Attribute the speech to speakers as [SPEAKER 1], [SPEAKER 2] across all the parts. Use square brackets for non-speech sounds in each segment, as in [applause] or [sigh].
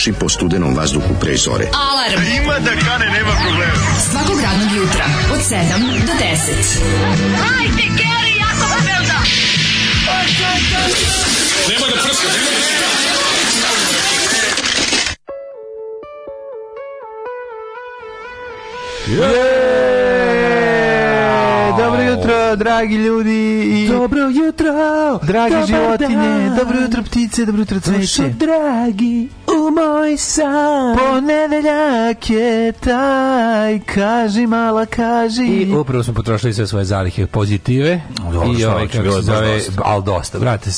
[SPEAKER 1] trči po studenom vazduhu pre zore. Alarm! A
[SPEAKER 2] ima da kane, nema problema. Svakog radnog
[SPEAKER 3] jutra, od
[SPEAKER 2] 7
[SPEAKER 3] do
[SPEAKER 2] 10. Hajde, Geri, jako se velda! Nema da
[SPEAKER 3] prska, nema da prska!
[SPEAKER 4] Yeah! yeah! Dobro jutro, dragi ljudi i
[SPEAKER 5] Dobro jutro, dragi
[SPEAKER 4] životinje, dan. dobro jutro ptice, dobro jutro cveće. Došo
[SPEAKER 5] dragi moj san
[SPEAKER 4] Ponedeljak je taj Kaži mala kaži I upravo smo potrošili sve svoje zalihe pozitive
[SPEAKER 5] Dobro,
[SPEAKER 4] I
[SPEAKER 5] ovaj kako se zove
[SPEAKER 4] Al dosta Brate,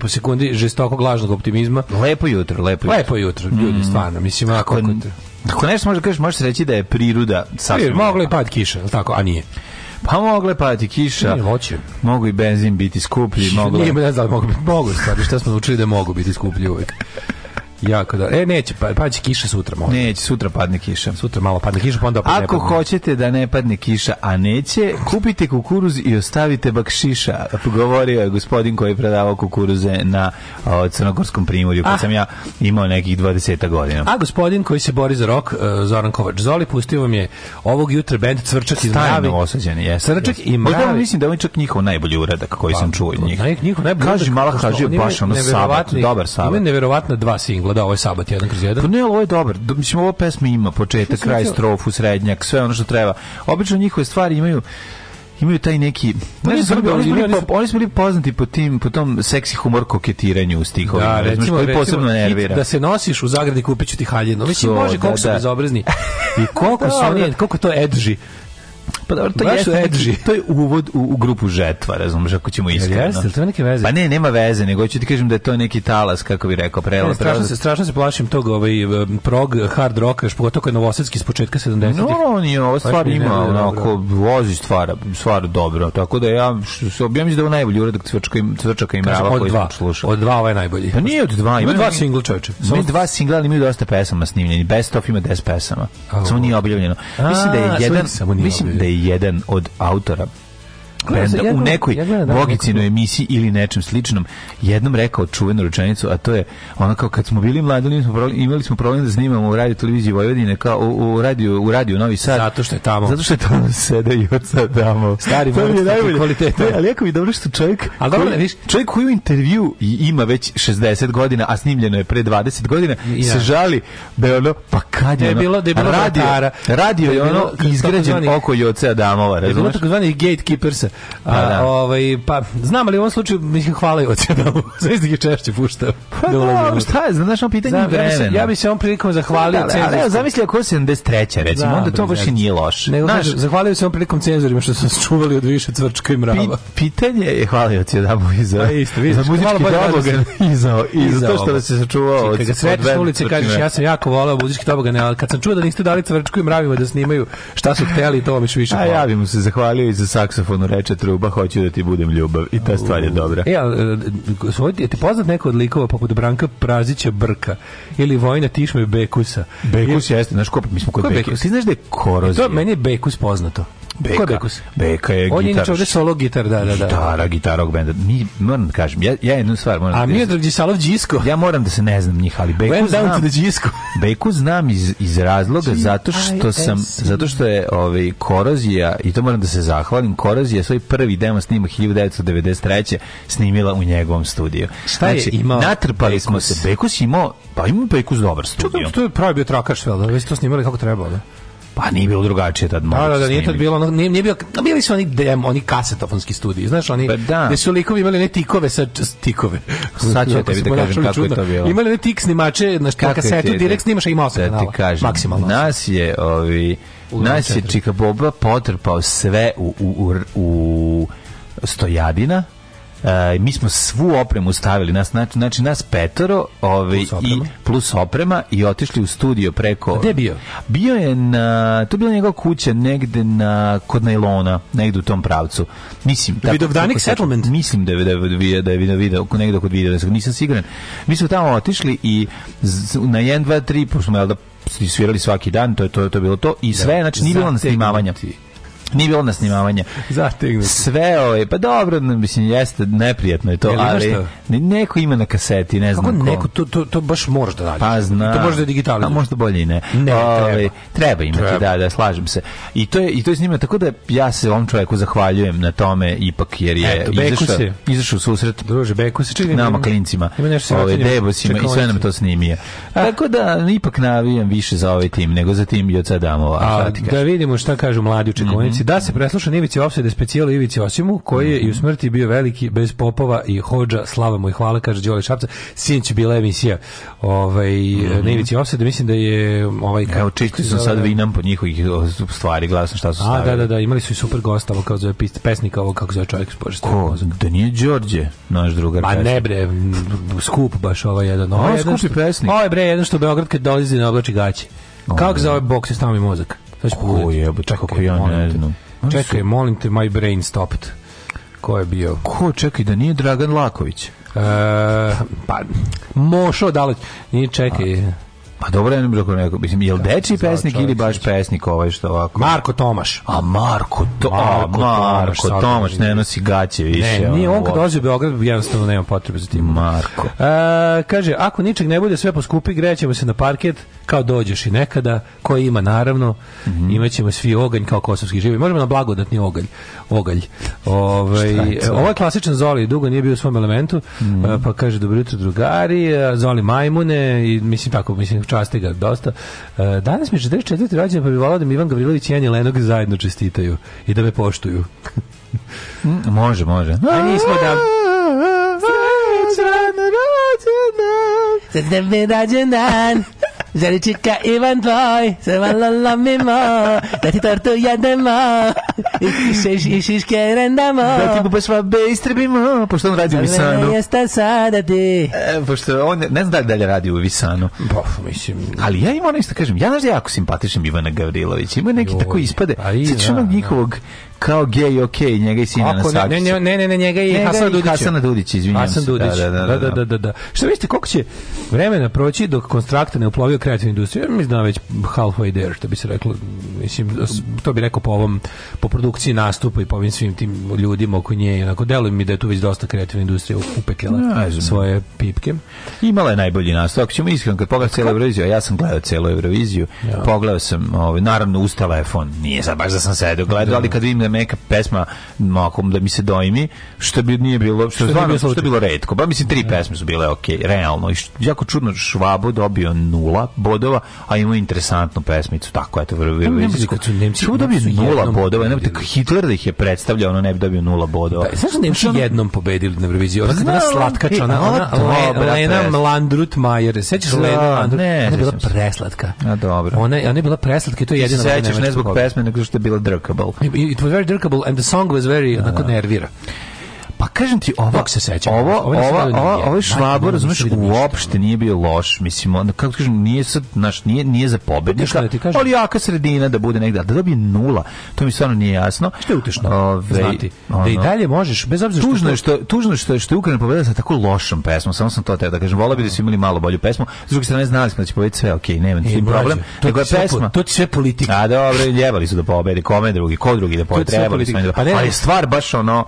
[SPEAKER 4] po sekundi žestokog lažnog optimizma
[SPEAKER 5] Lepo jutro, lepo
[SPEAKER 4] jutro Lepo jutro, ljudi, mm. stvarno Mislim, ako... Ako nešto možda kažeš, možeš reći da je priroda
[SPEAKER 5] sasvim. Mogla je pad kiša, tako, a nije.
[SPEAKER 4] Pa mogle pati kiša. Nije
[SPEAKER 5] voće.
[SPEAKER 4] Mogu i benzin biti skuplji, mogu.
[SPEAKER 5] Nije, ne znam, da mogu, mogu stvari, šta smo učili da mogu biti skuplji uvijek. Jako dobro. E, neće, pa, pa će kiša sutra. Možda.
[SPEAKER 4] Neće, sutra padne kiša.
[SPEAKER 5] Sutra malo padne kiša, pa onda opet
[SPEAKER 4] Ako hoćete da ne padne kiša, a neće, kupite kukuruz i ostavite bakšiša. Govorio je gospodin koji je prodavao kukuruze na o, Crnogorskom primorju, kad ah. sam ja imao nekih 20 godina.
[SPEAKER 5] A gospodin koji se bori za rok, e, Zoran Kovač Zoli, pustio vam je ovog jutra band Cvrčak i Mravi.
[SPEAKER 4] osađen,
[SPEAKER 5] jes. Cvrčak i
[SPEAKER 4] Mravi. Možda mislim da je on ovaj čak njihov najbolji uradak koji pa, sam čuo od njih. Njihov najbolji Kaži, mala kaži, baš ono sabat, dobar sabat. Ima
[SPEAKER 5] neverovatna dva singla pogledao ovaj sabat jedan kroz jedan.
[SPEAKER 4] Pa ne, ali ovo je dobar. Mislim, ova pesma ima početak, da kraj, strofu, srednjak, sve ono što treba. Obično njihove stvari imaju imaju taj neki pa oni su bili oni su bili poznati po tim po tom seksi humor koketiranju u stihovima da,
[SPEAKER 5] recimo, koji
[SPEAKER 4] posebno
[SPEAKER 5] nervira da se nosiš u zagradi kupiću ti haljinu mislim može koliko da, su da. bezobrazni [laughs] i koliko su [laughs] oni koliko to edži
[SPEAKER 4] Pa dobro, to Baš jeste edgy. Neki, to je uvod u, u grupu žetva, razumeš, ako ćemo iskreno. Jel
[SPEAKER 5] jeste, to neke veze?
[SPEAKER 4] Pa ne, nema veze, nego ću ti kažem da je to neki talas, kako bi rekao, prela, ne,
[SPEAKER 5] strašno, se, strašno se plašim tog ovaj, prog, hard rocka, pogotovo kad je novosadski s početka 70-ih.
[SPEAKER 4] No, on
[SPEAKER 5] je,
[SPEAKER 4] ova stvar ima, onako, vozi stvar, stvar dobro, tako da ja, što, ja mislim da je najbolji uradak cvrčka, cvrčaka i mrava koji smo
[SPEAKER 5] slušali. Od dva
[SPEAKER 4] ovaj
[SPEAKER 5] najbolji.
[SPEAKER 4] Pa nije od dva.
[SPEAKER 5] Ima dva singla, čoveče. Ima dva singla, ali imaju dosta pesama snimljenih. Best of ima 10 pesama. Samo nije objavljeno. Mislim da je jedan, mislim da je je jedan od autora benda u nekoj ja Vogicinoj nekako... emisiji ili nečem sličnom jednom rekao čuvenu rečenicu, a to je ona kao kad smo bili mladi, smo imali smo problem da snimamo u radio televiziji Vojvodine kao u, u radiju u radio Novi Sad.
[SPEAKER 4] Zato što je tamo.
[SPEAKER 5] Zato što je tamo sede i od tamo.
[SPEAKER 4] Stari moj kvalitet najbolje kvaliteta.
[SPEAKER 5] Ali jako mi dobro što čovjek,
[SPEAKER 4] a dobro, ne viš, čovjek koji u intervju ima već 60 godina, a snimljeno je pre 20 godina, ja. se žali da ono pa kad je, da je
[SPEAKER 5] bilo da je bilo
[SPEAKER 4] radio, radio je da ono izgrađen oko Joce Adamova,
[SPEAKER 5] da razumeš?
[SPEAKER 4] Bilo
[SPEAKER 5] takozvani gatekeepersa A, pa da. ovaj, pa, znam, ali u ovom slučaju, mislim, hvala [laughs] da je ocenalu. Zaista ih češće puštao.
[SPEAKER 4] Pa da, no, da, šta je, znaš, on pitanje Znam, da vremena.
[SPEAKER 5] Ja bi, se, ja bi se on prilikom zahvalio da,
[SPEAKER 4] cenzorima. Ali
[SPEAKER 5] evo,
[SPEAKER 4] zamisli ako je 73. recimo, da, onda to baš i nije loše.
[SPEAKER 5] Nego, znaš, zahvalio se on prilikom cenzorima što su nas čuvali od više cvrčka i mrava.
[SPEAKER 4] pitanje je, hvala je ocenalu i za, pa isto,
[SPEAKER 5] vidiš,
[SPEAKER 4] za muzički dobogan
[SPEAKER 5] i za, to
[SPEAKER 4] što da se sačuvao od Kada sretniš
[SPEAKER 5] na ulici, kažeš, ja sam jako volao muzički dobogan, ali kad sam čuo da niste dali cvrčku i mravima da snimaju šta su hteli, to vam više hvala.
[SPEAKER 4] A ja bi mu se zahvalio i za saksofonu teče truba, hoću da ti budem ljubav. I ta stvar je dobra.
[SPEAKER 5] Ja, e, a, e, svoj, je te poznat neko od likova poput Branka Prazića Brka ili Vojna Tišme Bekusa?
[SPEAKER 4] Bekus jeste, znaš ko, mi smo kod Bekus.
[SPEAKER 5] Ti
[SPEAKER 4] znaš da je korozija? To
[SPEAKER 5] meni je Bekus poznato. Beka. Ko je Bekus?
[SPEAKER 4] Beka je gitar.
[SPEAKER 5] On je inače ovde solo gitar, da, da, da.
[SPEAKER 4] Gitara, gitarog benda. Mi, moram da kažem, ja, ja jednu stvar
[SPEAKER 5] moram A da mi je Dragđisalov Đisko.
[SPEAKER 4] Ja moram da se ne znam njih, ali Beku
[SPEAKER 5] When znam. Down to the Gisko.
[SPEAKER 4] [laughs] Beku znam iz, iz razloga G zato što sam, zato što je ovaj, Korozija, i to moram da se zahvalim, Korozija svoj prvi demo snima 1993. snimila u njegovom studiju. Šta znači, je imao Natrpali Bekus? smo se. Bekus imao, pa imao Bekus dobar studio.
[SPEAKER 5] Čekam, to je pravi bio trakaš, da? Vi ste to snimali kako trebalo, da?
[SPEAKER 4] Pa nije bilo drugačije tad.
[SPEAKER 5] Da, da, da, nije tad bilo, nije, nije bio, bili su oni demo, oni kasetofonski studiji, znaš, oni, pa, da. gde su likovi imali ne tikove, sa, tikove.
[SPEAKER 4] [laughs] Sad ću tebi da kažem kako čudno. je to bilo.
[SPEAKER 5] Imali ne tik snimače, znaš, kako kasetu, je, direkt da snimaš, a ima osam kanala. kažem,
[SPEAKER 4] maksimalno. nas je, ovi, nas je Čika Boba potrpao sve u, u, u, u stojadina, Uh, mi smo svu opremu stavili nas znači, znači nas petoro ovaj i plus oprema i otišli u studio preko
[SPEAKER 5] gde bio
[SPEAKER 4] bio je na to je bila njegova kuća negde na kod Nailona negde u tom pravcu mislim da tako
[SPEAKER 5] Vidovdanik settlement
[SPEAKER 4] mislim da, da, da je da je da je video oko negde kod video nisam siguran mi smo tamo otišli i z, na 1 2 3 pošto smo da svirali svaki dan to je to to je bilo to i sve znači nije bilo na snimavanja ti Nije bilo na snimavanje. Zategnuti. Sve ove, pa dobro, mislim, jeste, neprijatno je to, Jel, ali neko ima na kaseti, ne znam Kako ko. neko,
[SPEAKER 5] to, to, to baš moraš da radiš. Pa zna. To možda je digitalno. A
[SPEAKER 4] možda bolje i ne.
[SPEAKER 5] Ne, ove, treba.
[SPEAKER 4] treba. imati, treba. da, da, slažem se. I to je, i to je snimljeno, tako da ja se ovom čoveku zahvaljujem na tome, ipak, jer je
[SPEAKER 5] Eto, izašao,
[SPEAKER 4] izašao u susret
[SPEAKER 5] Druže, beku se
[SPEAKER 4] čini. Nama klincima. Ima nešto ove, debosima i sve nam to snimije. Tako da, ipak navijam više za ovaj tim, nego za tim i od Joca Damova. A,
[SPEAKER 5] da vidimo šta kažu mladi u čekovnici -hmm. Da se presluša Ivici Opsede specijalo Ivici Osimu, koji je i u mhm. smrti bio veliki bez popova i hođa, slava mu i hvala, kaže Đole Šapca. Sinć bila emisija ovaj, mm -hmm. Ivici Opsede, mislim da je
[SPEAKER 4] ovaj... Evo, čisti sam sad vinam po njihovih stvari, glasno šta su stavili. A, da,
[SPEAKER 5] da, da, imali su i super gosta, ovo kao zove pesnika, ovo kako zove čovjek spože
[SPEAKER 4] Ko? Da nije Đorđe, naš drugar. Pa
[SPEAKER 5] ne bre,
[SPEAKER 4] skup
[SPEAKER 5] baš ovaj jedan.
[SPEAKER 4] Ovo ovaj je skupi pesnik.
[SPEAKER 5] Ovo je bre jedan što Beograd kad dolazi na oblači gaće. Kako zove bokse, stavi mozak.
[SPEAKER 4] To je pogledati. Čekaj, kako ja
[SPEAKER 5] ne znam. Čekaj, molim te, my brain stopped. Ko je bio?
[SPEAKER 4] Ko, čekaj, da nije Dragan Laković? E,
[SPEAKER 5] pa, Mošo da Dalić. Nije, čekaj.
[SPEAKER 4] A. Pa dobro, ja ne bih rekao, mislim, je li deči pesnik ili baš pesnik ovaj što ovako?
[SPEAKER 5] Marko Tomaš.
[SPEAKER 4] A Marko, to, Marko, Marko Tomaš, Tomaš ne nosi gaće više. Ne,
[SPEAKER 5] nije on kad dođe u Beograd, jednostavno nema potrebe za tim.
[SPEAKER 4] Marko.
[SPEAKER 5] E, kaže, ako ničeg ne bude sve poskupi, grećemo se na parket, kao dođeš i nekada, koji ima naravno, mm -hmm. imaćemo svi oganj kao kosovski živi. Možemo na blagodatni oganj. ogalj. Ove, ovaj, je ovo je klasičan Zoli, dugo nije bio u svom elementu, mm -hmm. pa kaže, dobro jutro drugari, e, Zoli majmune, i mislim tako, mislim, časte ga dosta. E, danas mi je 44. rođendan, pa bi volao da mi Ivan Gavrilović i Anja Lenog zajedno čestitaju i da me poštuju.
[SPEAKER 4] [laughs] Može, može.
[SPEAKER 5] A nismo da rođendan. Srećan mi rođendan. Želi čika Ivan tvoj, se malo lomimo, da ti tortu jedemo, i, šiš, i šiške rendamo.
[SPEAKER 4] Da ti bubaš vabe istrebimo, pošto on radi u Visanu. Ne jeste sada ti. E, pošto on ne znam da li radi u Visanu.
[SPEAKER 5] Bof, mislim.
[SPEAKER 4] Ali ja imam nešto kažem, ja znaš da jako simpatičan Ivana Gavrilović, ima neki Joj, tako ispade, pa i, da, da, njihovog kao
[SPEAKER 5] gej
[SPEAKER 4] ok, njega i sina na sakici.
[SPEAKER 5] Ne, ne, ne, ne, njega
[SPEAKER 4] i Hasan Dudić. Hasan Dudić, izvinjavam
[SPEAKER 5] se. Da, Dudić.
[SPEAKER 4] Da, da, da, da, da. da, da
[SPEAKER 5] Šta mislite koliko će vremena proći dok konstrakta ne uplovio kreativnu industriju? Ja mislim da već halfway there, što bi se reklo, mislim to bi rekao po ovom po produkciji nastupa i po ovim svim tim ljudima oko nje, onako deluje mi da je tu već dosta kreativna industrija upekla svoje pipke.
[SPEAKER 4] Imala je najbolji nastup. Ako ćemo iskreno kad pogledam celu Euroviziju, ja sam gledao celu Euroviziju, pogledao sam, ovaj naravno ustala telefon, Nije sad baš da sam sedeo gledao, ali kad vidim neka pesma makom da mi se dojmi, što bi nije bilo, što, što, zvano, bilo, što bilo retko. pa mislim tri da. pesme su bile ok, realno. I jako čudno Švabo dobio nula bodova, a imao interesantnu pesmicu, tako eto, vrlo vrlo Švabo dobio nula bodova, ne bi tako Hitler da ih je predstavljao, ono ne bi dobio nula bodova.
[SPEAKER 5] Pa, znaš da Nemci jednom pobedili na Euroviziji? Ona pa kada slatkača, ona, e, ona, ona Lena Mlandrut Majer, sećaš da, Lena Mlandrut? Ne, ona je bila preslatka.
[SPEAKER 4] A dobro.
[SPEAKER 5] Ona, ona je bila preslatka i to je jedina...
[SPEAKER 4] Sećaš ne zbog pesme, nego što je bila drkable. I,
[SPEAKER 5] i, very drinkable and the song was very, onako, nervira.
[SPEAKER 4] kažem ti, ovo,
[SPEAKER 5] se seća
[SPEAKER 4] ovo,
[SPEAKER 5] ovo, ovo, ovo, švabor, razumeš, uopšte nije bio loš, mislim, onda, kako kažem, nije sad, naš, nije, nije za pobednika,
[SPEAKER 4] ali jaka sredina da bude negde da dobije nula, to mi stvarno nije jasno.
[SPEAKER 5] Što je utešno, Ove, ovaj,
[SPEAKER 4] znati,
[SPEAKER 5] ono, da i dalje možeš, bez obzira što...
[SPEAKER 4] Tužno je što, tužno što, što je Ukrajina pobedila sa tako lošom pesmom, samo sam to teo da kažem, volao bi da su imali malo bolju pesmu, s druge strane znali smo da će pobediti sve, okej, okay, nema e, problem, nego je pesma. To
[SPEAKER 5] ti sve politika.
[SPEAKER 4] A dobro, ljevali su da pobedi kome drugi, ko drugi da pobede, trebali su. Da- pa ali stvar baš ono,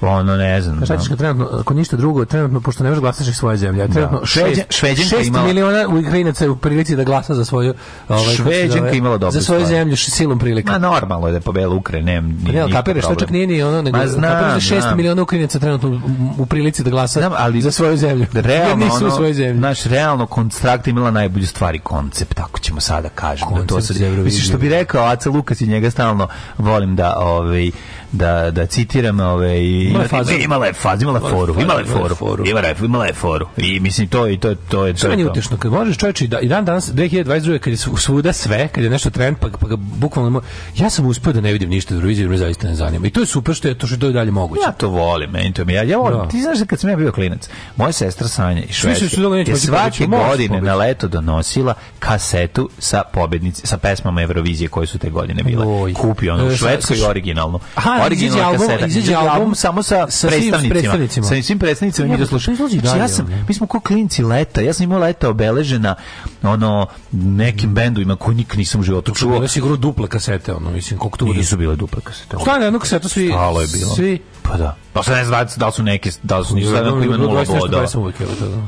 [SPEAKER 4] ono ne znam.
[SPEAKER 5] Znači,
[SPEAKER 4] znači trenutno,
[SPEAKER 5] ako ništa drugo, trenutno pošto ne možeš glasati iz svoje zemlje, da. trenutno da.
[SPEAKER 4] Šveđa, šest,
[SPEAKER 5] šest imala... miliona Ukrajinaca je u prilici da glasa za svoju
[SPEAKER 4] ovaj Šveđanka imala dobro. Za
[SPEAKER 5] svoju stvar. zemlju silom prilika.
[SPEAKER 4] Ma normalno je da pobela Ukrajina, pa ne, ne, kapiraš,
[SPEAKER 5] što čak
[SPEAKER 4] nije ni
[SPEAKER 5] ono
[SPEAKER 4] nego
[SPEAKER 5] Ma, da znam, kapiraš 6 miliona Ukrajinaca trenutno u prilici da glasa
[SPEAKER 4] znam,
[SPEAKER 5] ali, za svoju zemlju. [laughs]
[SPEAKER 4] Realno nisu ono, u svojoj zemlji. Naš realno kontrakt imala najbolju stvari koncept, tako ćemo sada kažemo. Da to sad, mislim što bi rekao Aca Lukas i njega stalno volim da ovaj da, da citiram ove, i je fazu. imala je fazu, imala foru, imala je foru, imala je, imala je foru. I mislim, to, i to, to je to. Što
[SPEAKER 5] je utešno, kad možeš čovječe, da, i dan danas, 2022. kad je svuda sve, kad je nešto trend, pa, pa bukvalno, ja sam uspio da ne vidim ništa drugo, jer me zaista ne zanima. I to je super što je to što je dalje moguće.
[SPEAKER 4] Ja to volim, meni to mi ja, ja volim. Da. Ti znaš da kad sam ja bio klinac, moja sestra Sanja i Švedske je svake da godine na leto donosila kasetu sa pobednici, sa pesmama Evrovizije koje su te godine bile. Kupio ono u e, Švedskoj originalno. Aha, dan izađe album, izađe album samo sa, sa predstavnicima. predstavnicima. Sa svim predstavnicima mi
[SPEAKER 5] da slušamo. Znači, ja
[SPEAKER 4] sam, mi smo ko klinci leta, ja sam imao leta obeležena ono, nekim bendovima koji nikad nisam u životu
[SPEAKER 5] čuo.
[SPEAKER 4] Ja
[SPEAKER 5] si igrao duple kasete, ono, mislim, koliko
[SPEAKER 4] tu... Nisu bile duple kasete.
[SPEAKER 5] Šta, na jednu kasetu svi... Stalo je bilo. Svi...
[SPEAKER 4] Pa da. Pa sad ne znam da li da su neke, da li su nisu,
[SPEAKER 5] da li nula boda.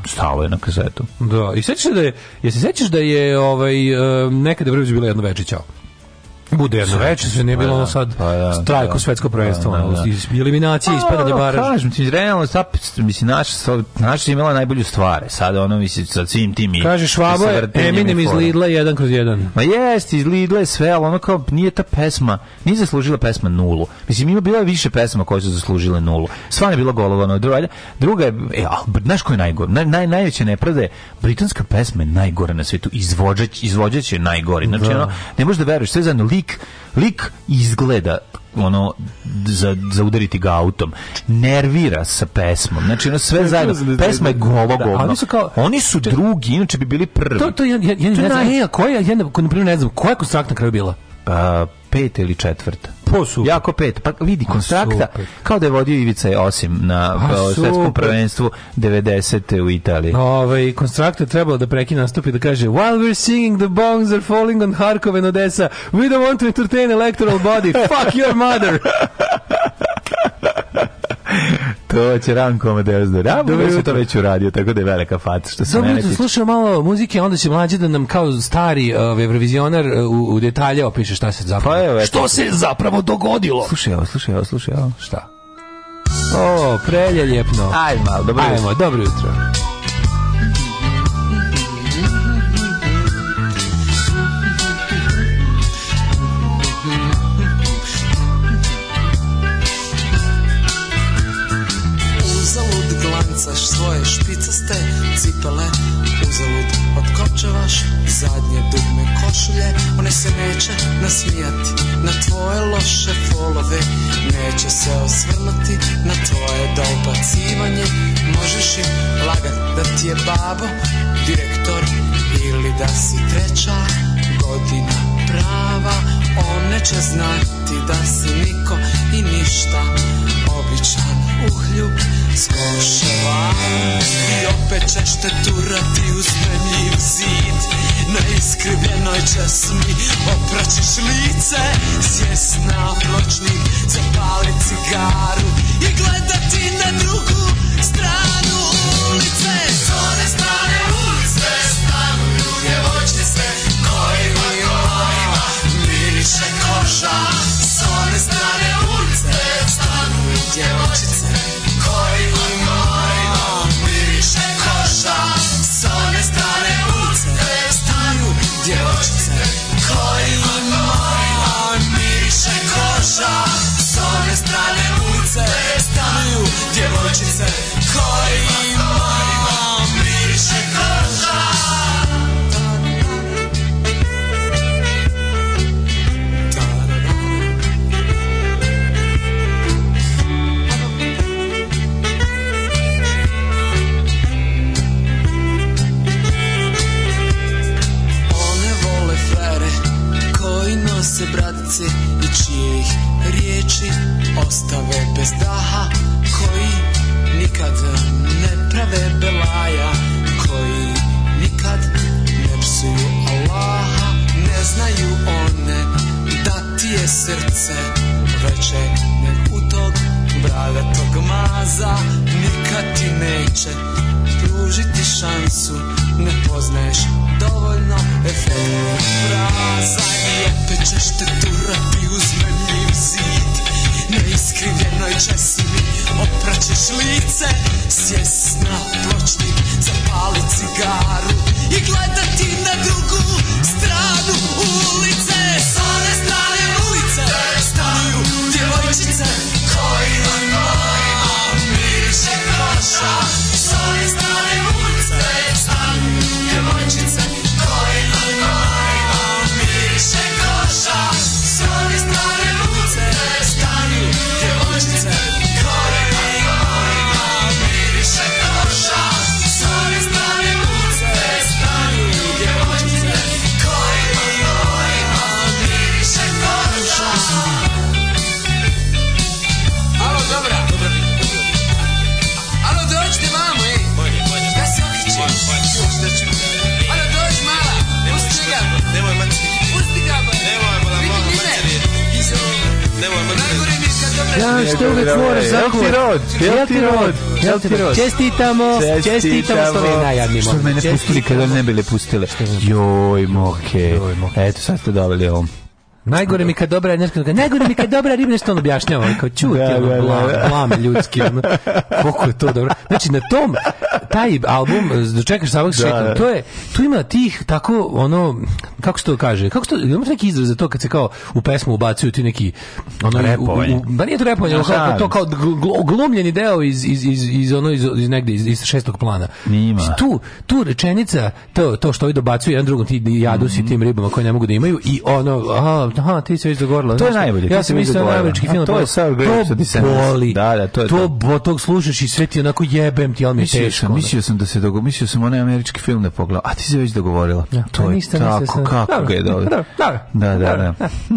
[SPEAKER 4] Stalo je na kasetu.
[SPEAKER 5] Da, i sećaš da je, jesi sećaš da je ovaj, e, nekada vrlo bila jedno veče, čao. Bude jedno večer, sve nije bilo ono da. sad pa, da, strajko da, svetsko da, prvenstvo, da, Iz,
[SPEAKER 4] eliminacije, ispadanje baraža. Pa, kažem ti, realno, sad, mislim, naša, naša je imala najbolju stvar. Sad ono, mislim, sa svim tim i...
[SPEAKER 5] Kaže, Švabo je Eminem iz Lidla jedan kroz jedan.
[SPEAKER 4] Ma jest, iz Lidla je sve, ali ono kao, nije ta pesma, nije zaslužila pesma nulu. Mislim, ima bila više pesma koje su zaslužile nulu. Sva je bila golovano. Druga, druga je, e, a, znaš ko je najgore? Naj, naj, najveće nepravde je, britanska pesma je najgore na svetu. Izvođač, izvođač je najgori. Znači, ono, ne možeš da veruješ, sve zajedno, lik, lik izgleda ono za, za udariti ga autom nervira sa pesmom znači ono sve zajedno pesma je golo da, oni su kao oni su če, drugi inače bi bili prvi
[SPEAKER 5] to to ja ja, ja ne znam e, koja ja na primjer ne znam koja konstrakta kraju
[SPEAKER 4] bila pa pet ili četvrta
[SPEAKER 5] Po,
[SPEAKER 4] Jako pet. Pa vidi, konstrakta, kao da je vodio Ivica je osim na A, svetskom prvenstvu 90. u Italiji.
[SPEAKER 5] Ove, ovaj, konstrakta je trebalo da nastup i da kaže While we're singing the bombs are falling on Harkov and Odessa, we don't want to entertain electoral body. [laughs] Fuck your mother!
[SPEAKER 4] to će Ranko Amadeus
[SPEAKER 5] da
[SPEAKER 4] radi.
[SPEAKER 5] Dobro da se to već uradio, tako da je velika faca što se Dobro, mene tiče. malo muzike, onda će mlađi da nam kao stari uh, ovaj, evrovizioner e, u, u detalje opiše šta se zapravo. Pa je, što se zapravo dogodilo?
[SPEAKER 4] Slušaj, ovo, slušaj, ovo, slušaj, ovo.
[SPEAKER 5] Šta?
[SPEAKER 4] O, preljeljepno.
[SPEAKER 5] Ajmo,
[SPEAKER 4] dobro jutro. Ajmo, dobro jutro. te cipele uzalud otkočevaš zadnje dugme košulje one se neće nasmijati na tvoje loše folove neće se osvrnuti na tvoje dolbacivanje možeš im lagat da ti je babo direktor ili da si treća godina prava one će znati da si niko i ništa običan uhljub s koševa I opet ćeš te turati uz zemljiv zid Na iskrivljenoj česmi opraćiš lice Sjes na pločnik, zapali cigaru I gledati na drugu stranu ulice S one strane ulice stanuju djevojčice Kojima, kojima miriše koža S one strane down to čestitamo, čestitamo, čestitamo što je najjadniji Što mene pustili kada ne bile pustile. Joj, moke. Joj, moke. Eto, sad ste dobili ovom.
[SPEAKER 5] Najgore mi kad dobra energetika, kad najgore mi kad dobra ribne što on objašnjava, kao čuti, da, ono, blam, da, blam da. ljudski, ono, je to dobro. Znači, na tom, taj album dočekaš e, samog da, sveta, da. to je tu ima tih tako ono kako se to kaže, kako se ima neki izraz za to kad se kao u pesmu ubacuju ti neki ono repovanje. U, u, nije to repovanje, no, kao, da. to kao glumljeni deo iz iz iz iz ono iz, iz negde iz, iz šestog plana.
[SPEAKER 4] Nima.
[SPEAKER 5] Tu tu rečenica to to što oni dobacuju jedan drugom ti jadu mm tim ribama koje ne mogu da imaju i ono aha, aha ti se već dogorla.
[SPEAKER 4] To je najbolje.
[SPEAKER 5] Ja sam mislio na američki film.
[SPEAKER 4] To je sad gledao Da,
[SPEAKER 5] da, to je to. To tog slušaš i sve ti onako jebem ti, al mi je teško. Mislio sam
[SPEAKER 4] da se dogo, mislio sam onaj američki film da pogledao. A ti se već dogovorila. Ja,
[SPEAKER 5] da, to pa je tako sam... kako dobro, ga je dobro.
[SPEAKER 4] da, da, da.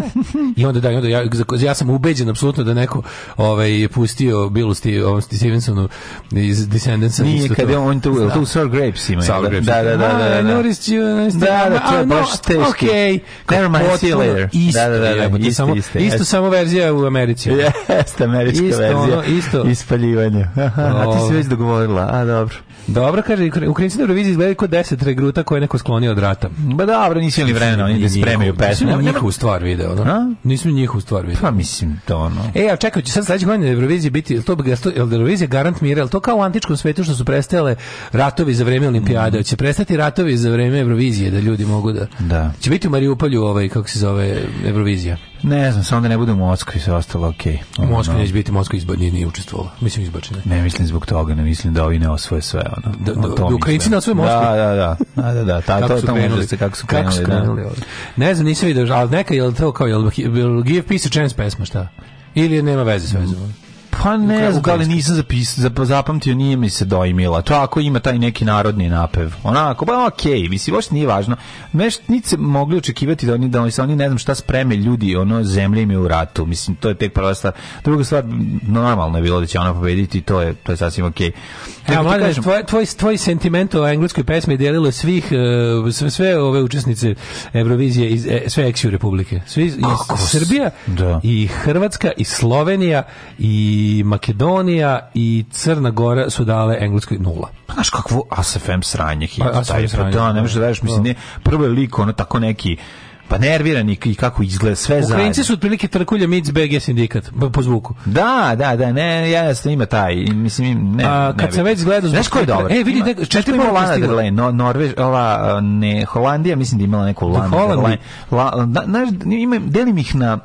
[SPEAKER 5] [laughs] I onda da, onda ja, ja sam ubeđen apsolutno da neko ovaj pustio Billu Stevensonu iz Descendants.
[SPEAKER 4] Nije kad je on tu, tu da. Sir Grapes
[SPEAKER 5] ima. Sour da? Grapes. Da, da, da, da. I
[SPEAKER 4] noticed you.
[SPEAKER 5] Da, da, to je baš teški.
[SPEAKER 4] Okay.
[SPEAKER 5] Never mind, see you later. Da,
[SPEAKER 4] da, da, isto, isto samo verzija u Americi. [laughs]
[SPEAKER 5] Jeste, američka verzija. Isto, isto. Ispaljivanje. [laughs] A ti si već dogovorila. A, dobro. Dobro, kaže, Ukrajinci na Euroviziji izgledaju kod deset regruta koje je neko sklonio od rata.
[SPEAKER 4] Ba da, dobro, nisu imali vremena, oni da spremaju pesmu. Nisam
[SPEAKER 5] njihovu stvar video, no? Da. Nisam njihovu stvar video.
[SPEAKER 4] Pa mislim to, ono.
[SPEAKER 5] E, a čekaj, će sad sledeće godine Eurovizije biti, to bi Eurovizija garant mira, ali to kao u antičkom svetu što su prestajale ratovi za vreme olimpijade, mm. će prestati ratovi za vreme Eurovizije, da ljudi mogu da...
[SPEAKER 4] Da.
[SPEAKER 5] Će biti u Mariupolju ovaj, kako se zove, Eurovizija.
[SPEAKER 4] Ne znam, samo da ne bude u Moskvi, sve ostalo okej. U
[SPEAKER 5] Moskvi neće biti, Moskva izba, nije, učestvovala. Mislim izbačena.
[SPEAKER 4] Ne mislim zbog toga, ne mislim da ovi ne osvoje sve. Ono, da,
[SPEAKER 5] da, da Ukrajinci ne osvoje
[SPEAKER 4] da,
[SPEAKER 5] Moskvu. Da,
[SPEAKER 4] da, da. A, da, da, ta, kako to je tamo
[SPEAKER 5] užasce,
[SPEAKER 4] kako su krenuli. Kako su krenuli, da.
[SPEAKER 5] Ne znam, nisam vidio, ali neka je to kao, je li give peace a chance pesma, šta? Ili nema veze s vezom? Mm.
[SPEAKER 4] Pa ne znam, ali da nisam zapis, zap, zapamtio, nije mi se dojmila. To ako ima taj neki narodni napev. Onako, pa okej, okay, mislim, baš nije važno. Meš, niti mogli očekivati da oni, da oni, ne znam šta spreme ljudi, ono, zemlje im je u ratu. Mislim, to je tek prva stvar. Druga stvar, normalno je bilo da će ona pobediti, to je, to je sasvim okej. E, okay.
[SPEAKER 5] Evo, mladen, tvoj, tvoj, tvoj sentiment o engleskoj pesmi delilo svih, e, sve, sve ove učesnice Eurovizije, iz, e, sve eksiju Republike. Svi, Srbija da. i Hrvatska i Slovenija i i Makedonija i Crna Gora su dale Engleskoj nula.
[SPEAKER 4] Pa znaš kakvo ASFM sranje hit.
[SPEAKER 5] Pa, ASFM pa
[SPEAKER 4] sranje. Da, da, ne možeš da veš, mislim, da. ne, prvo je lik, ono tako neki pa nerviran i kako izgleda sve za. Ukrajinci
[SPEAKER 5] su otprilike trkulja Mic BG sindikat po zvuku.
[SPEAKER 4] Da, da, da, ne, ja jasno ima taj, mislim im ne.
[SPEAKER 5] A, kad
[SPEAKER 4] se
[SPEAKER 5] već gleda zbog ko je
[SPEAKER 4] dobar.
[SPEAKER 5] E, vidi da
[SPEAKER 4] četiri Holanda da no, Norveš, ova ne Holandija, mislim da imala neku da, Holandu.
[SPEAKER 5] Holandija. Znaš, ima delim ih na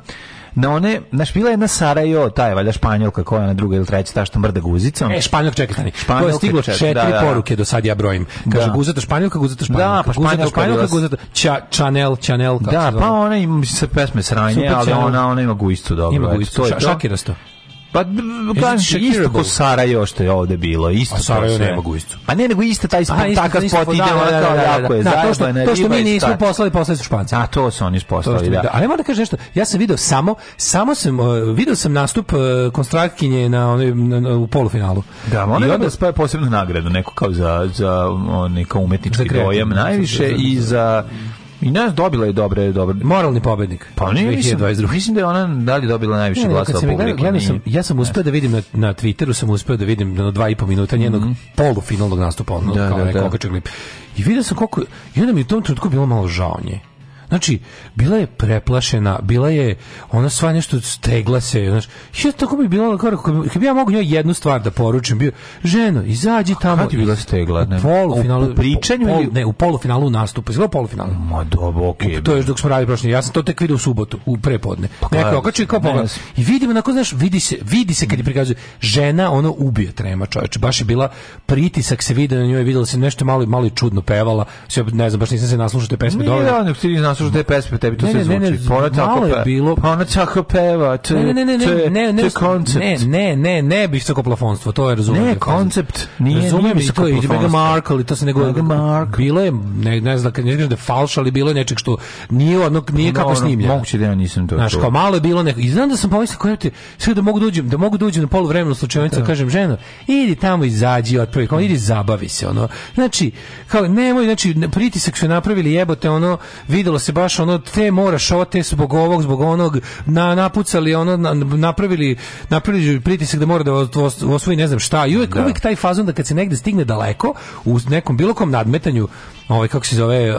[SPEAKER 5] na one, znaš, bila je jedna Sarajo, ta je valjda Španjolka, koja na druga ili treća, ta što mrda guzicom.
[SPEAKER 4] E, Španjolka, čekaj, stani. Španjolka, to je stiglo četiri, da, da, da. poruke do sad ja brojim. Kaže, da. guzata Španjolka, guzata Španjolka. Da,
[SPEAKER 5] pa Španjolka, Španjolka,
[SPEAKER 4] guzata, ča, Chanel, Chanel, da,
[SPEAKER 5] pa ona ima se pesme sranje, Super ali ona, ona ima gujicu, dobro. Ima
[SPEAKER 4] gujicu, to je to.
[SPEAKER 5] Pa kažem isto ko Sarajevo što je ovde bilo, isto A
[SPEAKER 4] Sarajevo nema guicu.
[SPEAKER 5] Pa ne, nego isto taj pa,
[SPEAKER 4] spot, takav
[SPEAKER 5] da, spot ide da, ono da,
[SPEAKER 4] kao
[SPEAKER 5] jako
[SPEAKER 4] je, da, to što, to što mi nismo poslali, poslali su Španci.
[SPEAKER 5] A to su oni poslali, da. Ali moram da kažem nešto, ja sam video samo, samo sam, uh, video sam nastup uh, Konstrakinje na, u polufinalu.
[SPEAKER 4] Da, ona je onda posebnu nagradu, neko kao za, za, kao umetnički dojam najviše i za I nas dobila je dobre, dobro.
[SPEAKER 5] Moralni pobednik.
[SPEAKER 4] Pa ne, mislim, mislim da je ona da li dobila najviše ne, glasova sam
[SPEAKER 5] gledala, gledala sam, ja sam uspeo da vidim na, na Twitteru, sam uspeo da vidim na dva i po minuta njenog mm -hmm. polufinalnog nastupa, ono, da, kao da, da. I vidio sam koliko, i onda mi u tom trenutku bilo malo žao nje. Znači, bila je preplašena, bila je, ona sva nešto stegla se, znaš, ja tako bi bila, kao, kako bi ja mogu njoj jednu stvar da poručim, bio, ženo, izađi tamo. Kad je
[SPEAKER 4] bila stegla? Ne?
[SPEAKER 5] U polufinalu. U, u pričanju? pol, ne, u polufinalu u nastupu, izgleda polufinalu.
[SPEAKER 4] Ma dobro, okej. Okay,
[SPEAKER 5] to je dok smo radili prošle, ja sam to tek vidio u subotu, u prepodne. Pa, Neko, okačio kao pogled. I vidimo, onako, znaš, vidi se, vidi se kad je prikazuje, žena, ono, ubije trema, čoveč, baš je bila pritisak se vidi na njoj, videlo se nešto malo, malo čudno pevala, sve, ne znam, baš nisam se naslušao te pesme dobro.
[SPEAKER 4] Ne, ne, slušaš te pesme, tebi to se zvuči. Pa ona tako peva. Bilo... Pa ona tako peva. To, ne, ne, ne, ne, ne, ne, ne, koncept. Ne,
[SPEAKER 5] ne, ne, ne, bi što plafonstvo, to je razumem.
[SPEAKER 4] Ne, da koncept.
[SPEAKER 5] ne,
[SPEAKER 4] razumem
[SPEAKER 5] mi to i Mega Markle, to se nego
[SPEAKER 4] Mega Markle.
[SPEAKER 5] Bilo je, ne, ne znam, ne znam da falš, ali bilo je nečeg što nije ono, nije kako snimljeno.
[SPEAKER 4] Moguće da ja nisam to.
[SPEAKER 5] Znaš, kao malo je bilo ne, I znam da sam pomislio kao te, sve da mogu dođem, da, da mogu dođem da na poluvremenu slučajnicu, kažem ženo, idi tamo izađi, otpravi, kao idi zabavi se ono. Znači, kao nemoj, znači pritisak su napravili jebote ono, videlo se se baš ono te moraš ovo te zbog ovog zbog onog na napucali ono na, napravili napravili pritisak da mora da osvoji ne znam šta i uvek, da. uvek taj fazon da kad se negde stigne daleko u nekom bilo kom nadmetanju ovaj kako se zove uh,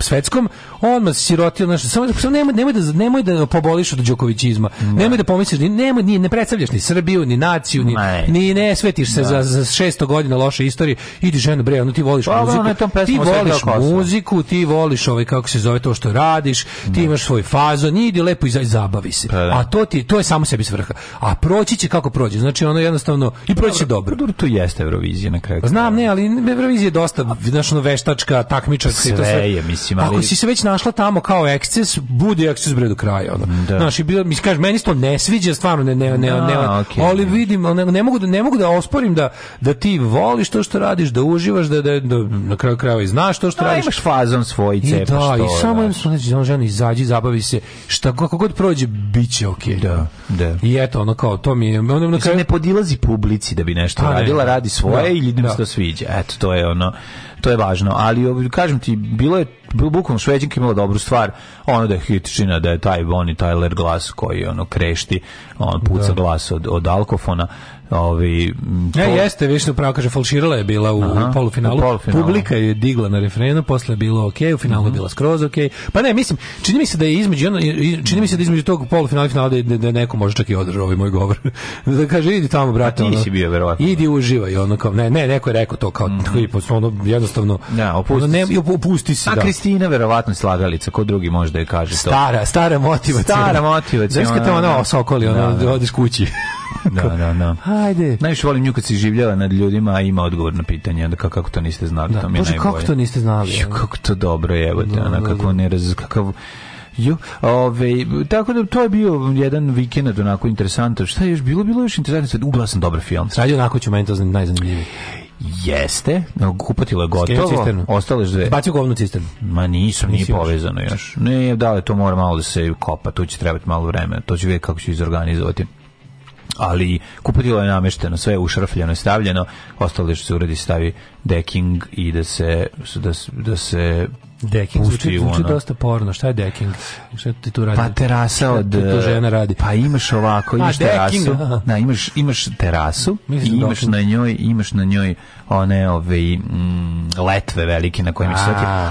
[SPEAKER 5] svetskom, on nas sirotio naš samo samo nemoj nemoj da nemoj da poboliš od Đokovićizma. Ne. Nemoj da pomisliš nemoj ni ne predstavljaš ni Srbiju, ni naciju, ni ne. ni ne svetiš se da. za za 600 godina loše istorije. Idi ženo bre, ono ti voliš pa, muziku. Ono ti voliš muziku, ti voliš ovaj kako se zove to što radiš, ne. ti imaš svoj fazon, idi lepo i zabavi se. Pa, da. A to ti to je samo sebi svrha. A proći će kako prođe. Znači ono jednostavno i proći će dobro. Dobro, to
[SPEAKER 4] jeste Evrovizija na kraju.
[SPEAKER 5] Znam, ne, ali Evrovizija je dosta, znači veštačka, takmičarska
[SPEAKER 4] Sve sve. je, mislim,
[SPEAKER 5] ali... Ako si se već našla tamo kao eksces, budi eksces bre do kraja. Ono. Da. Znaš, bilo, mislim, kažeš, meni se to ne sviđa, stvarno ne, ne, ne, no, ne okay. ali vidim, ne, ne, mogu da, ne mogu da osporim da, da ti voliš to što radiš, da uživaš, da, da, da na kraju krajeva i znaš to što da, radiš.
[SPEAKER 4] imaš fazon svoj
[SPEAKER 5] cep.
[SPEAKER 4] I da,
[SPEAKER 5] što, i samo im su, znači, žena, izađi, zabavi se, šta, kako god prođe, biće okej. Okay.
[SPEAKER 4] Da, da.
[SPEAKER 5] I eto, ono kao, to mi je...
[SPEAKER 4] Ono, na kraju... Ne podilazi publici da bi nešto A, radila, ne. radi svoje da, i ljudima se da. sviđa. Eto, to je ono to je važno. Ali, ovaj, kažem ti, bilo je bukvalno Šveđanka imala dobru stvar, ono da je hitičina, da je taj Bonnie Tyler glas koji ono krešti, on puca da. glas od, od alkofona, Ovi, e, to... Ne,
[SPEAKER 5] jeste, više pravo kaže, falširala je bila u, Aha, polufinalu. u polufinalu. Publika je digla na refrenu, posle je bilo ok, u finalu mm -hmm. bila skroz ok. Pa ne, mislim, čini mi se da je između, čini mi se da između tog polufinala i finala da, da, neko može čak i održao ovaj moj govor. [laughs] da kaže, idi tamo, brate. Pa
[SPEAKER 4] ti ono, si bio, verovatno.
[SPEAKER 5] Idi da. uživaj, ono kao, ne, ne, neko je rekao to, kao, mm -hmm. ono, jednostavno, ja, da,
[SPEAKER 4] opusti, ono, ne,
[SPEAKER 5] opusti se.
[SPEAKER 4] A da. Kristina, verovatno, slagalica, ko drugi može da je kaže
[SPEAKER 5] to. Stara, stara motivacija. Stara motivacija. Da, kad te ona da. osokoli,
[SPEAKER 4] ona, da, da.
[SPEAKER 5] odeš kući. [laughs]
[SPEAKER 4] da, da, da.
[SPEAKER 5] Hajde.
[SPEAKER 4] Najviše volim nju kad se življava nad ljudima, a ima odgovor na pitanje, onda kako, kako to niste znali, da. to mi je Bože, najbolje.
[SPEAKER 5] kako to niste znali? Jo,
[SPEAKER 4] kako to dobro je, evo te, da, ona, da, kako da, da. ne raz... Kakav, Jo, ove, tako da to je bio jedan vikend onako interesantan. Šta je još bilo? Bilo je još interesantno. Uglasan dobar film.
[SPEAKER 5] Sradio onako ću meni to najzanimljiviji.
[SPEAKER 4] Jeste, kupatilo
[SPEAKER 5] je
[SPEAKER 4] gotovo,
[SPEAKER 5] ostale dve. Bacio govnu cisternu.
[SPEAKER 4] Ma nisam, nije povezano još. Ne, da li to mora malo da se kopa, tu će trebati malo vremena, to će vidjeti kako ću izorganizovati ali kupatilo je namešteno, sve je ušrfljeno i stavljeno, ostalo što da se uredi da stavi deking i da se da, da se
[SPEAKER 5] Deking zvuči, zvuči dosta porno. Šta je deking? Šta ti tu radi?
[SPEAKER 4] Pa terasa od... Šta to žena radi? Pa imaš ovako, imaš A, terasu. Deking, na, da, imaš, imaš terasu Mislim i imaš na njoj, imaš na njoj one ove mm, letve velike na kojima se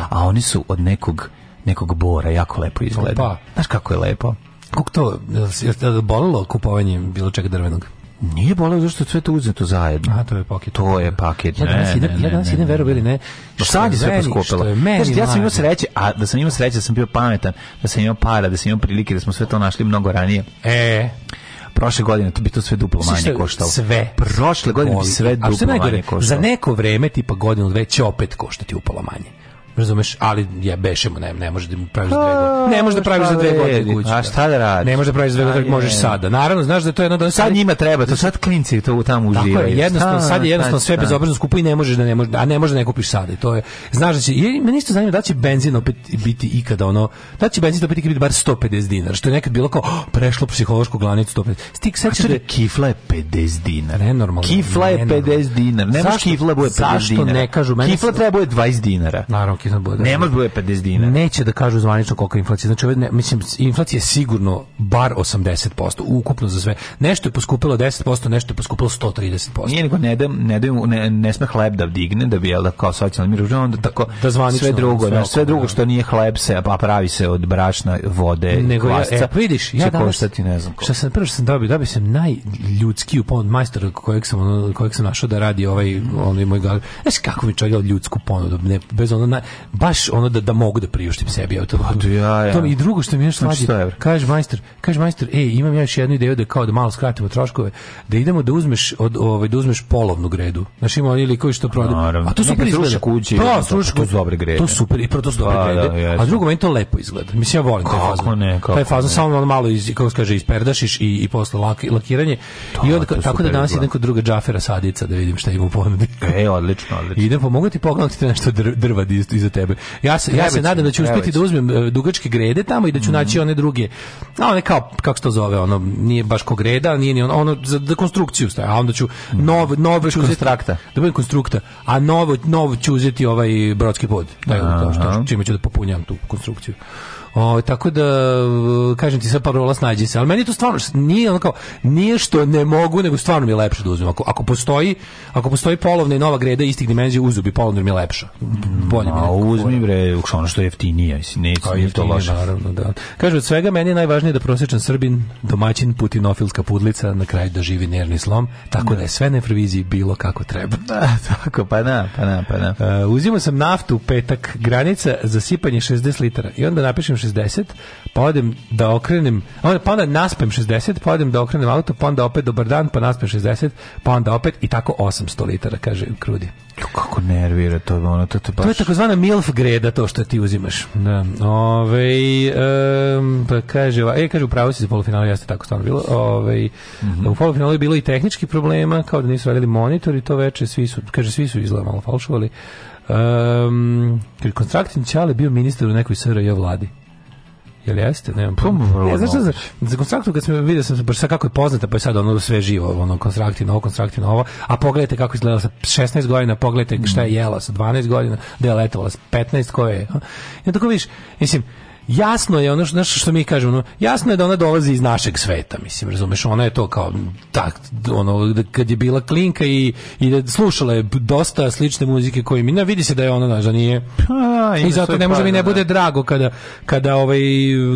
[SPEAKER 4] A oni su od nekog nekog bora jako lepo izgleda. Pa. Znaš kako je lepo?
[SPEAKER 5] Kako to, je bolelo kupovanje bilo čega drvenog?
[SPEAKER 4] Nije bolelo zašto je sve to uzeto zajedno. A
[SPEAKER 5] to je paket.
[SPEAKER 4] To je paket.
[SPEAKER 5] Ja danas idem, ja danas idem verovali ne.
[SPEAKER 4] Pa što sad je sve poskupilo. Znači, ja sam imao sreće, a da sam imao sreće da sam bio pametan, da sam imao para, da sam imao prilike, da smo sve to našli mnogo ranije.
[SPEAKER 5] E
[SPEAKER 4] prošle godine to bi to sve duplo manje koštalo.
[SPEAKER 5] Sve.
[SPEAKER 4] Prošle godine bi sve duplo manje koštalo.
[SPEAKER 5] Za neko vreme, tipa godinu, dve, će opet koštati upalo manje. Razumeš, ali ja bešemo, ne, ne može da mu praviš dve da godine. Pa
[SPEAKER 4] da ne može da praviš za dve godine kuću. A šta da radiš?
[SPEAKER 5] Ne može da praviš za dve godine, možeš sada. Naravno, znaš da to je jedno da sad
[SPEAKER 4] njima treba, to sad klinci to tamo uživaju. Tako
[SPEAKER 5] je, jednostavno sad je jednostavno sve bezobrazno skupo i ne možeš da ne možeš, a ne možeš da ne kupiš sada. To je znaš da će i meni isto zanima da će benzin opet biti ikada ono, da će benzin opet ikada biti bar 150 dinara, što je nekad bilo kao oh, prešlo psihološku granicu 150.
[SPEAKER 4] Stik sećaš da kifla je 50 dinara.
[SPEAKER 5] normalno. Kifla je 50 dinara. Ne može kifla bude 50 dinara. Zašto ne kažu meni? Kifla treba da bude 20 dinara.
[SPEAKER 4] Naravno, iznad boje. Nema boje 50 dinara.
[SPEAKER 5] Neće da kažu zvanično kolika je inflacija. Znači, ove, ne, mislim, inflacija je sigurno bar 80%, ukupno za sve. Nešto je poskupilo 10%, nešto je poskupilo 130%. Nije nego
[SPEAKER 4] ne da, ne, da, ne, ne sme hleb da digne, da bi, jel da, kao socijalni mir, znači onda da- tako da zvanično, sve drugo, sve, znači, sve drugo da. što nije hleb se, pa pravi se od brašna, vode, nego
[SPEAKER 5] kvasca. Ja, e, pa vidiš, ja danas, koštati, ne znam Šta sam, prvo što sam dobio, dobio sam najljudski ponud majstora kojeg sam, kojeg sam našao da radi ovaj, onaj moj gal. Znaš kako mi čovjek ljudsku ponudu, ne, bez ono, na, baš ono da, da mogu da priuštim sebi automobil.
[SPEAKER 4] Ja, ja. To,
[SPEAKER 5] I drugo što mi je što znači, kažeš majstor, kaže majstor, ej, imam ja još jednu ideju da kao da malo skratimo troškove, da idemo da uzmeš od ovaj da uzmeš polovnu gredu. Znači ima ili koji što prodaje.
[SPEAKER 4] A to super pa izgleda.
[SPEAKER 5] Kući, Pro, pa,
[SPEAKER 4] stručku, to su dobre grede.
[SPEAKER 5] To super i proto dobre pa, da, grede. Da, a drugo meni to lepo izgleda. Mislim ja volim
[SPEAKER 4] taj fazon. Ne, kako
[SPEAKER 5] taj fazon samo malo iz kako se kaže isperdašiš i i posle lak, lakiranje. To, da, I onda tako da danas idem kod druga džafera sadica da vidim šta ima u ponudi. Ej, odlično, odlično. [laughs] Idem pomogati pogledati nešto drva iz iza tebe. Ja se ja se nadam da ću uspjeti da uzmem e, dugačke grede tamo i da ću mm. naći one druge. A one kao kako se to zove, ono nije baš ko greda, nije ni ono, ono za, dekonstrukciju staje. A onda ću mhm. nov nov ću
[SPEAKER 4] uzeti konstrukta. Da budem
[SPEAKER 5] konstrukta. A novo nov ću uzeti ovaj brodski pod. Tako da to što čime ću da popunjam tu konstrukciju. O, tako da, kažem ti sad parola snađi se, ali meni to stvarno nije onako kao, nije što ne mogu, nego stvarno mi je lepše da uzmem. Ako, ako postoji, ako postoji polovna i nova greda istih dimenzija, uzubi polovna mi je lepša. Bolje
[SPEAKER 4] mi A uzmi bre, ono što je jeftinije, ne, je pa, to loše.
[SPEAKER 5] Naravno, da. Kažu, od svega meni je najvažnije da prosečan Srbin, domaćin, putinofilska pudlica, na kraju doživi nervni slom, tako da, da je sve na proviziji bilo kako treba.
[SPEAKER 4] Da, [laughs] tako, pa na, da, pa na, da, pa na. Da. Uh, e,
[SPEAKER 5] uzimao sam naftu u petak, granica za sipanje 60 litara i onda napišem 60, pa odem da okrenem, onda, pa onda naspem 60, pa odem da okrenem auto, pa onda opet dobar dan, pa naspem 60, pa onda opet i tako 800 litara, kaže Krudi.
[SPEAKER 4] Jo, kako nervira to, ono, to, to, baš...
[SPEAKER 5] to je takozvana MILF greda, to što ti uzimaš. Da. Ove, um, pa kaže, e, kaže, upravo si za polufinalu, jeste tako stvarno bilo. Ove, mm -hmm. U polufinalu je bilo i tehnički problema, kao da nisu radili monitor i to veče svi su, kaže, svi su izgleda malo falšovali. Um, Konstraktin Ćale bio ministar u nekoj SRJ vladi. Jel jeste? Ne, pa, ne,
[SPEAKER 4] znaš šta, za,
[SPEAKER 5] za konstraktu kad sam vidio sam baš sad kako je poznata, pa je sad ono sve živo, ono konstraktivno, ovo konstraktivno, ovo, a pogledajte kako izgledala sa 16 godina, pogledajte šta je jela sa 12 godina, da je letovala sa 15 koje je. Ja tako vidiš, mislim, jasno je ono što, što mi kažemo, ono, jasno je da ona dolazi iz našeg sveta, mislim, razumeš, ona je to kao tak, da, ono, da kad je bila klinka i, i da slušala je dosta slične muzike koje mi, na, vidi se da je ona, znaš, da nije, pa, i zato ne može mi ne da, bude drago kada, kada ovaj,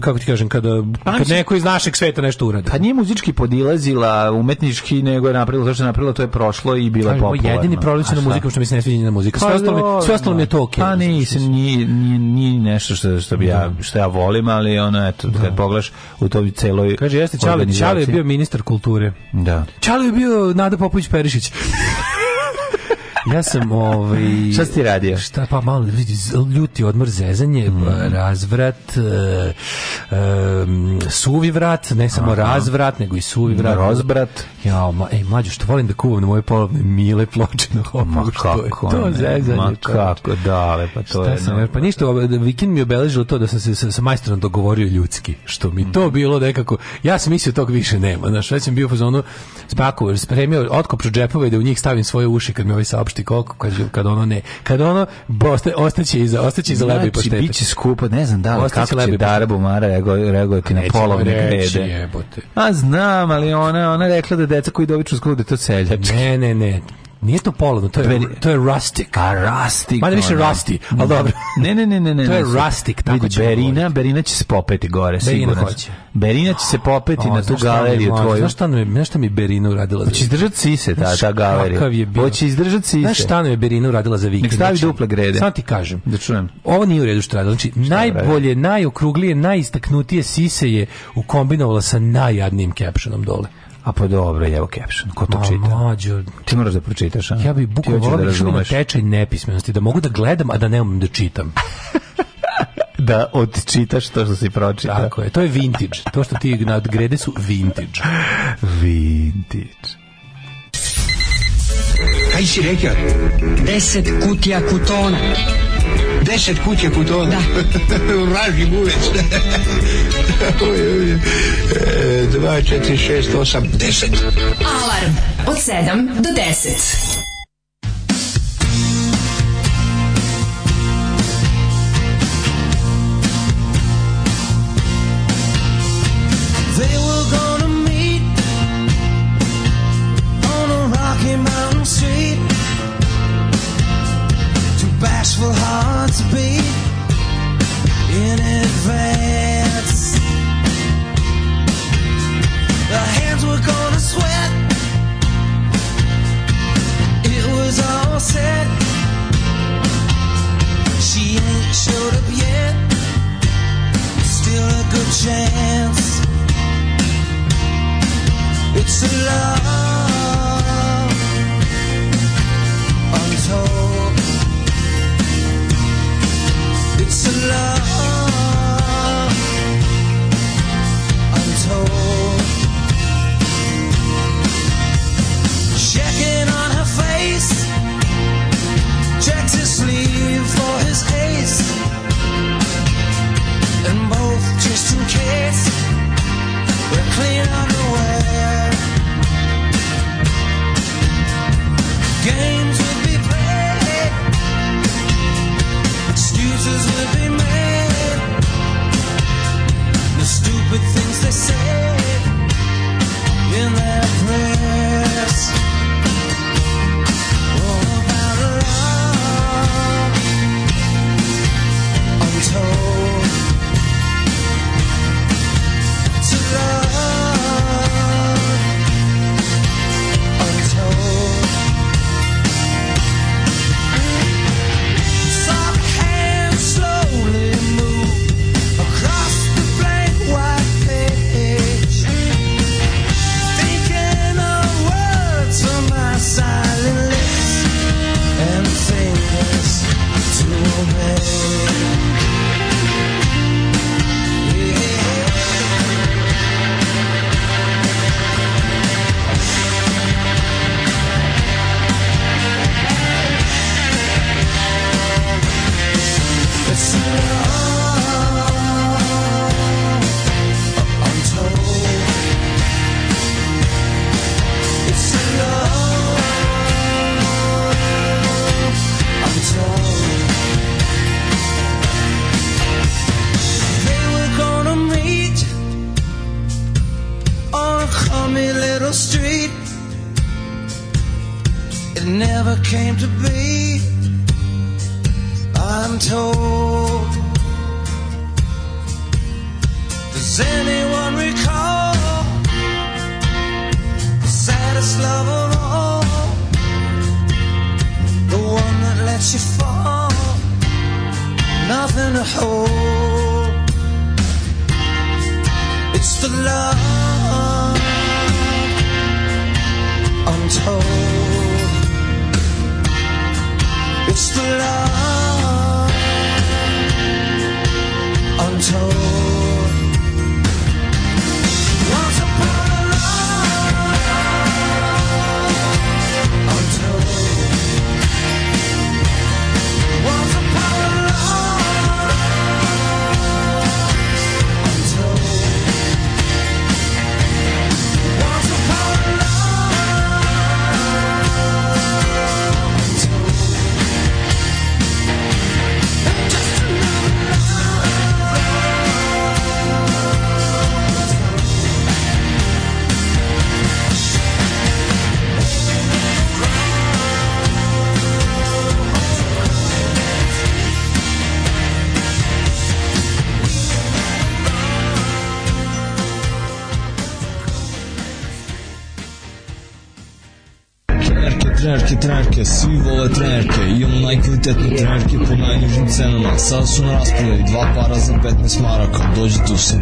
[SPEAKER 5] kako ti kažem, kada, pa, kad neko iz našeg sveta nešto uradi.
[SPEAKER 4] Pa nije muzički podilazila umetnički, nego je napravila to što je napravila, to je prošlo i bila je popularna.
[SPEAKER 5] Jedini problem na muzikom što mi se ne sviđa na muzika, pa, sve ostalo mi je to
[SPEAKER 4] okej. Okay, pa nije, nije, nije nešto što, što bi ja, što ja volim, ali ono, eto, da. kad pogledaš u toj celoj
[SPEAKER 5] Kaže, jeste, Čale, Čale je bio ministar kulture.
[SPEAKER 4] Da.
[SPEAKER 5] Čale je bio Nada Popović Perišić ja sam ovaj
[SPEAKER 4] Šta si radio? Šta
[SPEAKER 5] pa malo vidi ljuti odmor zezanje, mm. Pa, razvrat, e, e, suvi vrat, ne samo Aha. razvrat, nego i suvi vrat. Razbrat. Ja, ma, ej, mlađo, što volim da kuvam na moje polovne mile ploče na hopu, što je to ne, zezanje. Ma kako, dale, pa to šta je. Sam, no, pa ništa, vikend mi obeležilo to da sam se sa, sa majstorom dogovorio ljudski, što mi mm. to bilo nekako, ja sam mislio tog više nema, znaš, već sam bio po zonu spakovao, spremio, otkopro džepove da u njih stavim svoje uši kad mi ovaj saopšti gluposti koliko kad, kad ono ne kad ono osta, ostaće iza ostaje iza leba i pašteta znači biće skupo ne znam da li kako će Dara Bumara reagovati na polovne grede jebote. a znam ali ona ona rekla da deca koji dobiču skude da to seljački ne ne ne Nije to polovno, to je, Dveri... to je rustic. A rustic. Mada više ona. rusty, ali dobro. [laughs] Ne, ne, ne, ne. ne to je rustic, tako će Berina, Berina će se popeti gore, Berina sigurno. Hoće. Berina će se popeti o, na tu galeriju tvoju. Znaš šta, mi, znaš šta mi Berina uradila? Hoće izdržati sise ta, ta galerija. Kakav je bio. Hoće izdržati sise. Znaš šta mi je Berina uradila za vikend? Nek stavi znači, duple grede. Samo ti kažem. Da čujem. Ovo nije u redu što radi. Znači, šta najbolje, najokrugli najokrugli najistaknutije sise je ukombinovala sa najjadnijim captionom dole. A pa dobro, evo caption. Ko to Ma, čita? Mađo, ti moraš da pročitaš, a? Ja bih bukvalno volao da, da razumeš. tečaj nepismenosti, da mogu da gledam, a da ne nemam da čitam. [laughs] da odčitaš to što si pročita. Tako je, to je vintage. To što ti nadgrede su vintage. vintage. Kaj si rekao? Deset kutija kutona deset kuće put ovdje. Da. [laughs] U raži guvec. 2, 4, 6, 8, 10. Alarm od 7 do 10.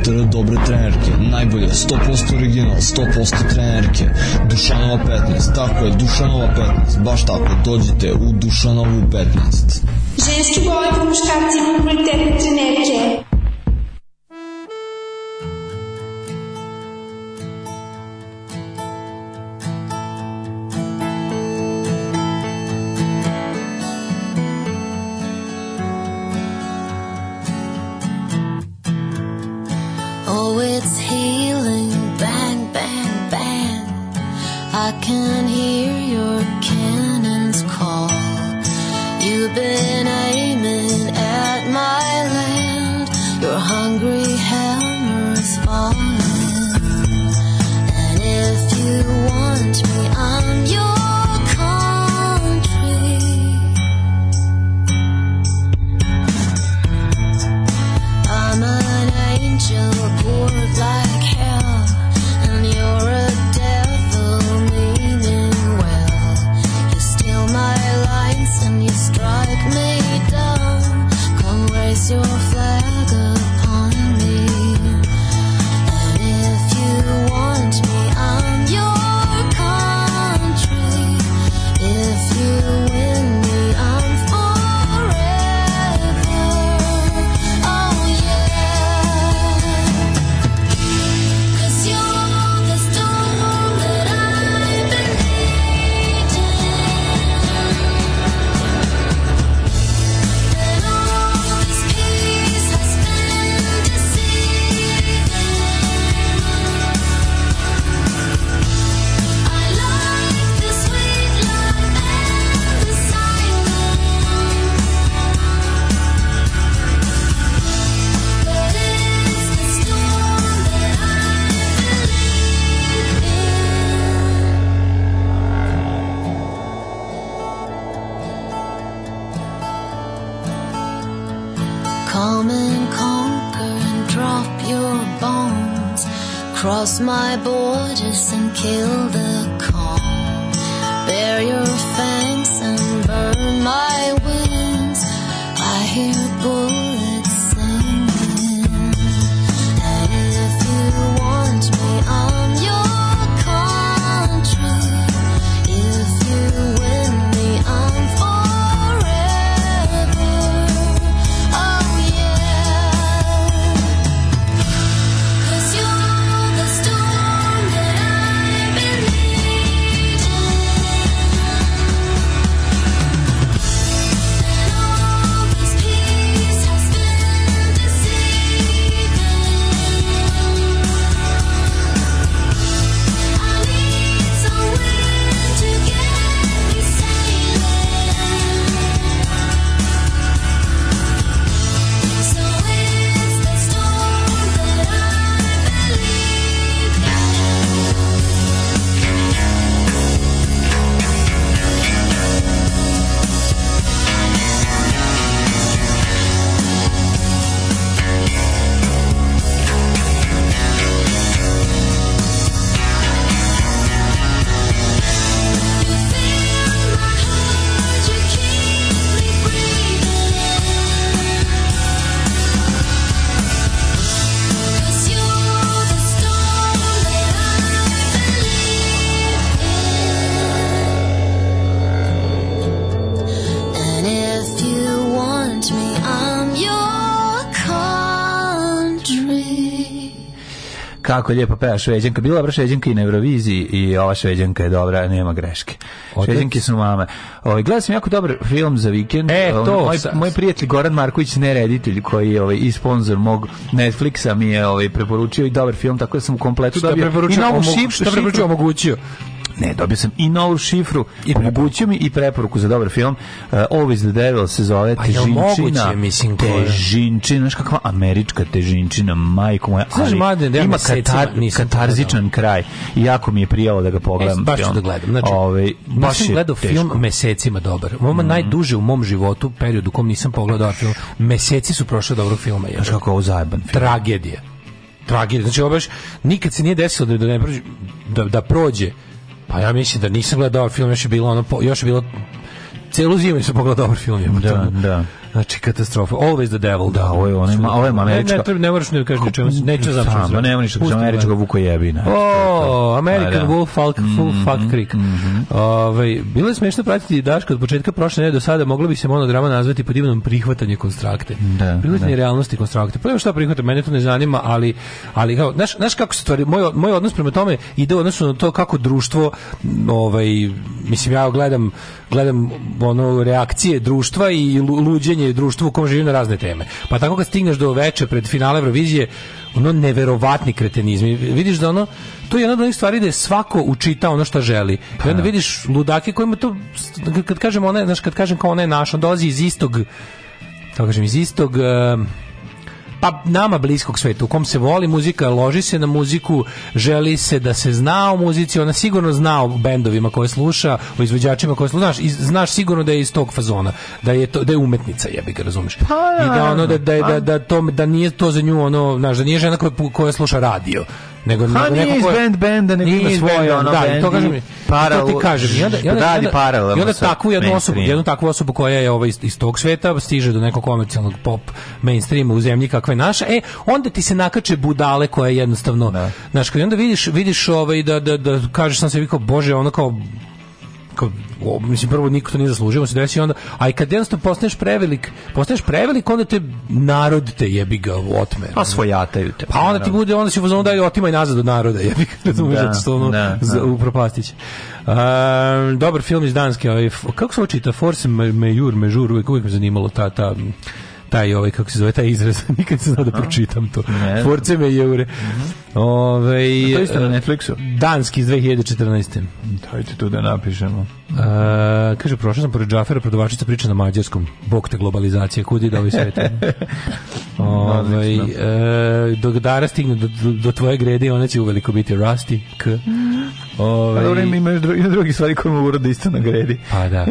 [SPEAKER 6] Twittera da dobre trenerke, najbolje, 100% original, 100% trenerke, Dušanova 15, tako je, Dušanova 15, baš tako, dođite u Dušanovu 15. Ženski boli po muškarcima kvalitetne trenerke. dance and you strike me down. Come raise your flag up. Kako lijepo peva Šveđanka. Bila dobra Šveđanka i na Euroviziji i ova Šveđanka je dobra, nema greške. Otac. Šveđanke su mame. Ovaj gledao sam jako dobar film za vikend.
[SPEAKER 7] E, ovaj, to, moj, sa...
[SPEAKER 6] moj prijatelj Goran Marković, ne reditelj, koji je ovaj, i sponzor mog Netflixa mi je ovaj, preporučio i dobar film, tako da sam u kompletu dobio. Preporučio, I novu šip,
[SPEAKER 7] što preporučio omogućio.
[SPEAKER 6] Ne, dobio sam i novu šifru,
[SPEAKER 7] i omogućio mi
[SPEAKER 6] i preporuku za dobar film. Uh, Always the Devil se zove pa
[SPEAKER 7] Težinčina. Moguće, mislim,
[SPEAKER 6] težinčina, znaš kakva američka težinčina,
[SPEAKER 7] majko moja. Znaš,
[SPEAKER 6] mladen, da ima
[SPEAKER 7] katar,
[SPEAKER 6] katarzičan kraj. I jako mi je prijalo da ga pogledam.
[SPEAKER 7] Es, baš
[SPEAKER 6] film.
[SPEAKER 7] da gledam.
[SPEAKER 6] Znači, Ove, ovaj, baš sam gledao teško. film mesecima dobar.
[SPEAKER 7] Ovo mm. najduže u mom životu, periodu u kom nisam pogledao film. Meseci su prošle dobrog filma.
[SPEAKER 6] Znaš kako ovo zajeban film.
[SPEAKER 7] Tragedija tragedija. Znači, ovo baš nikad se nije desilo da, da, ne prođe,
[SPEAKER 6] da, da
[SPEAKER 7] prođe Pa ja mislim
[SPEAKER 6] da
[SPEAKER 7] nisam gledao film, još je bilo ono, još je bilo celu zimu nisam pogledao dobar film. Ja, da, da. Znači katastrofa. Always the devil.
[SPEAKER 6] Da, ovo je ona, ma, ovo je američka. Ne,
[SPEAKER 7] ne, treba, ne moraš ne da kažeš čemu, neće znam što. Samo
[SPEAKER 6] nema ništa, samo američka vuko jebina.
[SPEAKER 7] Znači, o, da. American Wolf Falk Full mhm, Fuck Creek. Mhm. Ovaj bilo je smešno pratiti Daško od početka prošle nedelje do sada, moglo bi se monodrama nazvati pod imenom prihvatanje konstrakte. Prihvatanje da, realnosti konstrakte. Pa šta prihvatam, mene to ne zanima, ali ali kao, znaš, znaš kako se stvari, moj, moj odnos prema tome ide u odnosu na to kako društvo ovaj mislim ja gledam gledam ono reakcije društva i luđenje i društvo u kom živimo na razne teme. Pa tako kad stigneš do veče pred finale Eurovizije, ono neverovatni kretenizmi. Vidiš da ono to je jedna od onih stvari da je svako učita ono što želi. I pa onda da. vidiš ludake kojima to kad kažem ona, znaš kad kažem kao ona je naša, dolazi iz istog tako kažem iz istog uh, pa nama bliskog sveta u kom se voli muzika, loži se na muziku, želi se da se zna o muzici, ona sigurno zna o bendovima koje sluša, o izvođačima koje sluša, i znaš sigurno da je iz tog fazona, da je to da je umetnica, jebi ga, razumeš. Pa, I da ono da da da, da, da, to, da nije to za nju ono, znaš, da nije žena koja, koja sluša radio,
[SPEAKER 6] nego ha, neko iz band benda, nego ima svoje
[SPEAKER 7] ono da, To kažem, paralel, ti kažem.
[SPEAKER 6] I onda, i onda,
[SPEAKER 7] radi paralelno. I onda takvu jednu osobu, jednu takvu osobu koja je ovaj, iz tog sveta stiže do nekog komercijalnog pop mainstreama u zemlji kakva je naša, e, onda ti se nakače budale koja je jednostavno, da. znaš, kad onda vidiš, vidiš ovaj, da, da, da kažeš sam se vi kao, bože, ona kao, kao, o, mislim, prvo niko to nije zaslužio, se desi onda, a i kad jednostavno postaneš prevelik, postaneš prevelik, onda te narod te jebi ga otme.
[SPEAKER 6] Pa svojataju te.
[SPEAKER 7] Pa onda ti bude, onda će fazonu daj otimaj nazad od naroda, jebi ga, razumiješ, da, što ono, da, za, da. upropastiće. Um, ehm, dobar film iz Danske, ovaj, kako se ovo čita, Force Mejur, Mežur, uvijek, uvijek me zanimalo ta, ta taj ovaj kako se zove taj izraz [laughs] nikad se znao da pročitam to ne, force me jeure mm -hmm. ovaj
[SPEAKER 6] to isto na eh, Netflixu
[SPEAKER 7] danski iz 2014
[SPEAKER 6] dajte to da napišemo
[SPEAKER 7] a, eh, kaže prošao sam pored Džafera prodavačica priča na mađarskom bog te globalizacije kudi da [laughs] ovaj svet eh, ovaj dok dara stigne do, do, do tvoje grede ona će uveliko biti rasti k mm.
[SPEAKER 6] Ove... Ovaj- A pa dobro, ima, ima drugi stvari koje mogu da isto nagredi. Pa da.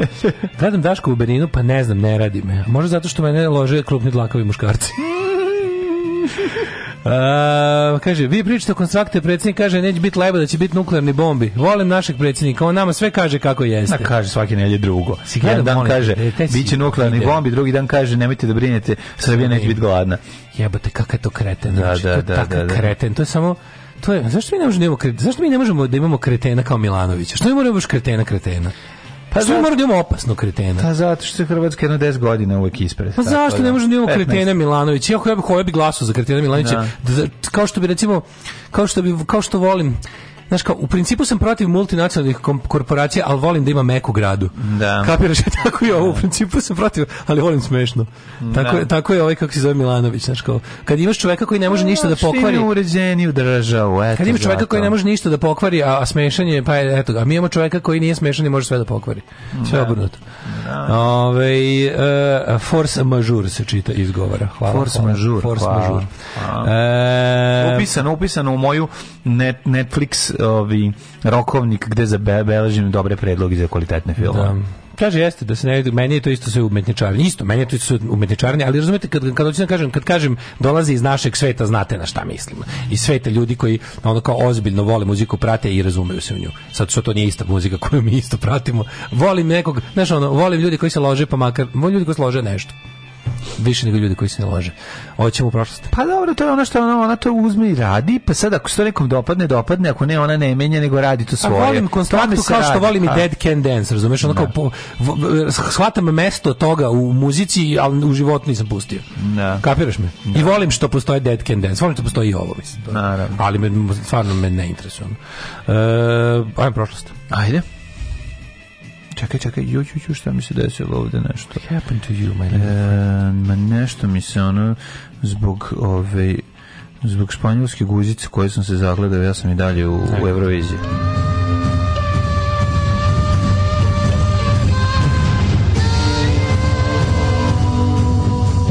[SPEAKER 7] Gledam Daško u Berinu, pa ne znam, ne radi me. Možda zato što mene lože krupni dlakavi muškarci. Uh, [laughs] kaže, vi pričate o konstrakte, predsjednik kaže, neće biti lajba da će biti nuklearni bombi. Volim našeg predsjednika, on nama sve kaže kako jeste. Da
[SPEAKER 6] kaže svaki nelje drugo. Jedan dan molim, kaže, bit će nuklearni ide. bombi, drugi dan kaže, nemojte da brinete, Srbija neće biti gladna.
[SPEAKER 7] Jebate, kakav je to kreten. Da, znači, da, to da, da, da, kreten, to je samo To je, zašto mi ne možemo da zašto mi ne možemo da imamo kretena kao Milanovića? Što mi moramo baš da kretena kretena?
[SPEAKER 6] Pa
[SPEAKER 7] što moramo da imamo opasno kretena?
[SPEAKER 6] Pa zato što je Hrvatska jedno 10 godina uvek ispred.
[SPEAKER 7] Pa zašto da. ne možemo da imamo kretena Milanovića? Iako ja bih ja bih glasao za kretena Milanovića, da. da. Da, kao što bi recimo, kao što, bi, kao što volim znaš kao, u principu sam protiv multinacionalnih korporacija, ali volim da ima meku gradu.
[SPEAKER 6] Da.
[SPEAKER 7] Kapiraš, [laughs] je tako i ovo, u da. principu sam protiv, ali volim smešno. Tako, da. tako je ovaj, kako se zove Milanović, znaš kao, kad imaš čoveka koji ne može da, ništa da pokvari...
[SPEAKER 6] uređeniju državu,
[SPEAKER 7] eto. Kad imaš čoveka koji ne može ništa da pokvari, a, a smešanje, pa eto ga, mi imamo čoveka koji nije smešan i može sve da pokvari. Sve da. obrnuto. Da. Ove, uh, force majeure se čita izgovara.
[SPEAKER 6] Hvala. Force hvala. majeure.
[SPEAKER 7] Force hvala. majeure. Hvala.
[SPEAKER 6] E, upisano, upisano u moju net, Netflix ovi, rokovnik gde zabeležim dobre predloge za kvalitetne filme. Da
[SPEAKER 7] kaže jeste da se ne meni je to isto sve umetničarnje. Isto, meni je to isto umetničarnje, ali razumete kad kad hoću da kažem, kad kažem dolazi iz našeg sveta, znate na šta mislim. I sveta ljudi koji ono kao ozbiljno vole muziku, prate i razumeju se u nju. Sad što to nije ista muzika koju mi isto pratimo. Volim nekog, znaš ono, volim ljudi koji se lože pa makar, volim ljudi koji se lože nešto više nego ljudi koji se lože. Hoćemo u prošlost.
[SPEAKER 6] Pa dobro, to je ono što ona, ona to uzme i radi, pa sad ako se to nekom dopadne, dopadne, ako ne, ona ne menja, nego radi to svoje. A volim
[SPEAKER 7] konstantno kao što volim i pa. Dead Can Dance, razumeš? Ona kao, da. po, v, shvatam mesto toga u muzici, al u životu nisam pustio.
[SPEAKER 6] Da.
[SPEAKER 7] Kapiraš me?
[SPEAKER 6] Da.
[SPEAKER 7] I volim što postoji Dead Can Dance, volim što postoji i ovo, mislim.
[SPEAKER 6] Naravno.
[SPEAKER 7] Ali me, stvarno me ne interesuje. E, ajde prošlost.
[SPEAKER 6] Ajde čekaj, čekaj, ju, ju, ju, šta mi se desilo ovde nešto?
[SPEAKER 7] What happened to you, my
[SPEAKER 6] little e, nešto mi se ono, zbog ove, ovaj, zbog španjolske guzice koje sam se zagledao, ja sam i dalje u, u Euroviziji.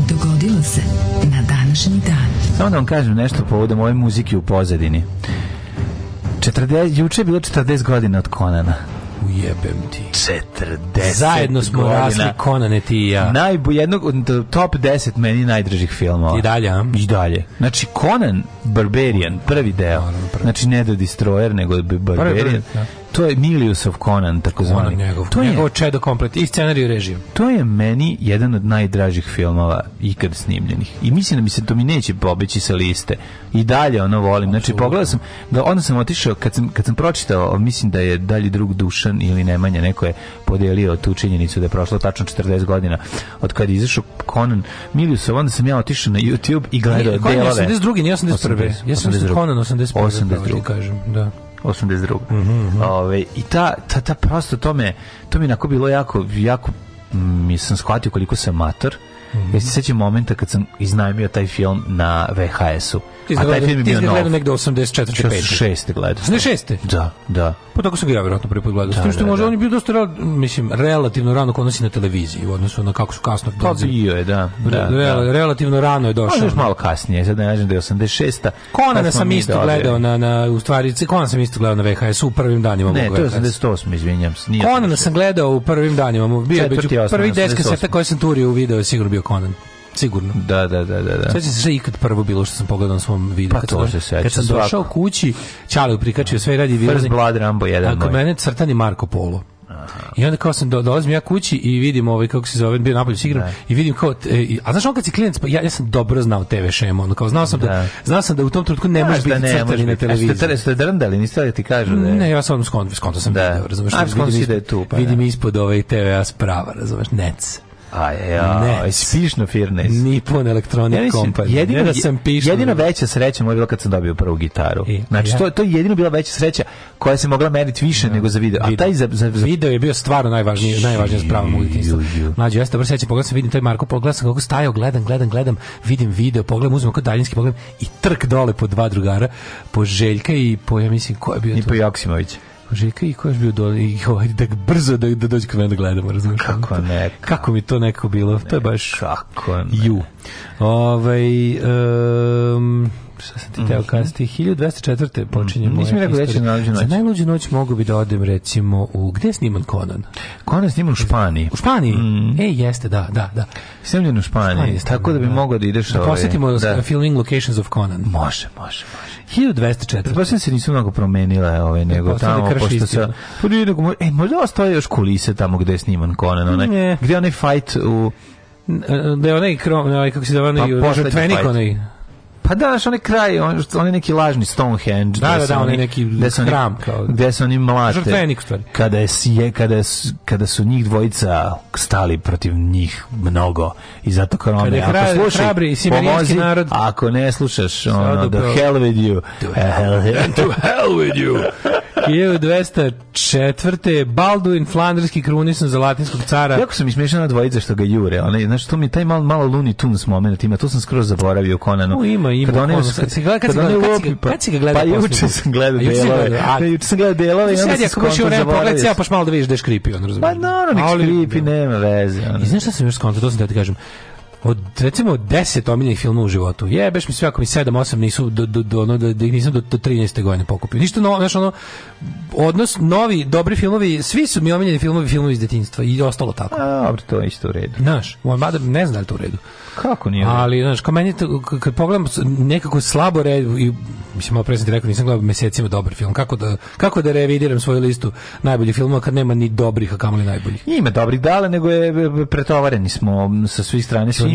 [SPEAKER 6] Dogodilo se na današnji dan. Samo da vam kažem nešto povodom ove muzike u pozadini. 40, juče je bilo 40 godina od Konana.
[SPEAKER 7] Jebem ti.
[SPEAKER 6] 40 Zajedno smo godina.
[SPEAKER 7] rasli Konane ti i ja.
[SPEAKER 6] Najbolj, jednog od top 10 meni najdražih filmova.
[SPEAKER 7] I dalje, a?
[SPEAKER 6] I dalje. Znači, Conan Barbarian, prvi deo. Naravno, prvi. Znači, ne The Destroyer, nego Barbarian. Prvi, prvi, da to je Miliusov Conan, takozvani.
[SPEAKER 7] Ono njegov, to njegov je, čedo komplet, i scenarij i režim.
[SPEAKER 6] To je meni jedan od najdražih filmova ikad snimljenih. I mislim da mi se to mi neće pobeći sa liste. I dalje ono volim. Znači, pogledao sam, da onda sam otišao, kad sam, kad sam pročitao, mislim da je dalji drug Dušan ili Nemanja, neko je podelio tu činjenicu da je prošlo tačno 40 godina od kada je izašao Conan Miliusov, onda sam ja otišao na YouTube i gledao delove. Conan je 82.
[SPEAKER 7] nije 81. Ja sam Conan 81. 81. Pa da kažem, da.
[SPEAKER 6] 82. Mm -hmm. Ove, I ta, ta, ta prosto to me, to mi je onako bilo jako, jako mislim, sam shvatio koliko sam mator. Mm -hmm. Ja se sećam momenta kad sam iznajmio taj film na VHS-u
[SPEAKER 7] Ti
[SPEAKER 6] A taj film
[SPEAKER 7] je bio nov.
[SPEAKER 6] Ti
[SPEAKER 7] gledao negde 84. 86.
[SPEAKER 6] gledao. 86. Da, da.
[SPEAKER 7] Pa tako sam ga ja vjerojatno prvi put gledao. Da, S tim što da, može, da. on je bio dosta, rel, mislim, relativno rano kod nas na televiziji, u odnosu na kako su kasno
[SPEAKER 6] dolazili. Pa bio je, da. da, da. Re,
[SPEAKER 7] relativno rano je došao.
[SPEAKER 6] Možeš malo kasnije, sad ne nađem da je 86.
[SPEAKER 7] Konana sam isto gledao na, na, u stvari, Konana sam isto gledao na VHS u prvim danima.
[SPEAKER 6] Ne, to je 88, izvinjam se.
[SPEAKER 7] Konana sam gledao u prvim danima. Bio je prvi 10 kaseta koje sam turio u video, sigurno bio Konan. Sigurno.
[SPEAKER 6] Da, da, da, da. da.
[SPEAKER 7] Sećam se sve ikad prvo bilo što sam pogledao na svom videu.
[SPEAKER 6] Pa kad to se sećam.
[SPEAKER 7] Kad sam svako. došao kući, Čale prikačio sve radi
[SPEAKER 6] vilazni. First Blood Rambo 1.
[SPEAKER 7] Ako mene crtani Marko Polo. Aha. I onda kao sam do, dolazim ja kući i vidim ovaj kako se zove, bio napolju s igram da. i vidim kao e, a znaš on kad si klijent pa ja, ja sam dobro znao TV šemu, ono kao znao sam da, da znao sam da u tom trenutku ne može da biti ne, crtani na televiziji. Jeste tre
[SPEAKER 6] ste drndali, niste da ti kažu
[SPEAKER 7] da je. Ne, ja sam
[SPEAKER 6] skon,
[SPEAKER 7] skonto sam da. video, razumeš? A, vidim, da je tu, pa, vidim da. ispod ovaj
[SPEAKER 6] TV-a sprava, razumeš, nec. A, ja, ne. Pišno Firnes.
[SPEAKER 7] Nippon Electronic ja Company.
[SPEAKER 6] Jedina, da sam pišno. Jedina veća sreća moja je bila kad sam dobio prvu gitaru. I, e, znači, ja. to, to je jedino bila veća sreća koja se mogla meriti više ja. Da. nego za video.
[SPEAKER 7] A taj
[SPEAKER 6] za,
[SPEAKER 7] za, za... Video je bio stvarno najvažniji, najvažnija sprava mog djetinjstva. Mlađe, ja se dobro sećam, pogledam sam, vidim, to je Marko, pogledam sam kako stajao, gledam, gledam, gledam, vidim video, pogledam, uzmem kod daljinski, pogledam i trk dole po dva drugara, po Željka i po, ja mislim, ko je bio I to? I
[SPEAKER 6] po Joksimovića.
[SPEAKER 7] Žika i ko je bio do i [laughs] ovaj da brzo da da dođe kod mene da gledamo, razumeš?
[SPEAKER 6] Kako ne?
[SPEAKER 7] Kako mi to nekako bilo?
[SPEAKER 6] Ne,
[SPEAKER 7] to je baš
[SPEAKER 6] kako ne. Ju.
[SPEAKER 7] Ovaj um, šta sam ti teo mhm. kasti, 1204. počinje mm
[SPEAKER 6] -hmm. moja Nisam rekao da reći najluđu
[SPEAKER 7] noć. Za mogu bi da odem recimo u, gde je sniman Conan?
[SPEAKER 6] Conan je sniman u Španiji.
[SPEAKER 7] U Španiji? Mm. E, jeste, da, da, da.
[SPEAKER 6] Snimljen u Španiji, Španiji tako da bi da. mogao da ideš da
[SPEAKER 7] ovaj. Posjetimo da. filming locations of Conan. Može, može, može. 1204. Pretpostavljam
[SPEAKER 6] da se nisu mnogo promenile ove, ovaj, nego
[SPEAKER 7] da, tamo, pošto se...
[SPEAKER 6] Pa e, možda ostaje još kulise tamo gde je sniman Conan, onaj, gde je onaj fight u
[SPEAKER 7] e, da je onaj krom, onaj kako se zove, onaj
[SPEAKER 6] pa,
[SPEAKER 7] žrtvenik onaj.
[SPEAKER 6] Pa da, znaš, onaj kraj, onaj neki lažni Stonehenge.
[SPEAKER 7] Da, da, da, onaj neki
[SPEAKER 6] gde su
[SPEAKER 7] hram. Kao, gde su oni mlate. Žrtvenik
[SPEAKER 6] Kada, je, sije, kada, su, kada su njih dvojica stali protiv njih mnogo. I zato kao ono,
[SPEAKER 7] ako hra, slušaj, hrabri, pomozi, narod,
[SPEAKER 6] ako ne slušaš, ono, [laughs] do hell with you.
[SPEAKER 7] To [laughs] hell, to hell with you. 1204. Balduin Flanderski krunisan za latinskog cara.
[SPEAKER 6] Jako sam ismešana dvojica što ga jure. Onaj, znaš, to mi taj malo, malo Looney Tunes moment ima. To sam skroz zaboravio Conan. No,
[SPEAKER 7] ima, ima.
[SPEAKER 6] Kad one,
[SPEAKER 7] kad, se gleda, kad, si, kad, kad si pa- ga gledao?
[SPEAKER 6] Pa juče sam gledao delove. juče sam gledao delove i onda se skonto zaboravio. Sad, ako
[SPEAKER 7] baš pa malo da vidiš da
[SPEAKER 6] je škripi, on razumije. Pa naravno, nek škripi, nema veze.
[SPEAKER 7] I znaš šta sam još skonto, to sam da ti kažem od recimo 10 omiljenih filmova u životu. Jebeš mi sve ako mi 7 8 nisu do do do ono da, da nisam do, do 13. godine pokupio. Ništa novo, znači ono odnos novi dobri filmovi, svi su mi omiljeni filmovi, filmovi iz detinjstva i
[SPEAKER 6] ostalo
[SPEAKER 7] tako.
[SPEAKER 6] A, dobro, to je isto u redu.
[SPEAKER 7] Znaš, moj mada ne zna da to u redu.
[SPEAKER 6] Kako nije?
[SPEAKER 7] Ali znaš, kao meni to, kad pogledam nekako slabo red i mislim malo pre sam ti rekao nisam gledao mesecima dobar film. Kako da kako da revidiram svoju listu najboljih filmova kad nema ni dobrih, a kamoli najboljih.
[SPEAKER 6] Ima dobrih dale, nego je e, e, pretovareni smo sa svih strane
[SPEAKER 7] svim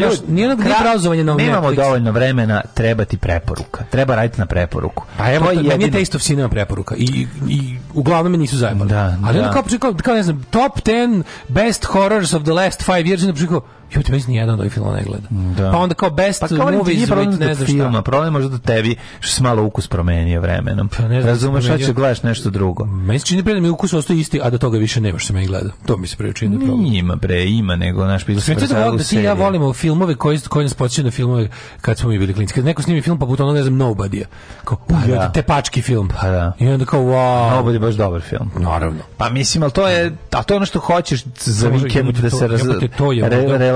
[SPEAKER 7] nije, nije, nije brauzovanje
[SPEAKER 6] novog Nemamo Netflix. dovoljno vremena, treba ti preporuka. Treba raditi na preporuku.
[SPEAKER 7] pa evo, to je jedino... meni je Taste of Cinema preporuka. I, i uglavnom me nisu
[SPEAKER 6] zajebali. Da, Ali da. kao,
[SPEAKER 7] kao, kao, ne znam, top 10 best horrors of the last 5 years, onda Jo, te već nijedan od ovih filmova ne gleda.
[SPEAKER 6] Da.
[SPEAKER 7] Pa onda kao best pa kao movies
[SPEAKER 6] with ne da znam filma, šta. Problem možda da tebi što se malo ukus promenio vremenom. Pa ne znam, Razumeš, šta da će gledaš nešto drugo.
[SPEAKER 7] Meni se čini pre da mi ukus ostaje isti, a da toga više nema što meni gleda. To mi se prije čini problem. Ima
[SPEAKER 6] bre, ima nego naš bilo
[SPEAKER 7] se da, da ti ja volimo filmove koji koji nas podsjećaju na filmove kad smo mi bili klinci. Kad neko snimi film poput pa onog ne znam Nobody. Kao pa,
[SPEAKER 6] da.
[SPEAKER 7] te pački film. Pa da. I onda kao wow. Nobody
[SPEAKER 6] baš dobar film.
[SPEAKER 7] Naravno.
[SPEAKER 6] Pa mislim, al to je a to je ono što hoćeš za vikend da
[SPEAKER 7] se
[SPEAKER 6] raz, to je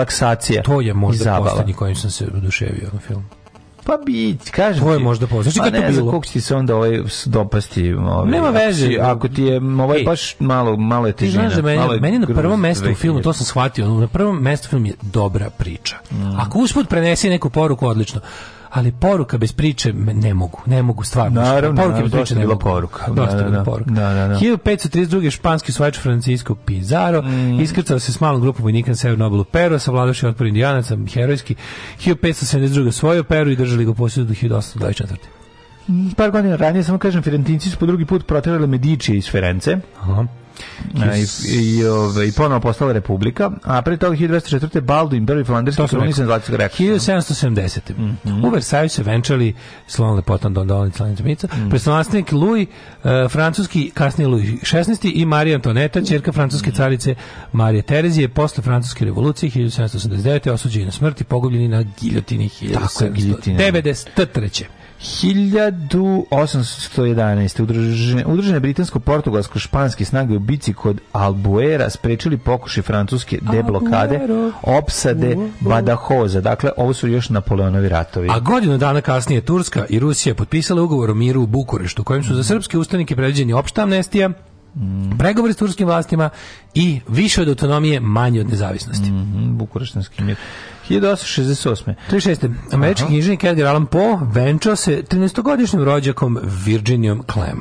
[SPEAKER 6] relaksacija.
[SPEAKER 7] To je možda
[SPEAKER 6] poslednji
[SPEAKER 7] kojim
[SPEAKER 6] sam se
[SPEAKER 7] oduševio na filmu.
[SPEAKER 6] Pa bi, kažem
[SPEAKER 7] to je možda posle. Znači, pa ne znam
[SPEAKER 6] koliko ti se onda ovaj dopasti. Ovaj,
[SPEAKER 7] Nema veze.
[SPEAKER 6] Ako, ako ti je ovaj Ej, baš malo, malo je
[SPEAKER 7] težina. Ti znaš da meni, meni na prvom mestu u filmu, to sam shvatio, na prvom mestu film je dobra priča. Mm. Ako usput prenesi neku poruku, odlično ali poruka bez priče ne mogu, ne mogu stvarno. Znači,
[SPEAKER 6] naravno, poruka bez priče
[SPEAKER 7] ne
[SPEAKER 6] mogu. Poruka.
[SPEAKER 7] Dosta da, da, da, poruka. Da, da, da. 1532. španski svajč Francisco Pizarro mm. iskrcao se s malom grupom vojnika na severnu obalu Peru, savladoši otpor indijanaca, herojski. 1572. svojio Peru i držali ga posjedu do 1824 mhm,
[SPEAKER 6] par godina ranije, samo kažem, Firentinci su po drugi put proterali Medici iz Ference. Aha i, i, ove, i ponovo postala republika, a pre toga 1204. Balduin I Flanderski kronisan Zlatskog
[SPEAKER 7] reka. 1770. Mm -hmm. U Versaju se venčali slon lepotan Don Dolan Slanica Mica, mm -hmm. Louis, uh, francuski, kasnije Louis XVI i Marija Antoneta, čerka francuske mhm. carice Marije Terezije, posle francuske revolucije 1789. osuđeni na smrt i pogubljeni na giljotini 1793.
[SPEAKER 6] 1811. Udružene, udružene britansko-portugalsko-španske snage u bici kod Albuera sprečili pokušaj francuske deblokade opsade Badahoza. Dakle, ovo su još Napoleonovi ratovi.
[SPEAKER 7] A godinu dana kasnije Turska i Rusija potpisale ugovor o miru u Bukureštu, kojim su za mm. srpske ustanike predviđeni opšta amnestija, Mm. Pregovori s turskim vlastima i više od autonomije, manje od nezavisnosti.
[SPEAKER 6] Mm -hmm, Bukureštanski mir. 1868.
[SPEAKER 7] 36. Američki knjižnik Edgar Allan Poe venčao se 13-godišnjim rođakom Virginijom Clem.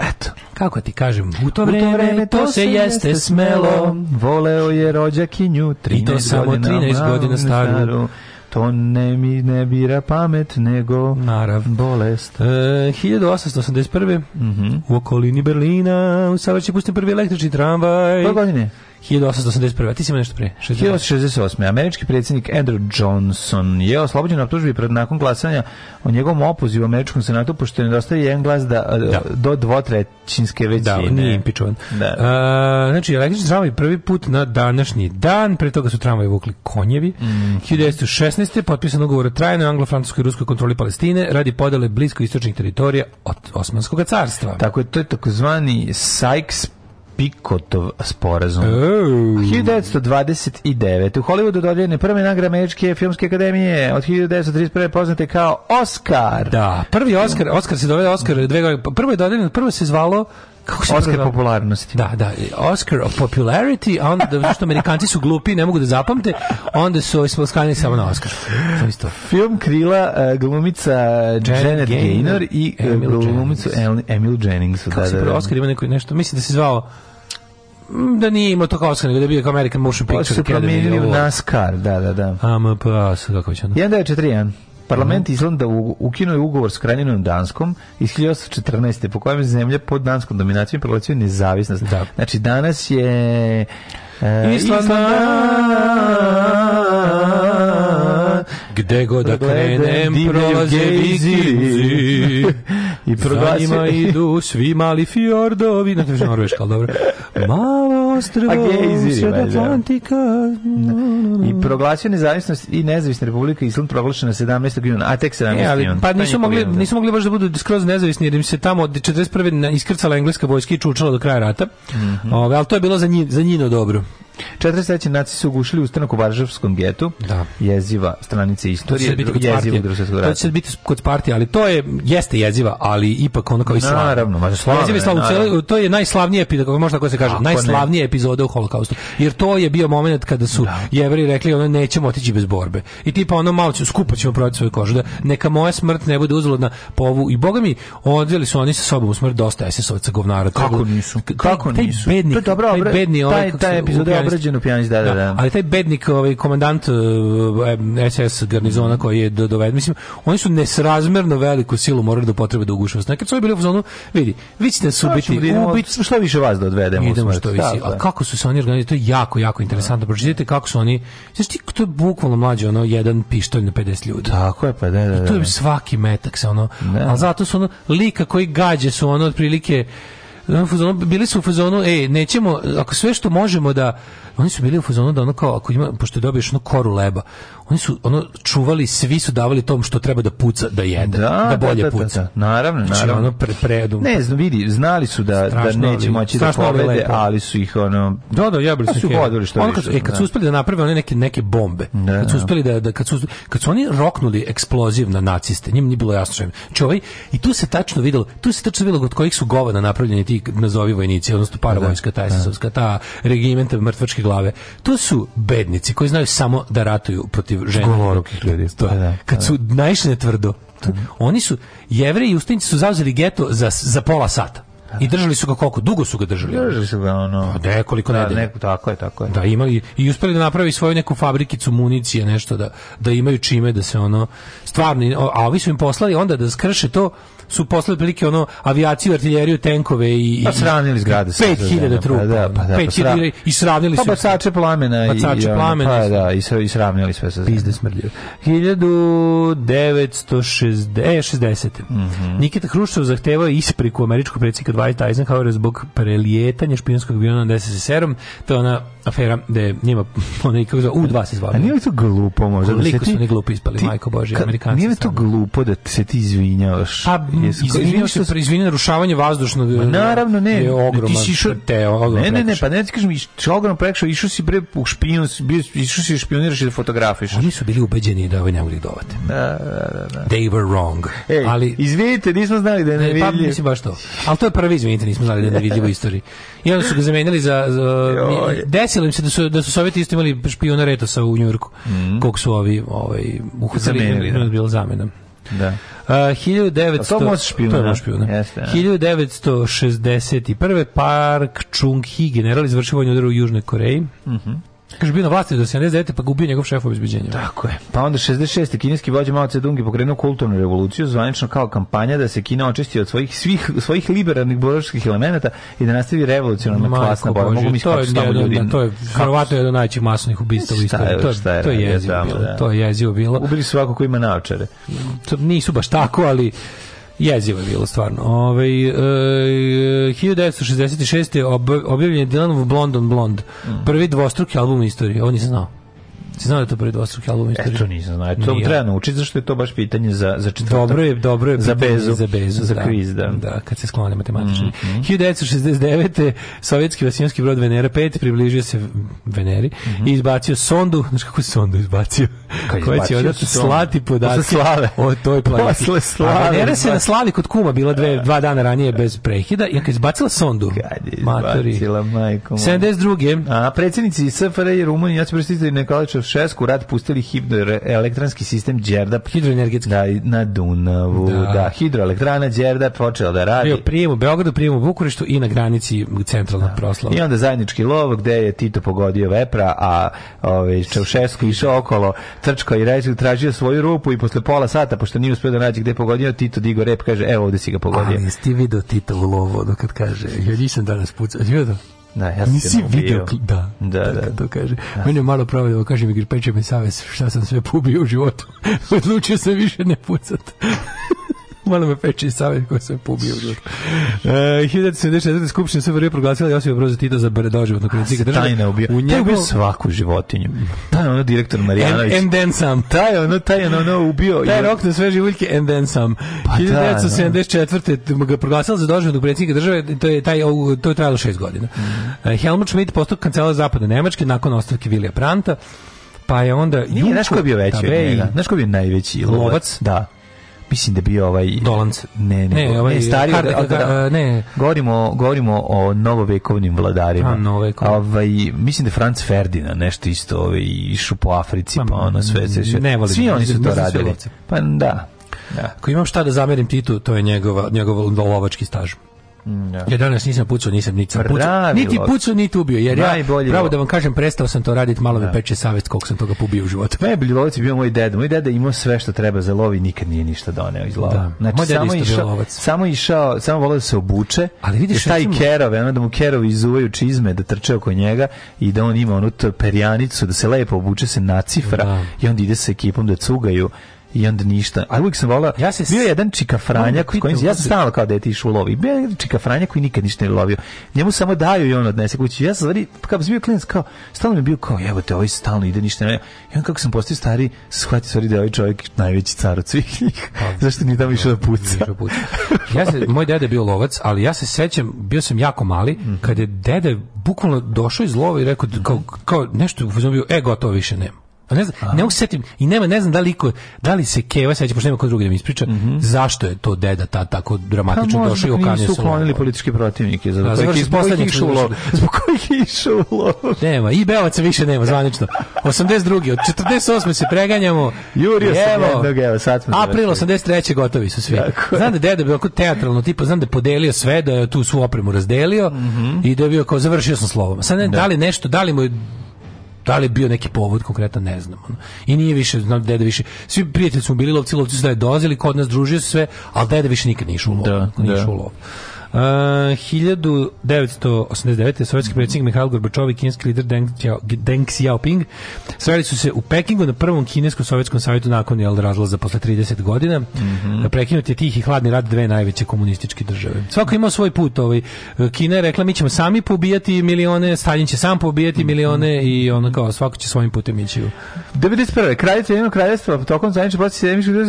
[SPEAKER 6] Eto. Kako ti kažem,
[SPEAKER 7] u to vreme, u to, vreme to, se jeste smelo. Voleo je rođakinju 13 I to samo 13 godina staru.
[SPEAKER 6] To ne mi ne bira pamet, nego
[SPEAKER 7] Narav.
[SPEAKER 6] bolest.
[SPEAKER 7] E, 1881. Mm -hmm. U okolini Berlina u savrći pušten prvi električni tramvaj.
[SPEAKER 6] Koje godine?
[SPEAKER 7] 1881. Ti si ima nešto prije? 1868.
[SPEAKER 6] Američki predsjednik Andrew Johnson je oslobođen optužbi pred nakon glasanja o njegovom opozivu u Američkom senatu, pošto je nedostaje jedan glas da, da. do dvotrećinske da, većine. Da, nije
[SPEAKER 7] impičovan.
[SPEAKER 6] Da.
[SPEAKER 7] A, znači, električni tramvaj prvi put na današnji dan, pre toga su tramvaje vukli konjevi. Mm. 1916. potpisan ugovor o trajnoj anglo-francuskoj i ruskoj kontroli Palestine radi podele blisko istočnih teritorija od Osmanskog carstva.
[SPEAKER 6] Tako je, to je takozvani Sykes Pikotov sporazum. Oh. 1929. U Hollywoodu dodeljene prve nagrade Američke filmske akademije od 1931. poznate kao Oscar.
[SPEAKER 7] Da, prvi Oscar, Oscar se dovede Oscar dve godine. Prvo je dodeljeno, prvo se zvalo
[SPEAKER 6] kako se Oscar prvo... popularnosti.
[SPEAKER 7] Da, da, Oscar of popularity, a onda da, što Amerikanci su glupi, ne mogu da zapamte, onda su ovi skanili samo na Oscar. Isto.
[SPEAKER 6] Film krila uh, glumica Janet, Janet Gaynor i e, Emil glumicu Jennings. Emil Jennings. Kako
[SPEAKER 7] da, se prvo da, da. Oscar ima neko nešto, mislim da se zvao da nije imao to kao Oscar, nego da je bio kao American Motion
[SPEAKER 6] pa Picture Academy. promijenili u NASCAR, da, da, da.
[SPEAKER 7] AMP, kako
[SPEAKER 6] će ono? 1941. Parlament mhm. Islanda ukinuo je ugovor s kraljinom Danskom iz 1814. po kojem zemlja pod danskom dominacijom proglasio nezavisnost. Da. Znači danas je
[SPEAKER 7] e, Islanda, gde god da krenem prolaze vikinzi. [laughs] I proglasio. Za njima idu svi mali fjordovi, ne znam norveška, ali dobro.
[SPEAKER 6] Malo ostrvo, sred Atlantika. Da.
[SPEAKER 7] I proglasio nezavisnost i nezavisna republika Island proglašena 17. juna,
[SPEAKER 6] a tek 17. E,
[SPEAKER 7] ali, juna. Pa nisu mogli, nisu mogli baš da budu skroz nezavisni, jer im se tamo od 41. iskrcala engleska vojska i čučala do kraja rata. Mm -hmm. Ove, ali to je bilo za, njih, za njino dobro.
[SPEAKER 6] 43. naci su ugušili ustanak u Varžavskom getu, da. jeziva stranica istorije,
[SPEAKER 7] to će biti
[SPEAKER 6] jeziva
[SPEAKER 7] drugog To će biti kod partije, ali to je, jeste jeziva, ali ipak ono kao i
[SPEAKER 6] slavno. Naravno,
[SPEAKER 7] mađa slavno. Jeziva i slavno, naravno. to je najslavnije, kako možda tako se kaže, Ako najslavnije ne. epizode u holokaustu. Jer to je bio moment kada su da. jevri rekli, ono, nećemo otići bez borbe. I tipa, ono, malo ću, skupo ćemo prodati svoju kožu, da neka moja smrt ne bude uzaludna po ovu. I boga mi, odveli su oni sa sobom u smrt dosta ss ovca govnara. Kako nisu? Kako da, nisu? Taj bedni, to je dobro, taj bedni, ovaj, taj, taj, taj epizoda
[SPEAKER 6] Obrađenu
[SPEAKER 7] pijanist, da, da, da, da. Ali taj bednik, ovaj komandant SS eh, eh, garnizona koji je doveden, mislim, oni su nesrazmerno veliku silu morali da potrebe da ugušu. Znači, kad su bili u zonu, vidi, vi ćete se ubiti,
[SPEAKER 6] da ubiti, što više vas da odvedemo. Idemo što
[SPEAKER 7] više. Da, A kako su se oni organizovali, to je jako, jako interesantno. Pročitajte kako su oni, znači, ti, to je bukvalno mlađe, ono, jedan pištolj na 50 ljudi.
[SPEAKER 6] Tako je, pa
[SPEAKER 7] da, da, da. I to je svaki metak se, ono, ali zato su ono, lika koji gađe su ono, otprilike, bili su u fazonu, ej, nećemo, ako sve što možemo da, oni su bili u fazonu da ono kao, ako ima, pošto dobiješ ono koru leba, oni su ono čuvali, svi su davali tom što treba da puca, da jede, da, da, da bolje da, da, puca.
[SPEAKER 6] Naravno,
[SPEAKER 7] znači,
[SPEAKER 6] naravno.
[SPEAKER 7] Ono pre, predum.
[SPEAKER 6] Ne
[SPEAKER 7] znam,
[SPEAKER 6] vidi, znali su da, da strašno da neće moći da pobede, ali su ih ono
[SPEAKER 7] Da, da, jebali su. Su
[SPEAKER 6] što ono kad, više, e, kad su da. uspeli da naprave one neke neke bombe, kad su uspeli da, da kad su kad su oni roknuli eksploziv na naciste, njima nije bilo jasno što Čovjek znači, i tu se tačno videlo, tu se tačno videlo kod kojih su govana napravljeni ti nazovi vojnici, odnosno
[SPEAKER 7] paravojska, ta SS-ovska, ta regimenta mrtvačke glave. To su bednici koji znaju samo da ratuju protiv protiv žena. Golorukih ljudi. To, da, da, da, kad da. su najšne tvrdo, to, oni su, jevreji i ustinci su zauzeli geto za, za pola sata. I držali su ga koliko? Dugo su ga držali.
[SPEAKER 6] Držali su ga ono. Pa nekoliko da, Neko, tako
[SPEAKER 7] je, tako je. Da imali i uspeli da napravi svoju neku fabrikicu municije, nešto da da imaju čime da se ono stvarno a ovi su im poslali onda da skrše to su posle prilike ono avijaciju, artiljeriju, tenkove i
[SPEAKER 6] pa sravnili zgrade
[SPEAKER 7] sa 5000 pa trupa. Da, pa da, pa da, pa sra... i sravnili
[SPEAKER 6] pa
[SPEAKER 7] su
[SPEAKER 6] pa bacače plamena i bacače plamena. Pa da, i i sravnili sve sa
[SPEAKER 7] pizde smrdljivo. 1960 e, 60. Mm -hmm. Nikita Hruščov zahtevao ispriku američkog predsjednika Dwight Eisenhowera zbog prelijetanja špijunskog aviona nad SSSR-om. To je ona afera da je njima [laughs] onaj kako zove U2 se zvao.
[SPEAKER 6] A nije li to glupo
[SPEAKER 7] možda?
[SPEAKER 6] Da Koliko
[SPEAKER 7] da se ti, su oni glupi ispali, ti, majko Bože, Amerikanci. Nije li to glupo da se ti izvinjavaš? Pa Mhm. Jesu, izvinio se, pre, izvini, narušavanje vazdušno Ma, e, naravno,
[SPEAKER 6] ne. je ogroman. Ti si išao, te, ogroman ne, ne, ne, pa ne ti kažem, išao ogroman prekšao, išao si bre u špinu, išao si da špioniraš i da fotografiš.
[SPEAKER 7] Oni su bili ubeđeni
[SPEAKER 6] da
[SPEAKER 7] ovaj ne mogu da
[SPEAKER 6] da, da, da,
[SPEAKER 7] da, They were wrong.
[SPEAKER 6] Ej, ali, izvinite, nismo znali da je nevidljivo.
[SPEAKER 7] Ne, pa mislim baš to. al to je prvi, izvinite, nismo znali da je nevidljivo u istoriji. I onda su ga zamenili za... za desilo im se da su, da su Sovjeti isto imali špionaretosa u Njurku, mm. kog su ovi ovaj, uhvatili. Zamenili.
[SPEAKER 6] Da.
[SPEAKER 7] Bilo zamena.
[SPEAKER 6] Da.
[SPEAKER 7] Uh, 1900 to je da. može špijuna. Jeste, 1961. Da. Park chung hi general izvršio vojnu udar u Južnoj Koreji. Mhm. Mm Kaže bio na vlasti do 79. pa gubio njegov šef obezbeđenja.
[SPEAKER 6] Tako je. Pa onda 66. kineski vođa Mao Zedong je pokrenuo kulturnu revoluciju zvanično kao kampanja da se Kina očisti od svojih svih svojih liberalnih boračkih elemenata i da nastavi revolucionarna klasna borba.
[SPEAKER 7] Mogu mi to je ljudi. Da, to je verovatno jedan od najvećih masovnih ubistava u istoriji. To je to je jezivo bilo. Da. To je jezivo bilo.
[SPEAKER 6] Ubili svako ko ima naočare. To
[SPEAKER 7] nisu baš tako, ali Jezivo je bilo stvarno. Ove, ovaj, e, 1966. objavljen je Dylanov Blond on Blond. Prvi dvostruki album istorije, On
[SPEAKER 6] je znao.
[SPEAKER 7] Ti znao da
[SPEAKER 6] to
[SPEAKER 7] prvi dvostruki album istorije? Eto
[SPEAKER 6] nisam znao. To Nije. treba naučiti zašto je to baš pitanje za, za četvrtak.
[SPEAKER 7] Dobro je, dobro je
[SPEAKER 6] za bezu.
[SPEAKER 7] Za bezu, za da, kviz,
[SPEAKER 6] da. Da, kad se sklone matematični. Mm -hmm.
[SPEAKER 7] 1969. sovjetski vasijanski brod Venera 5 približio se Veneri mm -hmm. i izbacio sondu. Znaš kako se sondu izbacio? Kaj koja će odati slati podatke
[SPEAKER 6] slave. o toj planeti. Posle slave. A
[SPEAKER 7] Venera se na slavi kod kuma bila dve, da. dva dana ranije bez prehida i kad izbacila sondu.
[SPEAKER 6] Kad je izbacila, majko.
[SPEAKER 7] 72.
[SPEAKER 6] A predsjednici SFRA i Rumunija, ja ću prestiti Nikolićev Ceaușescu rat pustili hidroelektranski sistem Đerdap. Hidroenergetski. Da, na Dunavu. Da, da hidroelektrana Đerdap počela da radi. Bio
[SPEAKER 7] prijem u Beogradu, prijem u Bukureštu i na granici centralna da. proslava.
[SPEAKER 6] I onda zajednički lov gde je Tito pogodio vepra, a ovaj Čaušesku išao okolo, trčka i reći tražio svoju rupu i posle pola sata pošto nije uspeo da nađe gde je pogodio, Tito digo rep kaže evo ovde si ga pogodio. Ali
[SPEAKER 7] jesi video Tito u lovu, kad kaže ja nisam danas pucao. Jesi
[SPEAKER 6] Da, ja
[SPEAKER 7] Nisi video, da,
[SPEAKER 6] da, da, da. to
[SPEAKER 7] kaže. Da. Mene je malo provedilo, da kaže mi, peče me savjes, šta sam sve pobio u životu. [laughs] Odlučio sam više ne pucat. Mala me peče i savjet koji sam pobio u žuru. Uh, 1974. Skupština se vrlo proglasila Josipa Broza Tita za doživotnog predsjednika
[SPEAKER 6] države. Tajna je ubio. U njegu... ubio svaku životinju. Taj je ono direktor Marijanović.
[SPEAKER 7] And, and then some. Taj je ono, taj je ono ubio.
[SPEAKER 6] Taj je rok na sve živuljke and then some. Pa
[SPEAKER 7] 1974. Da, da. ga proglasila za doživotnog predsjednika države. To je, taj, to je trajalo šest godina. Mm. E, Helmut Schmidt postao kancelar zapadne Nemačke nakon ostavke Vilija Pranta. Pa je onda...
[SPEAKER 6] Nije, znaš ko je bio veći od njega? Znaš ko je bio najveći? Lovac?
[SPEAKER 7] Da
[SPEAKER 6] mislim da bio ovaj Dolanc. Ne, ne,
[SPEAKER 7] ne, ovaj, ne
[SPEAKER 6] stari od, od, da.
[SPEAKER 7] ne.
[SPEAKER 6] Govorimo, govorimo o novovekovnim vladarima. A, novovekovnim. Ovaj, mislim da Franz Ferdinand nešto isto ovaj, išao po Africi, pa Ma, pa ono sve, se sve.
[SPEAKER 7] Ne
[SPEAKER 6] volim, svi oni su to radili. Pa da. Da.
[SPEAKER 7] Ako imam šta da zamerim Titu, to je njegova, njegov lovački staž. Ja. Mm, da. ja danas nisam pucao, nisam niti sam pucao, niti pucao, niti ubio, jer Najbolji ja, pravo da vam kažem, prestao sam to raditi, malo ja. me da. peče savest koliko sam toga pobio u životu. Najbolji
[SPEAKER 6] pa lovac je bio moj deda. Moj deda imao sve što treba za lov i nikad nije ništa doneo iz lova. Da. Znači, moj deda samo, išao, samo išao, samo volio da se obuče, ali vidiš taj recimo... kerove, ono da mu kerov izuvaju čizme, da trče oko njega i da on ima onu perjanicu, da se lepo obuče, se nacifra da. i onda ide sa ekipom da cugaju i onda ništa. A uvijek sam volao, ja se bio je jedan čika Franja, da koji, pitam, ja sam stalno kao da je ti išao lovi. Bio je čika Franja koji nikad ništa ne lovio. Njemu samo daju i on odnese kući. Ja sam stvari, kako sam bio klinac, kao, stalno mi je bio kao, evo te, ovaj stalno ide ništa ne. I on kako sam postao stari, shvatio stvari da je ovaj čovjek najveći car od svih njih. Pa, [laughs] Zašto nije tamo išao da puca? Da ja se, moj dede je bio lovac, ali ja se sećam, bio sam jako mali, mm. kad je dede bukvalno došao iz lova i rekao, kao, kao nešto, bio, e, gotovo više nema Pa ne znam, ne mogu setim i nema ne znam da li ko, da li se Keva seća pošto nema kod drugi da mi ispriča mm -hmm. zašto je to deda ta tako dramatično pa došao i
[SPEAKER 7] okanio pa se. uklonili politički protivnike
[SPEAKER 6] za da, kojih iz poslednjih lov. Zbog
[SPEAKER 7] kojih je u lov. Nema i Beovaca više nema zvanično. 82. od 48. se preganjamo.
[SPEAKER 6] Jurio
[SPEAKER 7] se jednog evo sad smo. April 83. gotovi su svi. Tako. Znam da deda bio teatralno tipa znam da je podelio sve da je tu svu opremu razdelio mm -hmm. i da je bio kao završio sam slovom. Sad ne, da. da li nešto, da li mu je da li je bio neki povod konkretno ne znam. Ono. I nije više, znam deda više. Svi prijatelji su bili lovci, lovci su da je dolazili kod nas družio sve, al deda više nikad nije išao
[SPEAKER 6] u lov. Da, nije da.
[SPEAKER 7] Uh, 1989. sovjetski predsjednik Mihail Gorbačov i kineski lider Deng, Deng Xiaoping sveli su se u Pekingu na prvom kinesko-sovjetskom savjetu nakon jel, razlaza posle 30 godina. Mm -hmm. Prekinut je tih i hladni rad dve najveće komunističke države. Svako imao svoj put. Ovaj. Kina je rekla mi ćemo sami pobijati milione, Stalin će sam pobijati mm -hmm. milione i ono kao svako će svojim putem ići.
[SPEAKER 6] 91. kraljica jednog kraljestva tokom zajedničke proces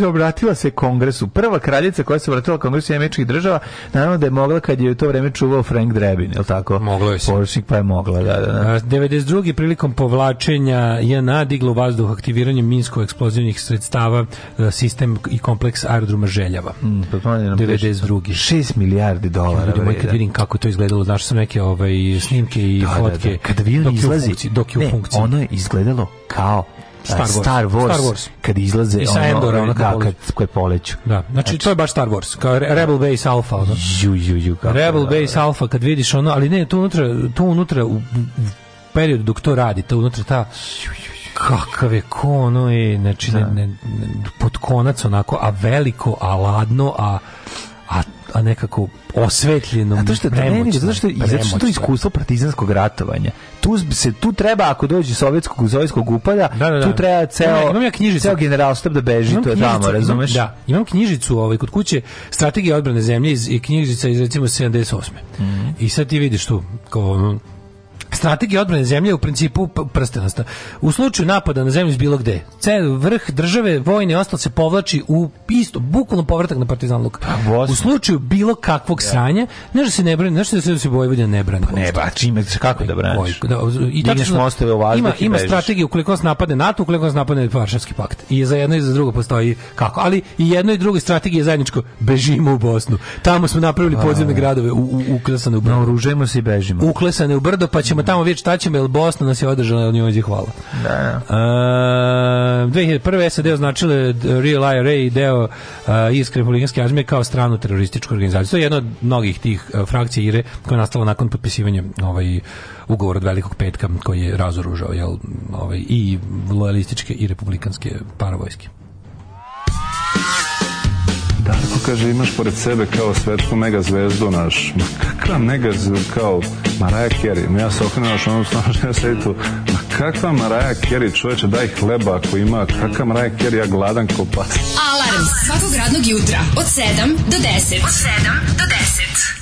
[SPEAKER 6] obratila se kongresu. Prva kraljica koja se obratila kongresu jednog država naravno da je mogla mogla kad je u to vreme čuvao Frank Drebin, je li tako?
[SPEAKER 7] Moglo je
[SPEAKER 6] se. Poručnik pa je mogla, da, da. da. A,
[SPEAKER 7] 92. prilikom povlačenja je nadiglo vazduh aktiviranjem minsko-eksplozivnih sredstava e, sistem i kompleks aerodroma Željava.
[SPEAKER 6] Mm, 92. 6
[SPEAKER 7] milijardi dolara. Ljudi moj, kad vidim kako to izgledalo, znaš sam neke ovaj, snimke i da, fotke
[SPEAKER 6] da, da. Kad dok, izlazi, dok je u funkciji. Ne, ono je izgledalo kao Star Wars. Star Wars, Star Wars. kad izlaze I sa ono, Endora, da, ono, da, kad, koje
[SPEAKER 7] poleću. Da, znači, znači, to je baš Star Wars, kao Rebel Base Alpha. Ono.
[SPEAKER 6] Ju, ju, ju,
[SPEAKER 7] kako, Rebel da, da Base da. Alpha, kad vidiš ono, ali ne, to unutra, to unutra u, periodu dok to radi, to unutra ta kakav je ko ono je, znači ne, ne, pod konac onako, a veliko, a ladno, a a, a nekako osvetljenom
[SPEAKER 6] zato što premoćnom, zato što, zato što to iskustvo partizanskog ratovanja tu se tu treba ako dođe sovjetskog sovjetskog upada da, da, da. tu treba ceo imam,
[SPEAKER 7] imam ja knjižicu
[SPEAKER 6] ceo generalstab da beži imam to je knjižicu, tamo razumeš
[SPEAKER 7] da imam knjižicu ovaj kod kuće strategije odbrane zemlje iz, i knjižica iz recimo 78 mm -hmm. i sad ti vidiš tu kao Strategija odbrane zemlje je u principu prstenasta. U slučaju napada na zemlju iz bilo gde, cel vrh države vojne ostal se povlači u isto, bukvalno povratak na Partizan Luk. Pa, u slučaju bilo kakvog da. sranja, ne da se ne brani, ne da se, da se Vojvodina ne brani.
[SPEAKER 6] Pa ne, ba, čime, kako da
[SPEAKER 7] braniš?
[SPEAKER 6] Da, i Digneš
[SPEAKER 7] mostove u vazduh ima, Ima strategiju ukoliko nas napadne NATO, ukoliko nas napadne Varšavski pakt. I za jedno i za drugo postoji kako. Ali i jedno i drugo strategije zajedničko, bežimo u Bosnu. Tamo smo napravili podzemne gradove, u, u,
[SPEAKER 6] uklesane
[SPEAKER 7] u
[SPEAKER 6] brdo. Naoružujemo se i bežimo.
[SPEAKER 7] Uklesane u brdo, pa ćemo ćemo tamo vidjeti šta ćemo, jer Bosna nas je održala, od njođe hvala.
[SPEAKER 6] Da, da. Ehm, eh, a,
[SPEAKER 7] 2001. SAD označile Real IRA i deo a, eh, iskre poliganske armije kao stranu terorističku organizaciju. To je jedna od mnogih tih a, eh, frakcija IRE koja je nastala nakon potpisivanja ovaj, ugovor od velikog petka koji je razoružao jel, ovaj, i lojalističke i republikanske paravojske.
[SPEAKER 6] Darko kaže, imaš pored sebe kao svetsku megazvezdu naš. Ma kakva megazvezdu kao Maraja Kerry? Ja se okrenuo što ono stanočno ja sedi tu. Ma kakva Maraja Kerry, čoveče, daj hleba ako ima. Kakva Maraja Kerry, ja gladan kao pas. Alarm
[SPEAKER 8] svakog radnog jutra od 7 do 10.
[SPEAKER 9] Od 7 do 10.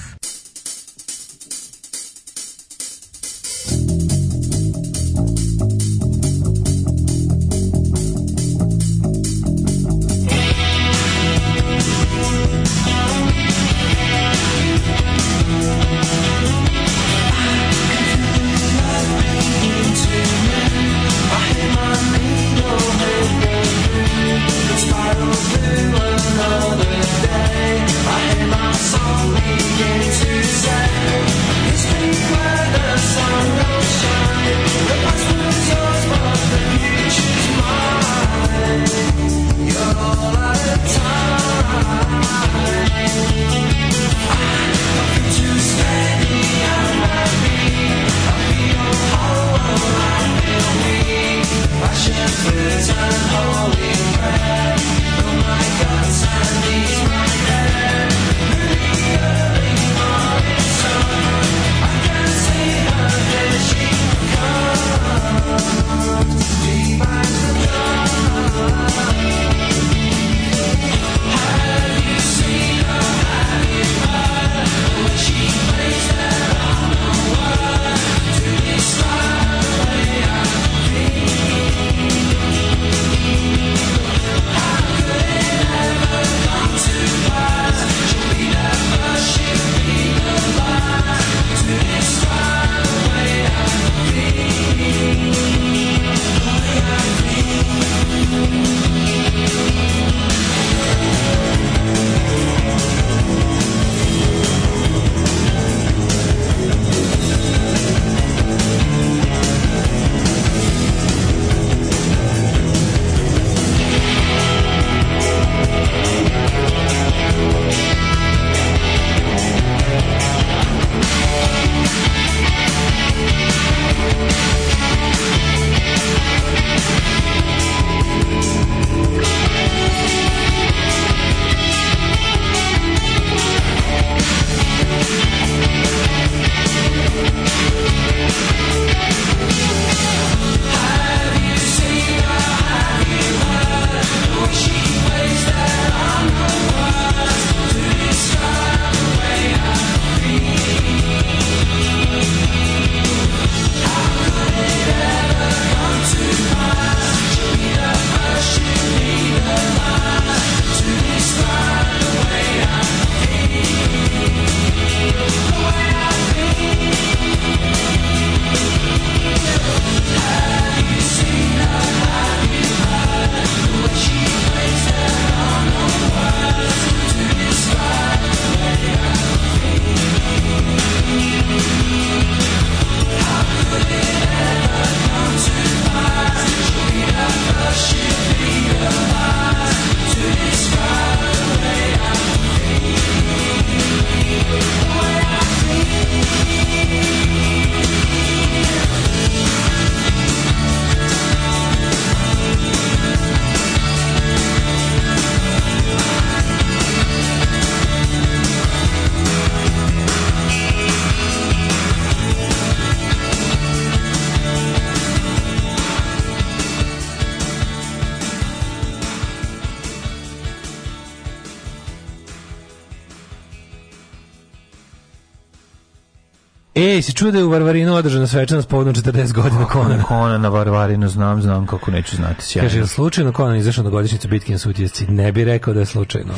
[SPEAKER 7] Ej, si čuo da u Varvarinu održana svečanost povodom 40 godina
[SPEAKER 6] oh, Konana? Konana na Varvarinu, znam, znam kako neću znati. Sjajno.
[SPEAKER 7] Kaže, slučajno Konan izašao na godišnjicu bitke na sutjesci. Ne bi rekao da je slučajno.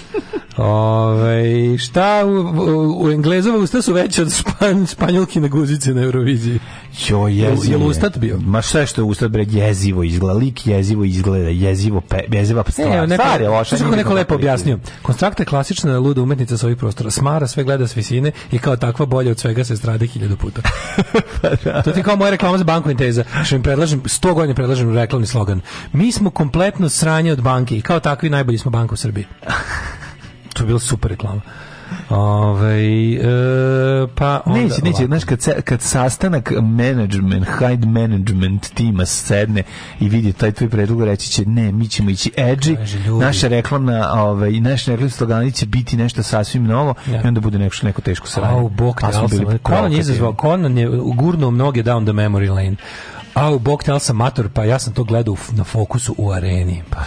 [SPEAKER 7] [laughs] Ove, šta u, u, u Englezova usta su veće od špan, Španjolki na guzice na Euroviziji.
[SPEAKER 6] Jo, jezivo. Jel
[SPEAKER 7] ustat bio?
[SPEAKER 6] Ma šta što je ustat, bre, jezivo izgleda. Lik jezivo izgleda, jezivo,
[SPEAKER 7] pe, jeziva
[SPEAKER 6] e, stvar.
[SPEAKER 7] Evo, neko, stvar je loša. Što neko lepo objasnio. Konstrakta je klasična luda umetnica s ovih prostora. Smara sve gleda s visine i kao takva bolje od svega se strade hiljadu puta. [laughs] Pa da. to ti kao moja reklama za banku Inteza. Što im predlažem, sto godina predlažem reklamni slogan. Mi smo kompletno sranje od banke i kao takvi najbolji smo banka u Srbiji. [laughs] to je bila super reklama. Ove, ovaj, e, pa
[SPEAKER 6] onda, neće, neće, znaš, kad, kad sastanak management, hide management tima sedne i vidi taj tvoj predlog, reći će, ne, mi ćemo ići edgy, naša reklamna, i ovaj, naš reklamni slogani će biti nešto sasvim novo ja. i onda bude neko, neko teško
[SPEAKER 7] sranje. Au, bok, te, pa bili Conan je izazvao, Conan je gurnuo mnoge down the memory lane. Au, bok, te, ali sam mator, pa ja sam to gledao na fokusu u areni. Pa,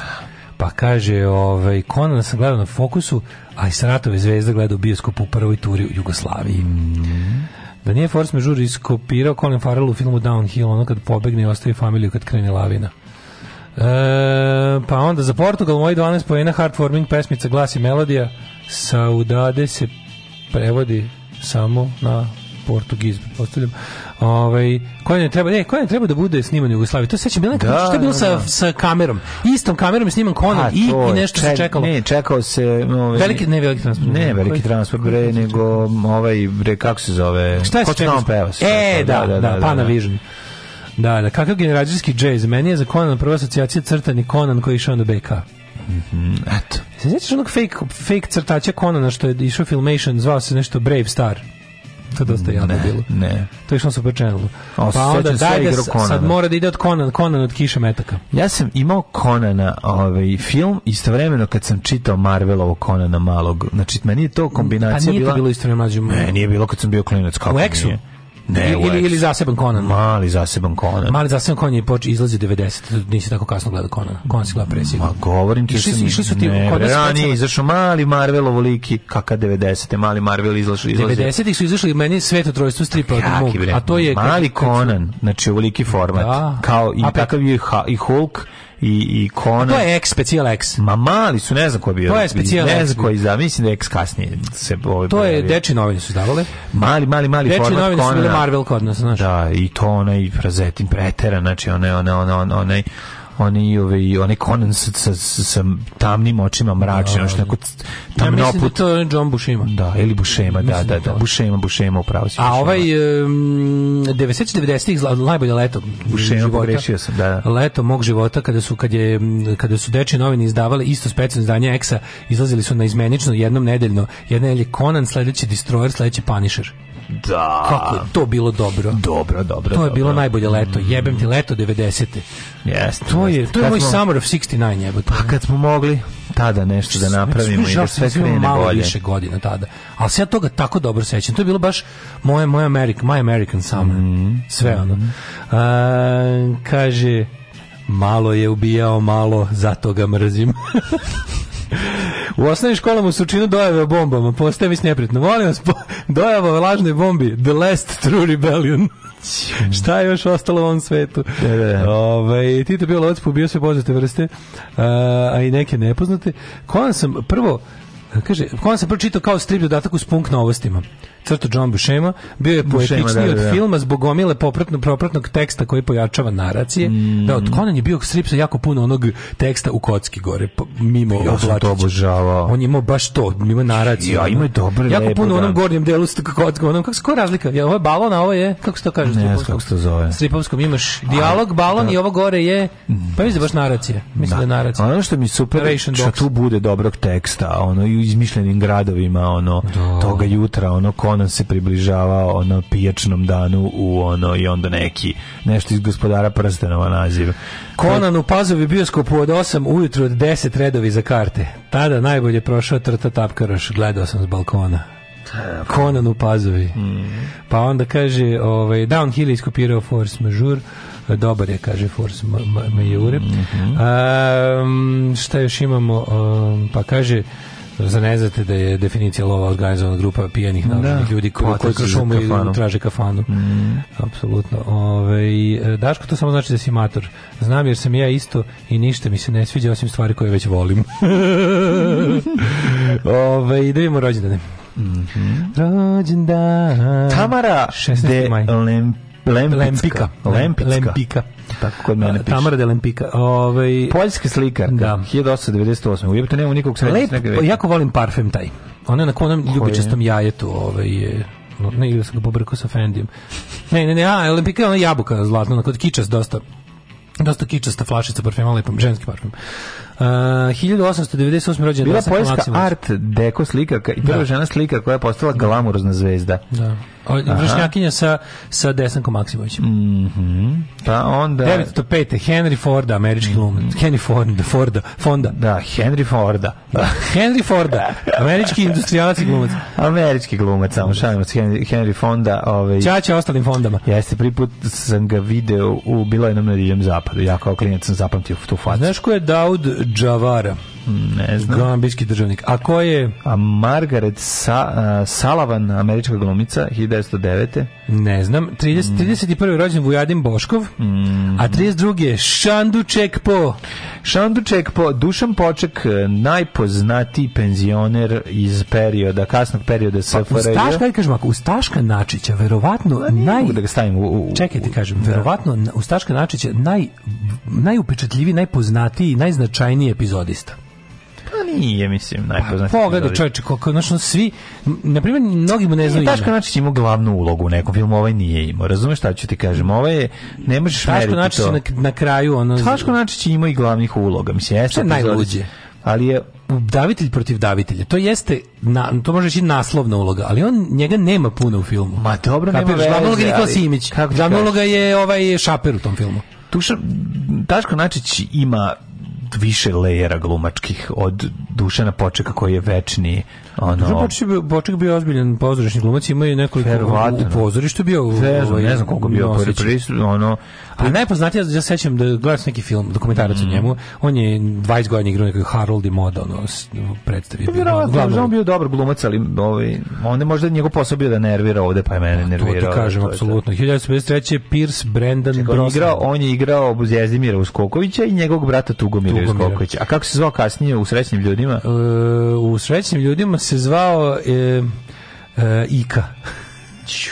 [SPEAKER 7] pa kaže, ovaj, Conan sam gledao na Fokusu, a i Saratove zvezda gledao bioskop u prvoj turi u Jugoslaviji. Mm -hmm. Da nije Force Majeure iskopirao Colin Farrell u filmu Downhill, ono kad pobegne i ostavi familiju kad krene lavina. E, pa onda za Portugal moji 12 pojena heartwarming pesmica glasi i melodija Saudade se prevodi samo na Portugiz, pretpostavljam. Ovaj koja ne treba, ne, koja ne treba da bude sniman u Jugoslaviji. To se sećam, bila da, što je bilo da, sa da. sa kamerom. Istom kamerom je sniman Conan i, i nešto ček, se čekalo.
[SPEAKER 6] Ne, čekao se
[SPEAKER 7] ovaj veliki ne veliki transport.
[SPEAKER 6] Ne, veliki transport bre, nego ovaj bre kako se zove?
[SPEAKER 7] Šta je
[SPEAKER 6] Ko čekao? Peva,
[SPEAKER 7] e, da, da, da, da, Panavision. Da, da, kakav generacijski džez. Meni je za Conan prva asocijacija crtani Conan koji je išao na
[SPEAKER 6] BK.
[SPEAKER 7] Mm
[SPEAKER 6] Eto. Se sjećaš onog
[SPEAKER 7] fake, fake crtača Conana što je išao Filmation, zvao se nešto Brave Star? to je dosta jadno bilo.
[SPEAKER 6] Ne.
[SPEAKER 7] To je
[SPEAKER 6] išlo
[SPEAKER 7] super
[SPEAKER 6] channelu. O, pa onda daj da
[SPEAKER 7] sad mora da ide od Conan, Conan od kiše metaka.
[SPEAKER 6] Ja sam imao Conana ovaj, film istovremeno kad sam čitao Marvelovo Conana malog. Znači, meni je to kombinacija bila... Pa
[SPEAKER 7] nije to bilo
[SPEAKER 6] istovremeno
[SPEAKER 7] mlađe.
[SPEAKER 6] Ne, nije bilo kad sam bio klinac. Kako
[SPEAKER 7] u Exu? Nije?
[SPEAKER 6] Ne,
[SPEAKER 7] ili, ili, zaseban Conan.
[SPEAKER 6] Mali zaseban Conan.
[SPEAKER 7] Mali zaseban Conan je poč izlazi 90, nisi tako kasno gleda Conan. Conan si gleda
[SPEAKER 6] presigurno. Ma govorim ti
[SPEAKER 7] išli, sam,
[SPEAKER 6] išli su ti ne, kod ranije izašao mali Marvel liki, kaka 90 mali Marvel izlazi. 90-ih
[SPEAKER 7] su izašli meni sveto trojstvo stripa od Mug,
[SPEAKER 6] a to je mali Conan, znači ovoliki format. Da. Kao i takav je i Hulk i, i Conan. To
[SPEAKER 7] je X, specijal X.
[SPEAKER 6] Ma mali su, ne znam ko je bio.
[SPEAKER 7] To je specijal X.
[SPEAKER 6] Ne znam koji za, mislim da je X kasnije se
[SPEAKER 7] ovaj
[SPEAKER 6] To je,
[SPEAKER 7] deči novine su davale.
[SPEAKER 6] Mali, mali, mali deči format novine
[SPEAKER 7] su bile Marvel kod nas,
[SPEAKER 6] znaš. Da, i to onaj Frazetin pretera, znači one one one, one, onaj oni ove i oni Conan sa, sa, sa tamnim očima mračnim, da,
[SPEAKER 7] što
[SPEAKER 6] tako tamno da. ja put. Da
[SPEAKER 7] to John Bushima
[SPEAKER 6] Da, ili Bushema da, da, da, da, Bushema Buscema upravo
[SPEAKER 7] si. A ovaj um, 90-90-ih najbolje leto
[SPEAKER 6] Bushema pogrešio sam, da, da.
[SPEAKER 7] Leto mog života kada su kad je kada su dečje novine izdavale isto specijalno izdanje Exa izlazili su na izmenično jednom nedeljno, jedna je Conan, sledeći Destroyer, sledeći Punisher.
[SPEAKER 6] Da.
[SPEAKER 7] Kako je to bilo dobro.
[SPEAKER 6] Dobro,
[SPEAKER 7] dobro. To
[SPEAKER 6] je dobro.
[SPEAKER 7] bilo najbolje leto. Jebem ti leto 90. -te.
[SPEAKER 6] Jeste.
[SPEAKER 7] To je, to je moj summer of 69 jebote.
[SPEAKER 6] Pa kad smo mogli tada nešto da napravimo i da sve krene malo bolje. više
[SPEAKER 7] godina tada. Ali se ja toga tako dobro sećam. To je bilo baš moje, moje American, my American summer. Mm. Sve ono. Mhm. A, kaže, malo je ubijao malo, zato ga mrzim. [laughs] U osnovnim školama su Sučinu dojave o bombama. Postaje mi nepretno. Molim vas, dojava o lažnoj bombi. The last true rebellion. [laughs] Šta je još ostalo u ovom svetu?
[SPEAKER 6] Da, da,
[SPEAKER 7] da. Ove, ovaj, Tito Bjelovac pobio sve poznate vrste, a, a i neke nepoznate. Kojan sam prvo, kaže, kojan sam čitao kao strip dodatak uz punk novostima crto John Buscema, bio je poetičniji Bushema, da, da, da, da. od filma zbog omile popratno, propratnog teksta koji pojačava naracije. Mm. Da, od Conan je bio strip sa jako puno onog teksta u kocki gore, mimo pa
[SPEAKER 6] ja sam to obožavao.
[SPEAKER 7] On je imao baš to, mimo naraciju.
[SPEAKER 6] Ja,
[SPEAKER 7] ima je
[SPEAKER 6] dobro.
[SPEAKER 7] Jako lepo, puno u onom da. gornjem delu sa kockom, onom, kako se razlika? Ja, ovo je balon, a ovo je, kako se to kaže?
[SPEAKER 6] Ne,
[SPEAKER 7] kako se
[SPEAKER 6] to zove.
[SPEAKER 7] Stripovskom imaš dijalog, balon da. i ovo gore je, mm. pa mislim da baš naracije. Mislim da, da naracija.
[SPEAKER 6] Ono što mi super, što tu bude dobrog teksta, ono, izmišljenim gradovima, ono, toga jutra, ono, ponovno se približavao ono pijačnom danu u ono i onda neki nešto iz gospodara prstenova naziv.
[SPEAKER 7] Konan u Pazovi bioskopu od 8 ujutru od 10 redovi za karte. Tada najbolje prošao Trta Tapkaroš, gledao sam s balkona. Konan u Pazovi. Mm. Pa onda kaže, ovaj, Downhill je iskopirao Force Majeure, dobar je, kaže Force Majeure.
[SPEAKER 6] Mm -hmm.
[SPEAKER 7] um, šta još imamo? Um, pa kaže, zanezate da je definicija lova organizovana grupa pijanih narodnih da. ljudi koji, koji šumu i traže kafanu. Mm. Apsolutno. Ove, ovaj, Daško, to samo znači da si mator. Znam jer sam ja isto i ništa mi se ne sviđa osim stvari koje već volim. [laughs] Ove, ovaj, da vidimo rođendane. Mm -hmm. Rođendan.
[SPEAKER 6] Tamara 16. maj. Lem,
[SPEAKER 7] Lempicka. Lempicka. Lempicka. Lempicka tako kod mene piše. Tamara Delempika. Ovaj
[SPEAKER 6] poljski slikar,
[SPEAKER 7] da.
[SPEAKER 6] 1898.
[SPEAKER 7] Ujebte nema nikog sreća. jako volim parfem taj. Ona na konom ljubičastom jajetu, ovaj je ne ili sam ga pobrkao sa Fendijem. Ne, ne, ne, a, Olimpika je ona jabuka zlatna, kod kičas dosta dosta kičasta flašica parfema, lepom, ženski parfem. Uh, 1898. rođena
[SPEAKER 6] Bila poljska art deko slikarka i da. prva da. žena slika koja je postala da. glamurozna zvezda.
[SPEAKER 7] Da. Vršnjakinja sa, sa Desankom
[SPEAKER 6] Maksimovićem. Mm -hmm. Pa onda...
[SPEAKER 7] 905. Henry Forda, američki
[SPEAKER 6] mhm.
[SPEAKER 7] glumac.
[SPEAKER 6] Mm -hmm. Henry
[SPEAKER 7] Forda, Forda, Fonda. Da, Henry
[SPEAKER 6] Forda. Da,
[SPEAKER 7] Henry Forda, američki industrijalac i glumac.
[SPEAKER 6] Američki glumac, samo šalimo se Henry, Henry Fonda. Ovaj... Čača
[SPEAKER 7] ostalim fondama.
[SPEAKER 6] Jeste, prvi put sam ga video u bilo jednom zapadu. Ja kao klinac sam zapamtio tu
[SPEAKER 7] facu. Znaš ko je Daud Džavara?
[SPEAKER 6] Ne znam. Gambijski
[SPEAKER 7] državnik. A ko je? A
[SPEAKER 6] Margaret Sa, uh, Salavan, američka glumica, 1909.
[SPEAKER 7] Ne znam. 30, mm. 31. rođen Vujadin Boškov,
[SPEAKER 6] mm.
[SPEAKER 7] a 32. je Šandu Čekpo.
[SPEAKER 6] Šandu Čekpo, Dušan Poček, e, najpoznatiji penzioner iz perioda, kasnog perioda
[SPEAKER 7] SFRJ. Pa, Ustaška, kažem ako, Ustaška Načića, verovatno pa, naj...
[SPEAKER 6] da ga stavim u... u
[SPEAKER 7] Čekajte, kažem, da. verovatno Ustaška Načića naj, najupečatljiviji, najpoznatiji, najznačajniji epizodista
[SPEAKER 6] nije, mislim, pa, najpoznatiji.
[SPEAKER 7] Pa, pogledaj, čovječe, kako, znaš, on svi, na primjer, mnogi mu ne znaju
[SPEAKER 6] ime. Taško Načić ima glavnu ulogu u nekom filmu, ovaj nije imao, razumeš šta ću ti kažem, ovaj je, ne možeš meriti to. Taško
[SPEAKER 7] Načić na, na kraju, ono...
[SPEAKER 6] Taško Načić ima i glavnih uloga, mislim, jeste. To je najluđe.
[SPEAKER 7] Ali je davitelj protiv davitelja. To jeste na, to može reći naslovna uloga, ali on njega nema puno u filmu.
[SPEAKER 6] Ma dobro, Kapir, nema
[SPEAKER 7] veze. uloga je Nikola Simić. Glavna uloga je ovaj Šaper u tom filmu.
[SPEAKER 6] Tuša, Daško Načić ima više lejera glumačkih od Dušana Počeka koji je večni
[SPEAKER 7] Ono,
[SPEAKER 6] Dužan Poček bio,
[SPEAKER 7] Poček bio ozbiljan pozorišni glumac, ima je nekoliko u da. pozorištu bio.
[SPEAKER 6] Verovatno, ne ovaj, znam koliko bio
[SPEAKER 7] prvi ono. A najpoznatija ja sećam da gledam neki film, dokumentarac mm. o njemu. On je 20 godina igrao neki Harold i Moda,
[SPEAKER 6] ono predstavio. Verovatno, on bio dobar glumac, ali ovaj je možda njegov posao bio da nervira ovde, pa je mene pa nervirao. To ti
[SPEAKER 7] kažem apsolutno. 1953 Pierce Brendan Brosnan.
[SPEAKER 6] On je igrao Buzjezdimira Uskokovića i njegovog brata Tugomira Uskokovića. A kako se zvao kasnije u srećnim ljudima? E,
[SPEAKER 7] u srećnim ljudima se zvao e, e, Ika. Ću.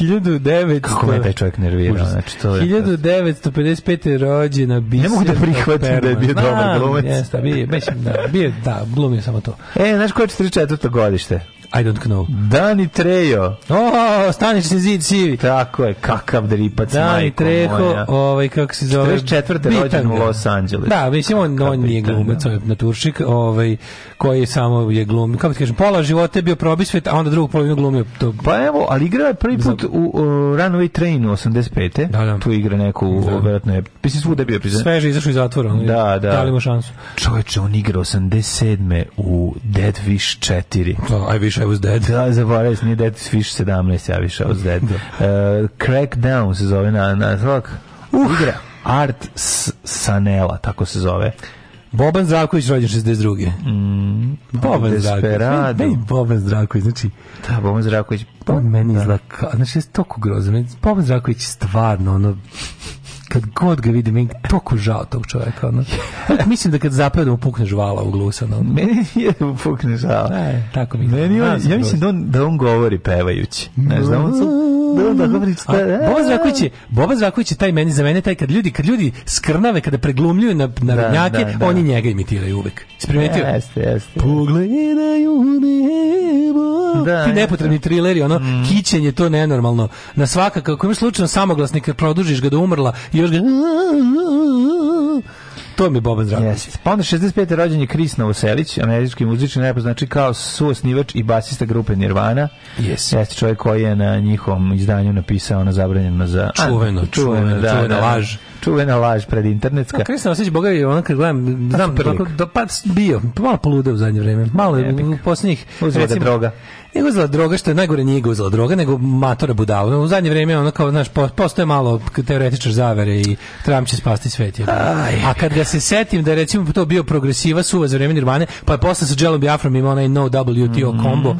[SPEAKER 7] 1900
[SPEAKER 6] Kako me taj čovjek nervira, Užas. znači
[SPEAKER 7] to je 1955. rođena
[SPEAKER 6] Biserno. Ne mogu da prihvatim da je bio dobar
[SPEAKER 7] glumac. Jeste, bio, mislim da, bio, da, glumio samo to.
[SPEAKER 6] E, znaš koje je 44. godište?
[SPEAKER 7] I don't know.
[SPEAKER 6] Dani Trejo.
[SPEAKER 7] O, se zid sivi.
[SPEAKER 6] Tako je, kakav dripac,
[SPEAKER 7] Dani Trejo, ovaj, kako se zove...
[SPEAKER 6] 44. rođen u Los Angeles.
[SPEAKER 7] Da, mislim, on, on nije da. glumac, on je naturšik, ovaj, koji samo je glum, kako ti kažem, pola života je bio probisvet, a onda drugu polovinu glumio.
[SPEAKER 6] To... Pa evo, ali igrao je prvi put u uh, Runaway Train u 85. Da, da. Tu igra neku, da. verovatno je, mislim, svuda je bio priznan. Sveže
[SPEAKER 7] izašao iz zatvora. On, da, da. Dali mu šansu.
[SPEAKER 6] Čoveče, on igra 87. u Dead Wish 4. Da, aj više
[SPEAKER 7] I was dead.
[SPEAKER 6] Da, zaboravio sam, nije dead fish 17, ja više I was dead. Da. uh, Crackdown se zove na, na, na
[SPEAKER 7] uh. igra
[SPEAKER 6] Art Sanela, tako se zove.
[SPEAKER 7] Boban Zdravković rođen 62.
[SPEAKER 6] Mm, Boban Zdravković. Meni Boban Zdravković, znači...
[SPEAKER 7] Da, Boban Zdravković.
[SPEAKER 6] Boban meni da. izgleda... Znači, je toliko grozno. Boban Zdravković stvarno, ono kad god ga vidim, meni toliko žao tog čovjeka. Ono. Mislim da kad zapeo da mu pukne žvala u glusa. Ono.
[SPEAKER 7] Meni je da mu pukne žvala. E,
[SPEAKER 6] tako mi meni on, ja mislim da on, da on govori pevajući. Znaš, da on
[SPEAKER 7] da, govori, da, da. Boba Zraković je, Boba Zraković je taj meni za mene taj kad ljudi kad ljudi skrnave kada preglumljuju na narodnjake, da, da, da, oni njega imitiraju uvek. primetio?
[SPEAKER 6] Jeste, jeste.
[SPEAKER 7] Pogledaju nebo. Da, Ti nepotrebni trileri, ono mm. kićenje to nenormalno. Na svaka kako imaš slučajno samoglasnika produžiš ga da umrla i još ga... To mi je Boban Zdravković. Yes.
[SPEAKER 6] Pa onda 65. rođen je Kris Novoselić, američki muzičar, najpoznači znači kao suosnivač i basista grupe Nirvana. Yes. Jeste čovjek koji je na njihovom izdanju napisao na zabranjeno za...
[SPEAKER 7] Čuveno, a, čuveno, čuveno, da, čuveno
[SPEAKER 6] da,
[SPEAKER 7] da, laž.
[SPEAKER 6] Čuvena laž pred internetska.
[SPEAKER 7] No, Kris Novoselić, boga je ono kad gledam, znam, do, do, pa bio, malo poludeo u zadnje vreme. Malo je u posljednjih...
[SPEAKER 6] Uzvode droga.
[SPEAKER 7] Nije uzela droga, što je najgore nije ga uzela droga, nego matora budala. U zadnje vrijeme ono kao, znaš, postoje malo teoretičar zavere i Trump će spasti svet. A kad ga se setim da je recimo to bio progresiva suva za vrijeme Nirvane, pa je posle sa Jelom Biafrom ima onaj No WTO mm -hmm. kombo,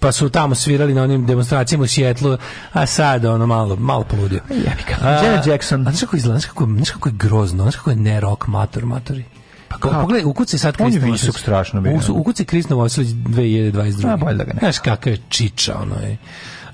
[SPEAKER 7] pa su tamo svirali na onim demonstracijama u Sjetlu, a sad ono malo, malo poludio.
[SPEAKER 6] Jebika.
[SPEAKER 7] Janet Jackson.
[SPEAKER 6] A znaš kako izgleda, znaš kako, znaš kako je grozno, znaš kako je ne rock mator, matori. Pa kao, pogledaj, ukucaj
[SPEAKER 7] sad
[SPEAKER 6] Krisno pa
[SPEAKER 7] Vasilić. On je
[SPEAKER 6] visok
[SPEAKER 7] strašno. Bio. Ukucaj Krisno Vasilić 2022. A, bolje
[SPEAKER 6] da ga
[SPEAKER 7] ne. Znaš kakav je čiča, ono je.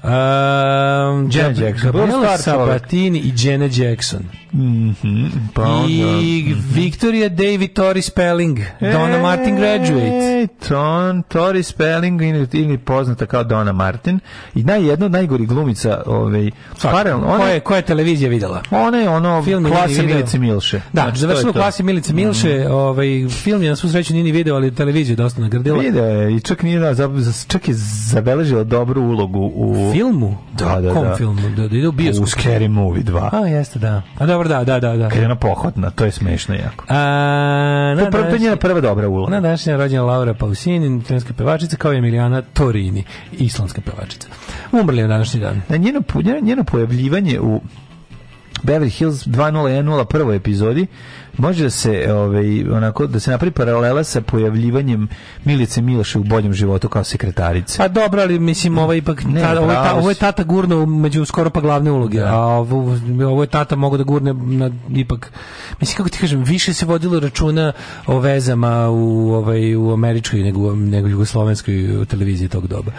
[SPEAKER 7] Um, Jackson. Gabriela Sabatini i Janet Jackson.
[SPEAKER 6] Mm I
[SPEAKER 7] mm -hmm. Victoria David Tori Spelling, e, Donna Martin Graduate.
[SPEAKER 6] Ton, Tori Spelling ili poznata kao Donna Martin. I najjedno od najgorih glumica ovaj,
[SPEAKER 7] paralelno. Ona, koje, koja je televizija videla?
[SPEAKER 6] Ona je ono film klasa Milice Milše.
[SPEAKER 7] Da, znači, završilo klasi Milice Milše. Mm -hmm. ovaj, film je na svu sreću nije
[SPEAKER 6] ni
[SPEAKER 7] video, ali televiziju dosta nagradila. Video je
[SPEAKER 6] i čak, nije, da, čak je zabeležila dobru ulogu u...
[SPEAKER 7] Filmu?
[SPEAKER 6] Da, da, da. Kom da.
[SPEAKER 7] filmu? Da, da
[SPEAKER 6] ide u bioskop. U Scary Movie 2.
[SPEAKER 7] A, jeste, da. A da, dobro, da, da, da. da.
[SPEAKER 6] Kad je ona to je smešno jako. A, na
[SPEAKER 7] to je
[SPEAKER 6] njena prva dobra uloga.
[SPEAKER 7] Na današnje je rođena Laura Pausini, italijanska pevačica, kao i Emiliana Torini, islamska pevačica. Umrli je današnji dan.
[SPEAKER 6] Na njeno, njeno pojavljivanje u Beverly Hills 2010 prvoj epizodi može da se ovaj onako da se napravi paralela sa pojavljivanjem Milice Miloše u boljem životu kao sekretarice.
[SPEAKER 7] Pa dobro, ali mislim ovo ipak ne, ta, ovo, je ta, ovo je tata gurno među skoro pa glavne uloge, da. a ovo, ovo je tata mogu da gurne na, ipak mislim kako ti kažem, više se vodilo računa o vezama u ovaj u američkoj nego nego jugoslovenskoj televiziji tog doba.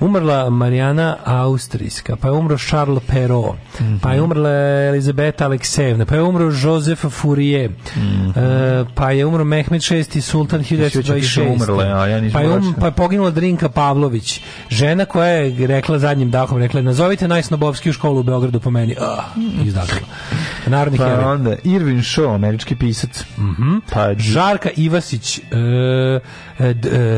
[SPEAKER 7] Umrla Marijana Austrijska, pa je umro Charles Perrault, mm -hmm. pa je mhm. umrla Elizabeta Aleksejevna, pa je umro Joseph Fourier,
[SPEAKER 6] Mm-hmm.
[SPEAKER 7] E, pa je umro Mehmed VI, sultan 1926. Da
[SPEAKER 6] umrle, a ja
[SPEAKER 7] pa, je um, pa je poginula Drinka Pavlović, žena koja je rekla zadnjim dahom, rekla nazovite najsnobovski u školu u Beogradu po meni. Ah, mm. izdakla. Narodni
[SPEAKER 6] pa heroj. onda Irvin Shaw, američki pisac.
[SPEAKER 7] Mm -hmm. pa, Žarka Ivasić, e, e, e,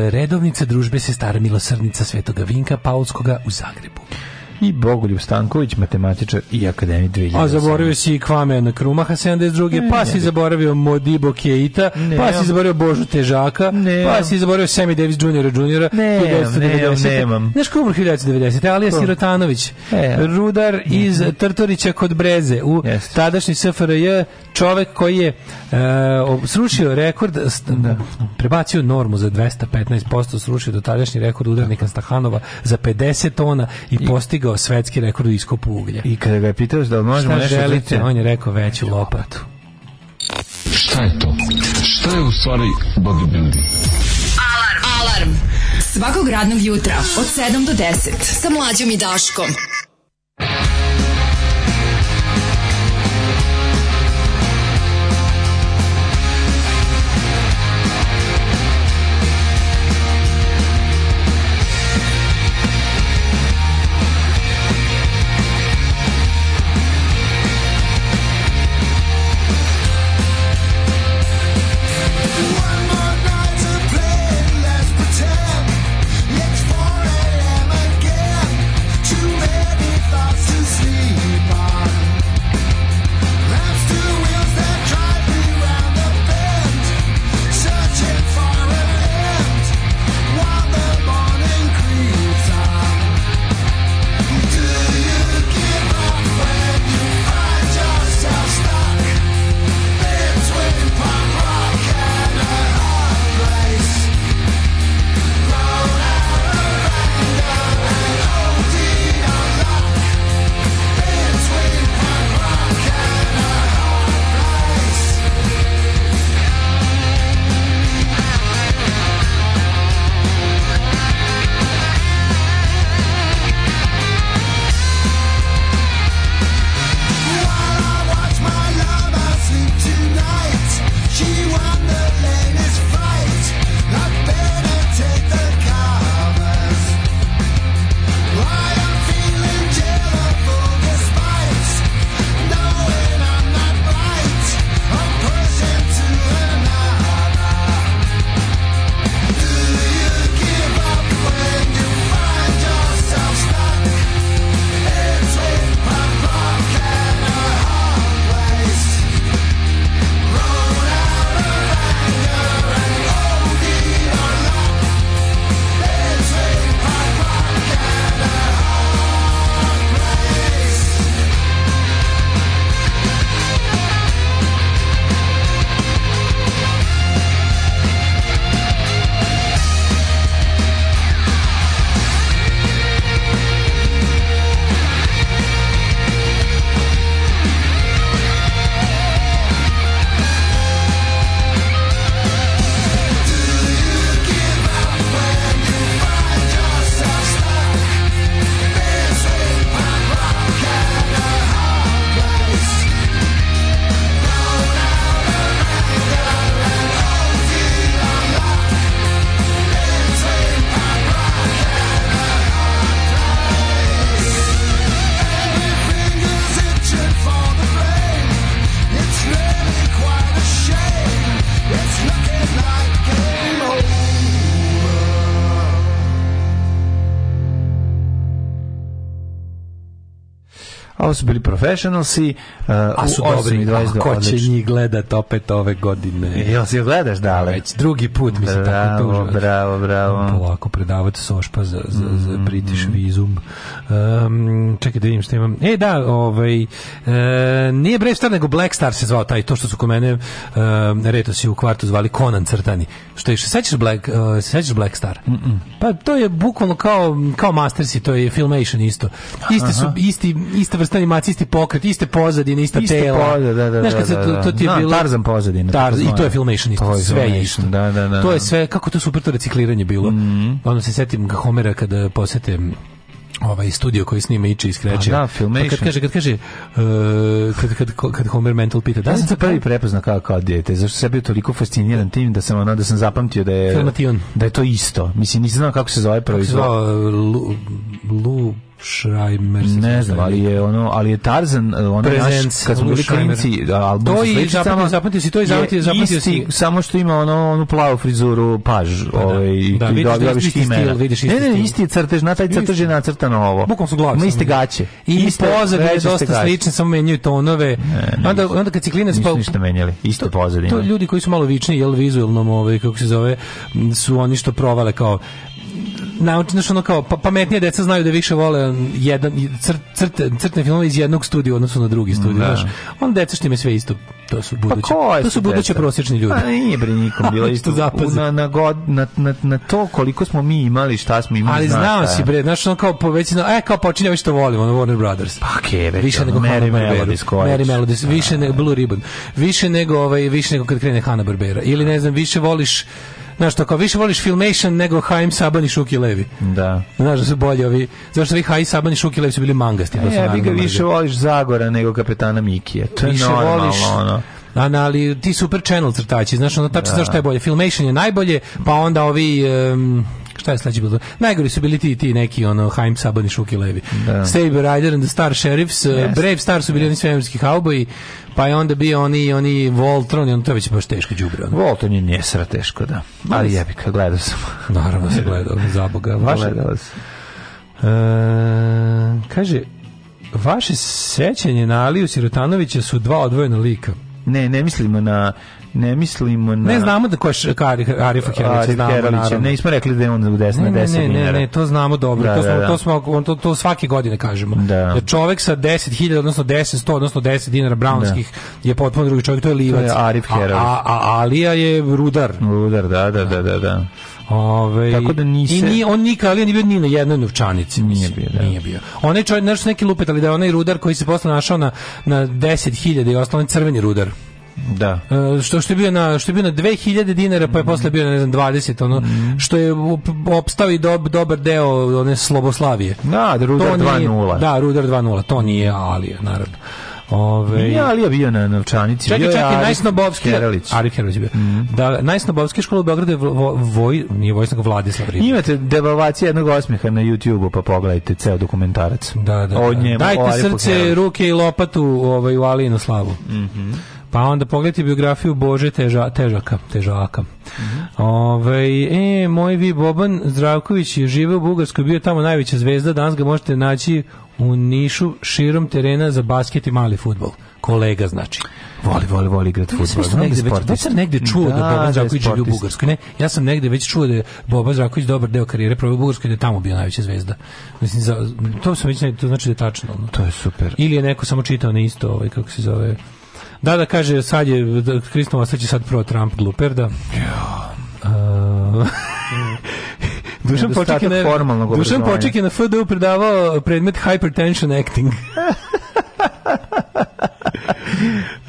[SPEAKER 7] redovnica družbe sestara milosrdnica Svetoga Vinka Paulskoga u Zagrebu
[SPEAKER 6] i Bogoljub Stanković, matematičar i akademik
[SPEAKER 7] 2000. A zaboravio si i Kvame na Krumaha 72. Pa ne, pa si zaboravio Modibo Keita, pa si zaboravio Božu Težaka, ne, pa si zaboravio Sammy Davis Juniora Juniora.
[SPEAKER 6] Ne, ne, nemam.
[SPEAKER 7] Znaš ko umro 1990. Alija Sirotanović, e, rudar iz Trtorića kod Breze u tadašnji SFRJ čovek koji je e, srušio rekord, da, prebacio normu za 215%, srušio do tadašnji rekord udarnika Stahanova za 50 tona i, postigao svetski rekord u iskopu uglja.
[SPEAKER 6] I kada ga
[SPEAKER 7] je
[SPEAKER 6] pitao da možemo nešto
[SPEAKER 7] želite,
[SPEAKER 6] on je rekao veću lopatu.
[SPEAKER 10] Šta je to? Šta je u stvari bodybuilding?
[SPEAKER 8] Alarm! Alarm! Svakog radnog jutra od 7 do 10 sa mlađom i Daškom.
[SPEAKER 6] Ovo su bili professionalsi.
[SPEAKER 7] Uh, A su dobri.
[SPEAKER 6] 22, ko će njih gledat opet ove godine?
[SPEAKER 7] Jel si gledaš da
[SPEAKER 6] dale? Već drugi put mi se tako
[SPEAKER 7] tužio. Bravo, bravo.
[SPEAKER 6] Polako predavati sošpa za, za, za mm-hmm. British mm. vizum.
[SPEAKER 7] Um, čekaj da vidim što imam. E, da, ovaj, e, nije Brave Star, nego Black Star se zvao taj, to što su ko mene um, reto si u kvartu zvali Conan Crtani što je sećaš Black uh, sećaš Black Star.
[SPEAKER 6] Mm
[SPEAKER 7] -mm. Pa to je bukvalno kao kao Masters i to je Filmation isto. Iste su Aha. isti ista vrsta animacije, isti pokret, iste pozadine,
[SPEAKER 6] ista
[SPEAKER 7] iste
[SPEAKER 6] tela. Pozad, da, da, Znaš da, kad
[SPEAKER 7] se da, da, da. to,
[SPEAKER 6] to ti je no,
[SPEAKER 7] da, bilo
[SPEAKER 6] Tarzan pozadine.
[SPEAKER 7] Tarzan I to je Filmation isto, je sve je isto.
[SPEAKER 6] Da, da, da,
[SPEAKER 7] to je da. sve kako to super to recikliranje bilo. Mm -hmm. Onda se setim Homera kada posete ovaj studio koji snima Iči iskreće. Pa
[SPEAKER 6] da, filmation. Pa kad
[SPEAKER 7] kaže, kad kaže, uh, kad, kad, kad Homer Mental pita,
[SPEAKER 6] da ja sam se prvi prepoznao kao, kao dete, zašto sam bio toliko fasciniran tim da sam, ono, da sam zapamtio da je...
[SPEAKER 7] Filmation.
[SPEAKER 6] Da je to isto. Mislim, nisam znao kako se zove
[SPEAKER 7] proizvod. Eh, lu, lu, Schreiber.
[SPEAKER 6] Ne znam, ali je ono, ali je Tarzan, ono naš, kad smo bili klinci, da, album
[SPEAKER 7] to sa sličicama. Zapamtio si, to je zapamtio, zapamtio
[SPEAKER 6] si. Samo što ima ono, onu plavu frizuru, paž, pa, da, ovaj, i
[SPEAKER 7] da, vidiš, isti stil, vidiš isti
[SPEAKER 6] Ne, ne,
[SPEAKER 7] isti je
[SPEAKER 6] crtež, na taj crtež je nacrtano ovo.
[SPEAKER 7] Bukom su glavi. Ima
[SPEAKER 6] iste gaće.
[SPEAKER 7] I iste, pozadine
[SPEAKER 6] je
[SPEAKER 7] dosta slične, samo menjaju tonove. onda, onda kad si klinac...
[SPEAKER 6] Nisu pa-
[SPEAKER 7] ništa
[SPEAKER 6] menjali, isto
[SPEAKER 7] pozadine. To ljudi koji su malo vični, jel vizualnom, ovaj, kako se zove, su oni što provale kao naučno što ono kao pa, pametnije deca znaju da više vole um, jedan cr, crte, crtne filmove iz jednog studija odnosno na drugi studij, da. znaš. On deca što im sve isto. To su pa buduće. Pa to su buduće prosječni ljudi.
[SPEAKER 6] Pa nije bre nikom [laughs] bilo isto
[SPEAKER 7] na, na, god, na, na, na, to koliko smo mi imali, šta smo imali.
[SPEAKER 6] Ali znao si bre, znaš, ono kao povećano, e kao počinje već što volimo, ono Warner Brothers.
[SPEAKER 7] Pa kebe,
[SPEAKER 6] više nego
[SPEAKER 7] Mary Melody
[SPEAKER 6] Mary Melody, više da. nego Blue Ribbon. Više nego ovaj, više nego kad krene Hanna Barbera. Ili ne znam, više voliš znaš, to kao više voliš Filmation nego Haim Saban i Šuki Levi. Da. Znaš da su bolji ovi, zašto vi Haim Saban i Šuki Levi su bili mangasti.
[SPEAKER 7] E, ja, vi ga više voliš Zagora nego kapetana Mikija. To je više normalno, voliš, ono.
[SPEAKER 6] Ana, ali ti super channel crtači, znaš, ono tačno da. zašto je bolje. Filmation je najbolje, pa onda ovi... Um, šta je sledeće bilo? Najgori su bili ti ti neki ono Haim Saban i Šuki Levi.
[SPEAKER 7] Da. Saber Rider and the Star Sheriffs, yes. Eh, Brave Star su bili yes. oni svemirski kauboji, pa je onda bio oni oni Voltron, on to je već baš
[SPEAKER 6] teško
[SPEAKER 7] đubre.
[SPEAKER 6] Voltron
[SPEAKER 7] je
[SPEAKER 6] njesra teško, da. Ali jebi ga, gledao sam.
[SPEAKER 7] [laughs] Naravno se gledao, za boga.
[SPEAKER 6] Vaše, gledao sam. E,
[SPEAKER 7] kaže, vaše sećanje na Aliju Sirotanovića su dva odvojena lika.
[SPEAKER 6] Ne, ne mislimo na ne mislimo na...
[SPEAKER 7] Ne znamo da ko je Kari, Arif Akelić, znamo naravno.
[SPEAKER 6] Ne, smo rekli da je on u na 10 dinara. ne,
[SPEAKER 7] ne, ne, to znamo dobro, da, to, smo, da, da. to, smo, on to, to svake godine kažemo. Da. da čovek sa 10.000, odnosno 10, 100, odnosno 10 dinara brownskih da. je potpuno drugi čovjek, to je Livac. To
[SPEAKER 6] je Arif Herović. A,
[SPEAKER 7] a, a Alija je Rudar.
[SPEAKER 6] Rudar, da, da, da, da. da.
[SPEAKER 7] Ove, Tako
[SPEAKER 6] da nise... I
[SPEAKER 7] nije, on nikad, ali nije bio ni na jednoj novčanici.
[SPEAKER 6] Mislim. Nije bio,
[SPEAKER 7] da. Nije
[SPEAKER 6] bio.
[SPEAKER 7] Onaj čovjek, nešto neki lupet, ali da je onaj rudar koji se posle našao na, na 10.000 i ostalo crveni rudar.
[SPEAKER 6] Da.
[SPEAKER 7] E, što što je bio na što je bio na 2000 dinara, pa je mm. posle bio na ne znam 20, ono mm. što je opstao i dob, dobar deo one Sloboslavije. Da,
[SPEAKER 6] da Rudar 2:0.
[SPEAKER 7] Da, Rudar 2:0, to nije ali naravno. Ove...
[SPEAKER 6] Nije Alija bio na novčanici.
[SPEAKER 7] Čekaj, čekaj, najsnobovski... Heralić. Arif Heralić bio. Mm. Da, najsnobovski škola u Beogradu je vo, voj, nije vojsnak Vladislav Ribić.
[SPEAKER 6] Imate devalvacija jednog osmiha na YouTube-u, pa pogledajte ceo dokumentarac.
[SPEAKER 7] Da, da. O da. njemu, Dajte srce, ruke i lopatu ovaj, u Alijinu slavu. Mhm. Mm Pa onda pogledajte biografiju Bože teža, Težaka. težaka. Mm -hmm. Ove, ovaj, e, moj vi Boban Zdravković je žive u Bugarskoj, bio tamo najveća zvezda, danas ga možete naći u Nišu širom terena za basket i mali futbol. Kolega znači.
[SPEAKER 6] Voli, voli, voli igrati
[SPEAKER 7] futbol. Ja sam da, negde, već, da već sam negde čuo da, da Boban da Zdravković živi u Bugarskoj. Ne, ja sam negde već čuo da je Boban Zdravković dobar deo karijere proveo u Bugarskoj da je tamo bio najveća zvezda. Mislim, za, to sam već negde, to znači da je tačno.
[SPEAKER 6] No. To je super.
[SPEAKER 7] Ili je neko samo čitao na isto, ovaj, kako se zove, Da, da, kaže, sad je, da, Kristova sad će sad pro Trump gluper, da. Uh, [laughs] Dušan Poček je na, Dušan Poček je na FDU predavao predmet Hypertension Acting. [laughs]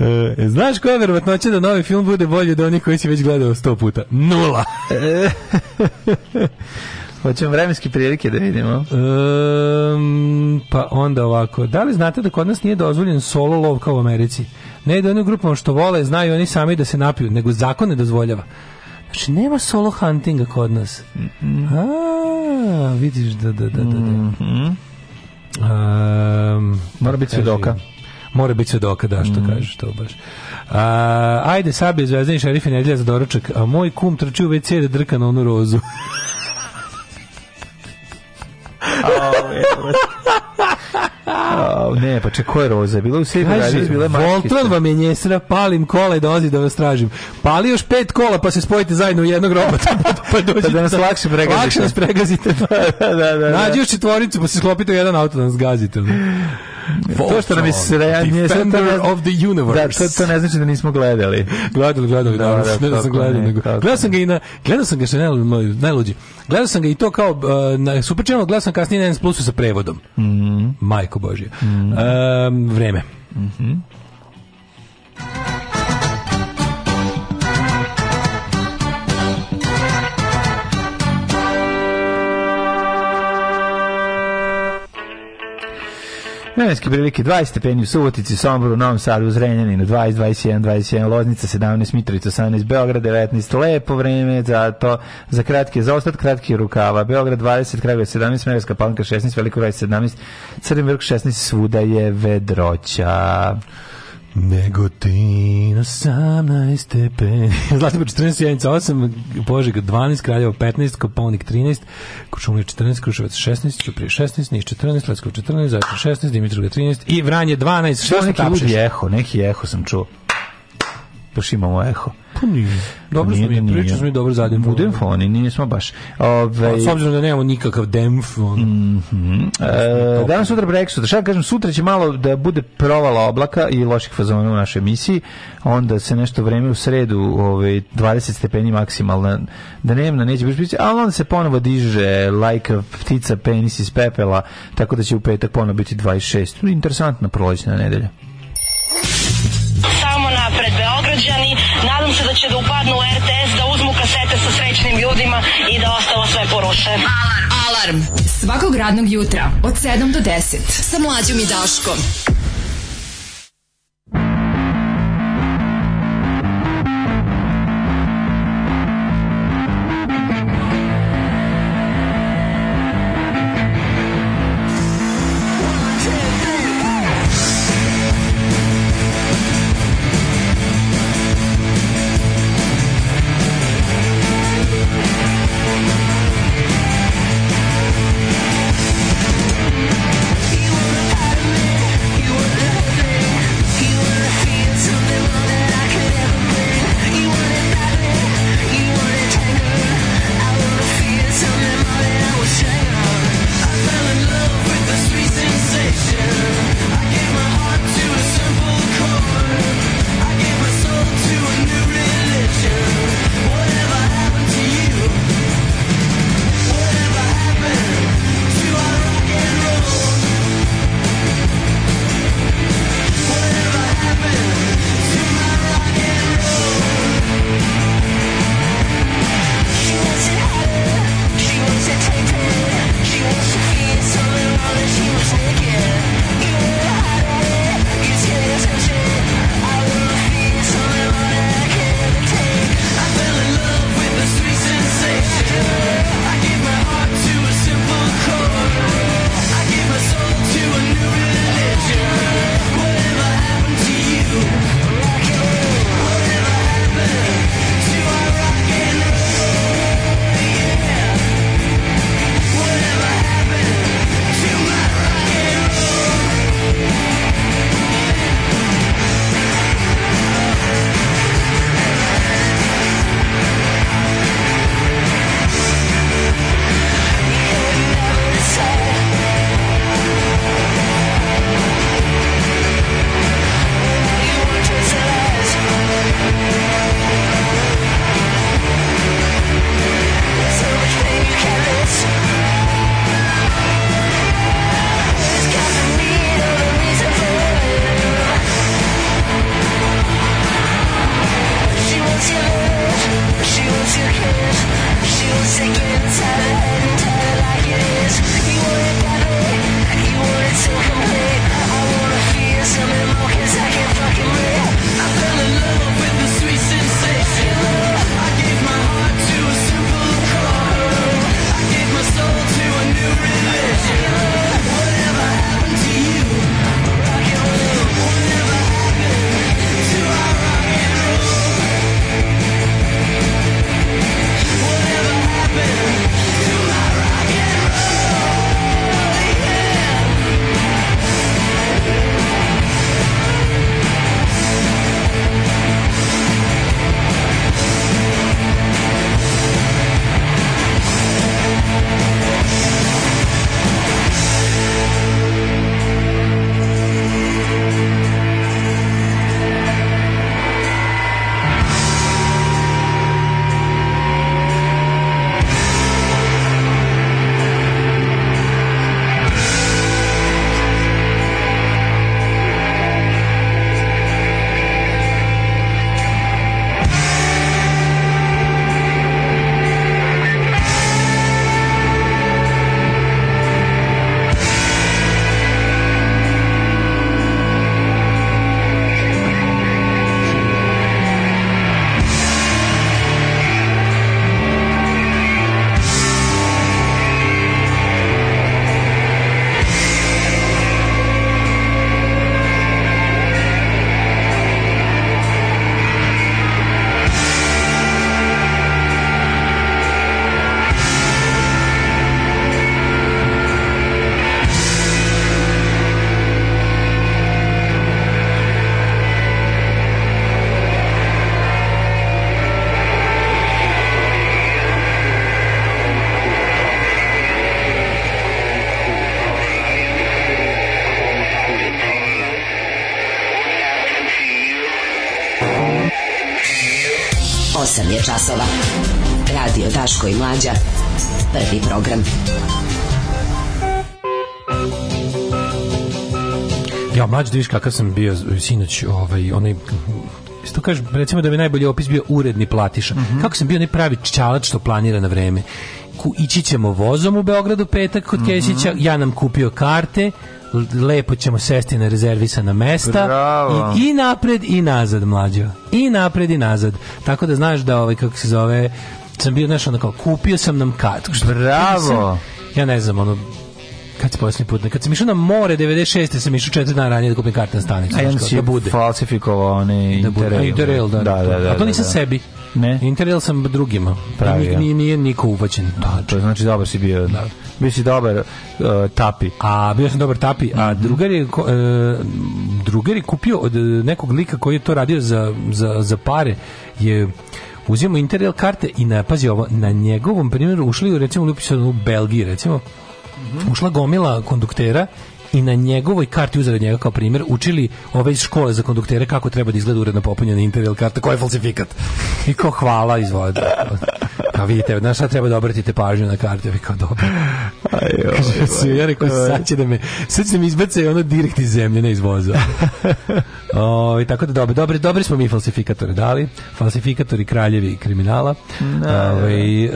[SPEAKER 7] e, znaš koja je verovatnoća da novi film bude bolji od onih koji si već gledao sto puta? Nula!
[SPEAKER 6] [laughs] Hoćemo vremenske prilike da vidimo.
[SPEAKER 7] Um, pa onda ovako. Da li znate da kod nas nije dozvoljen solo lov kao u Americi? Ne da onim grupama što vole, znaju oni sami da se napiju, nego zakon ne dozvoljava. Znači, nema solo huntinga kod nas. A, vidiš, da, da, da, da. Um,
[SPEAKER 6] Mora biti svedoka
[SPEAKER 7] mora biti svedoka, da, što mm. kažeš to baš. A, ajde, Sabi je zvezdani šerif i nedelja za doručak, a moj kum trči u WC da drka na onu rozu.
[SPEAKER 6] [laughs]
[SPEAKER 7] A, ne, pa ko je roza, bila u sebi, bila Voltron
[SPEAKER 6] vam je njesra, palim kola i dolazi da vas tražim. Pali još pet kola, pa se spojite zajedno u jednog robota, [laughs] pa
[SPEAKER 7] dođite. Pa da nas lakše pregazite.
[SPEAKER 6] Lakše nas pregazite. [laughs] da, da, da.
[SPEAKER 7] Nađi još četvoricu, pa se sklopite u jedan auto da nas gazite
[SPEAKER 6] to što nam je srejanje, sve
[SPEAKER 7] ne, of the universe.
[SPEAKER 6] Da, to, to ne znači da nismo gledali.
[SPEAKER 7] gledali, gledali, da, da,
[SPEAKER 6] ne da
[SPEAKER 7] sam gledao, nego. Gledao sam ga i na, gledao sam ga što je najluđi. Gledao sam ga i to kao, uh, na Super Channel gledao sam kasnije na NS Plusu sa prevodom.
[SPEAKER 6] Mm -hmm.
[SPEAKER 7] Majko Božje. Mm -hmm. um, vreme.
[SPEAKER 6] Mhm. Mm
[SPEAKER 7] Vremenske prilike 20 stepeni u Subotici, Somboru, Novom Sadu, Zrenjaninu 20, 21, 21, Loznica 17, Mitrovica 18, Beograd 19. Lepo vreme za to, za kratke, za ostat kratki rukava. Beograd 20, Kragujevac 17, Smederska Palanka 16, Veliko Vrać 17, Crni 16, svuda je vedroća. Negotin 18 stepeni. [laughs] Zlatibor 14, Janica 8, Požeg 12, Kraljevo 15, Koponik 13, Kočumlje 14, Kruševac 16, Ćuprije 16, Niš 14, Leskovo 14, Zajče 16, Dimitrov 13 i Vranje 12. Što neki
[SPEAKER 6] tapšeš? Neki eho sam čuo baš imamo eho. Pa nije. Dobro smo
[SPEAKER 7] mi,
[SPEAKER 6] da pričali smo i dobro za Demfon.
[SPEAKER 7] U Demfoni, nismo baš. Ove... Ovaj,
[SPEAKER 6] s obzirom da nemamo nikakav Demfon.
[SPEAKER 7] Mm -hmm. Da e, danas, sutra, prek sutra. Šta da kažem, sutra će malo da bude provala oblaka i loših fazona u našoj emisiji. Onda se nešto vreme u sredu, ove, ovaj, 20 stepeni maksimalna, da nemna, neće baš biti, ali onda se ponovo diže lajka ptica penis iz pepela, tako da će u petak ponovo biti 26. Interesantna prolećna nedelja.
[SPEAKER 11] ljudima i da ostalo sve poruše. Alarm! Alarm! Svakog radnog jutra od 7 do 10 sa mlađom i Daškom.
[SPEAKER 7] Ja, mlađi da viš kakav sam bio sinoć, ovaj, onaj što kaže recimo da bi najbolji opis bio uredni platiša. Mm -hmm. Kako sam bio najpravi pravi čalač što planira na vreme. Ku, ići ćemo vozom u Beogradu petak kod mm -hmm. Kesića, ja nam kupio karte, lepo ćemo sesti na rezervisana mesta
[SPEAKER 6] Bravo.
[SPEAKER 7] i, i napred i nazad mlađo i napred i nazad tako da znaš da ovaj kako se zove sam bio nešto ono kao kupio sam nam kartu
[SPEAKER 6] bravo
[SPEAKER 7] sam, ja ne znam ono Kad se poslednji put, kad sam išao na more 96. sam išao 4 dana ranije da kupim kartan stanicu. A jedan
[SPEAKER 6] si da bude. falsifikovao one da Interrail. Da. Interrail,
[SPEAKER 7] da. da, da, da,
[SPEAKER 6] da A
[SPEAKER 7] to da, nisam
[SPEAKER 6] da, da.
[SPEAKER 7] sebi.
[SPEAKER 6] Ne.
[SPEAKER 7] Interrail sam drugima. Pravi, nije, nije, nije niko uvaćen.
[SPEAKER 6] Da, to znači dobar si bio. Da. Bio si dobar uh, tapi.
[SPEAKER 7] A, bio sam dobar tapi. A mhm. drugar je, uh, drugar je kupio od e, nekog lika koji je to radio za, za, za pare. Je uzimo Interrail karte i na, pazi ovo, na njegovom primjeru ušli u, recimo, u Belgiji, recimo, -hmm. ušla gomila konduktera i na njegovoj karti uzeli njega kao primjer učili ove iz škole za konduktere kako treba da izgleda uredno popunjena interijal karta koja je falsifikat i ko hvala izvode kao vidite, znaš šta treba da obratite pažnju na kartu vi kao dobro Kaže, ja rekao, sad će da me sad će da me izbace ono direkt iz zemlje ne iz o, [laughs] i tako da dobro, dobri, dobri smo mi falsifikatori dali, falsifikatori kraljevi kriminala
[SPEAKER 6] no,
[SPEAKER 7] Ove,